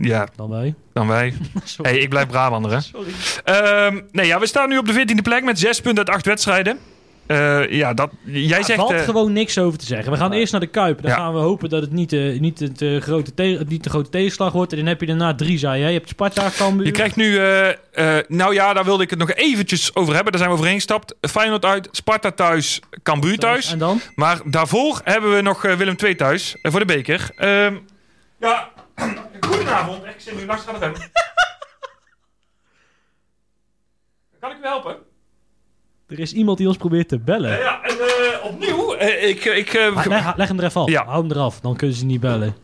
Ja, Dan wij. dan wij. (laughs) Hey, ik blijf Brabander, hè. Sorry. Ehm, nee, ja, we staan nu op de 14e plek met 6 punten uit 8 wedstrijden. Eh, ja, dat, jij zegt... valt eh, gewoon niks over te zeggen. We gaan eerst naar de Kuip. Dan Ja. gaan we hopen dat het niet, eh, niet, het, grote te- niet de grote tegenslag wordt. En dan heb je daarna drie, zei jij. Je hebt Sparta, Cambuur. Je krijgt nu, nou ja, daar wilde ik het nog eventjes over hebben. Daar zijn we overheen gestapt. Feyenoord uit, Sparta thuis, Cambuur thuis. En dan? Maar daarvoor hebben we nog Willem II thuis voor de beker. Ehm, ja, (clears throat) goedenavond. Ik zit nu langs gaan Kan ik u helpen? Er is iemand die ons probeert te bellen. Ja, en eh, opnieuw. eh, ik, ik, eh, leg, leg hem er even af. Ja. Hou hem eraf. Dan kunnen ze niet bellen.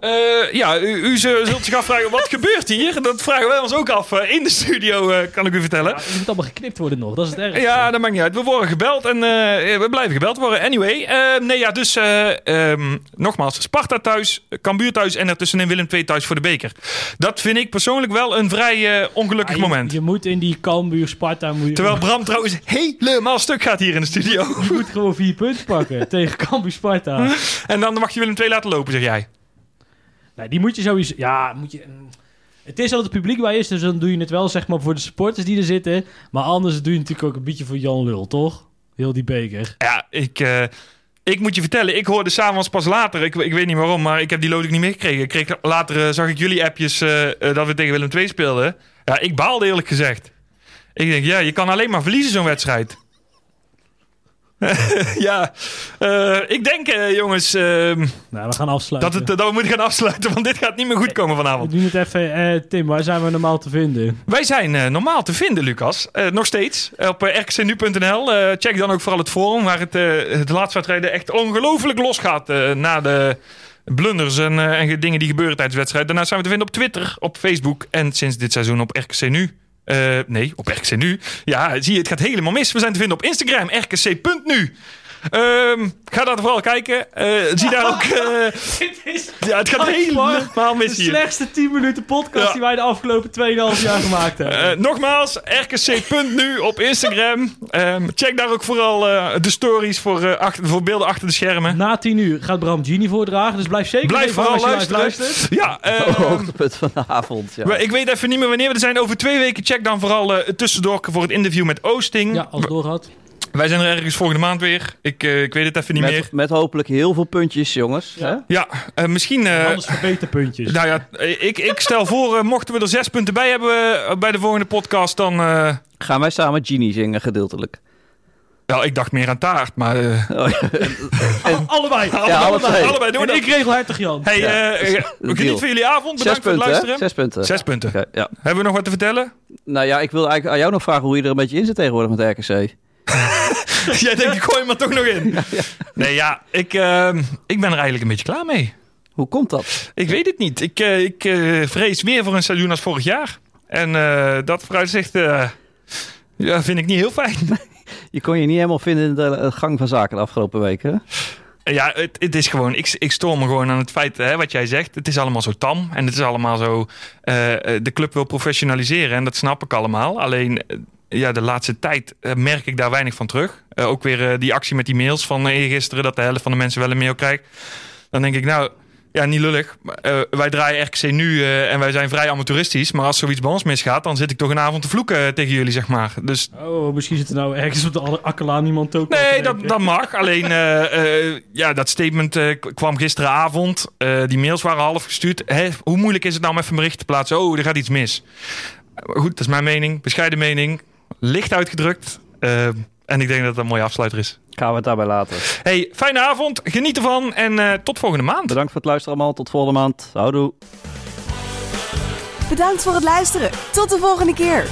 Eh, ja, u, u zult zich afvragen, wat gebeurt hier? Dat vragen wij ons ook af eh, in de studio, eh, kan ik u vertellen. Ja, het moet allemaal geknipt worden nog. Dat is het ergste. Ja, dat maakt niet uit. We worden gebeld en we blijven gebeld worden. Anyway, nee ja, dus eh, ehm, nogmaals, Sparta thuis, Cambuur thuis en ertussenin Willem II thuis voor de beker. Dat vind ik persoonlijk wel een vrij ongelukkig Ja, je, moment. Je moet in die Cambuur, Sparta... Moet je, Terwijl Bram trouwens helemaal stuk gaat hier in de studio. je moet gewoon vier punten pakken tegen Cambuur, Sparta. (laughs) en dan mag je Willem II laten lopen, zeg jij. Die moet je sowieso... Ja, moet je... Het is dat het publiek bij is, dus dan doe je het wel zeg maar voor de supporters die er zitten. Maar anders doe je natuurlijk ook een beetje voor Jan Lul, toch? Heel die beker. Ja, ik, eh, ik moet je vertellen, ik hoorde s'avonds pas later, ik, ik weet niet waarom, maar ik heb die load ook niet meegekregen. Later eh, zag ik jullie appjes eh, dat we tegen Willem II speelden. Ja, ik baalde eerlijk gezegd. Ik denk, ja, je kan alleen maar verliezen zo'n wedstrijd. (laughs) ja, eh, ik denk eh, jongens ehm, Nou, we gaan afsluiten. dat, het, dat we moeten gaan afsluiten, want dit gaat niet meer goed komen vanavond. We doen het even... eh, Tim, waar zijn we normaal te vinden? Wij zijn eh, normaal te vinden, Lucas. Eh, nog steeds. Op rkcnu.nl. Eh, check dan ook vooral het forum waar het, eh, de laatste wedstrijden echt ongelooflijk losgaat. eh na de blunders en, eh, en dingen die gebeuren tijdens de wedstrijd. Daarna zijn we te vinden op Twitter, op Facebook en sinds dit seizoen op RKCNU. Eh, nee, op RKCNU. Ja, zie je, het gaat helemaal mis. We zijn te vinden op Instagram, rkc.nu. Ehm, ga daar vooral kijken. Eh, zie daar ook... eh, (laughs) Dit is ja, het gaat helemaal de mis hier. slechtste 10 minuten podcast Ja. die wij de afgelopen 2,5 jaar gemaakt hebben. Eh, nogmaals, rkc.nu op Instagram. Ehm, check daar ook vooral eh, de stories voor, eh, achter, voor beelden achter de schermen. Na 10 uur gaat Bram Genie voordragen, dus blijf zeker Blijf vooral hangen als je luisteren. Ja, (laughs) Hoogtepunt van de avond. Ja. maar ik weet even niet meer wanneer we er zijn. Over twee weken check dan vooral eh, het tussendoor voor het interview met Oosting. Ja, als het doorgaat. Wij zijn er ergens volgende maand weer. Ik, eh, ik weet het even niet meer. Met, met hopelijk heel veel puntjes, jongens. Ja. Hè? Ja, eh, misschien... eh, Anders verbeterpuntjes. nou ja, ik, ik stel voor, mochten we er zes punten bij hebben bij de volgende podcast, dan... eh, Gaan wij samen Genie zingen, gedeeltelijk. wel, ik dacht meer aan taart, maar... eh, Oh, ja. allebei. Ja, allebei doen we En dat. ik regel hertog Jan. Hey, Ja, geniet van jullie avond. Zes Bedankt voor het punten, hè? luisteren. Zes punten. Zes punten. Oké, ja. Hebben we nog wat te vertellen? Nou ja, ik wil eigenlijk aan jou nog vragen hoe je er een beetje in zit tegenwoordig met de RKC. (laughs) Jij denkt, ik gooi hem er toch nog in. Nee, ja, ik, ehm, ik ben er eigenlijk een beetje klaar mee. Hoe komt dat? Ik weet het niet. Ik, eh, ik eh, vrees weer voor een seizoen als vorig jaar. En eh, dat vooruitzicht ja, vind ik niet heel fijn. (laughs) Je kon je niet helemaal vinden in de gang van zaken de afgelopen weken. Ja, het, het is gewoon, ik, ik stoor me gewoon aan het feit, hè, wat jij zegt. Het is allemaal zo tam en het is allemaal zo. de club wil professionaliseren en dat snap ik allemaal. Alleen, ja, de laatste tijd eh, merk ik daar weinig van terug. Eh, ook weer eh, die actie met die mails van gisteren, dat de helft van de mensen wel een mail krijgt. Dan denk ik, nou, ja, niet lullig. wij draaien RKC nu en wij zijn vrij amateuristisch. Maar als zoiets bij ons misgaat, dan zit ik toch een avond te vloeken tegen jullie, zeg maar. Dus Oh, misschien zit er nou ergens op de akkelaan iemand ook. Nee, dat, dat mag. Alleen, ja, dat statement kwam gisteravond. Die mails waren half gestuurd. Hoe moeilijk is het nou om even een bericht te plaatsen? Oh, er gaat iets mis. Goed, dat is mijn mening. Bescheiden mening. Licht uitgedrukt. Eh, en ik denk dat dat een mooie afsluiter is. Gaan we het daarbij laten. Hey, fijne avond. Geniet ervan. En eh, tot volgende maand. Bedankt voor het luisteren allemaal. Tot volgende maand. Houdoe. Bedankt voor het luisteren. Tot de volgende keer.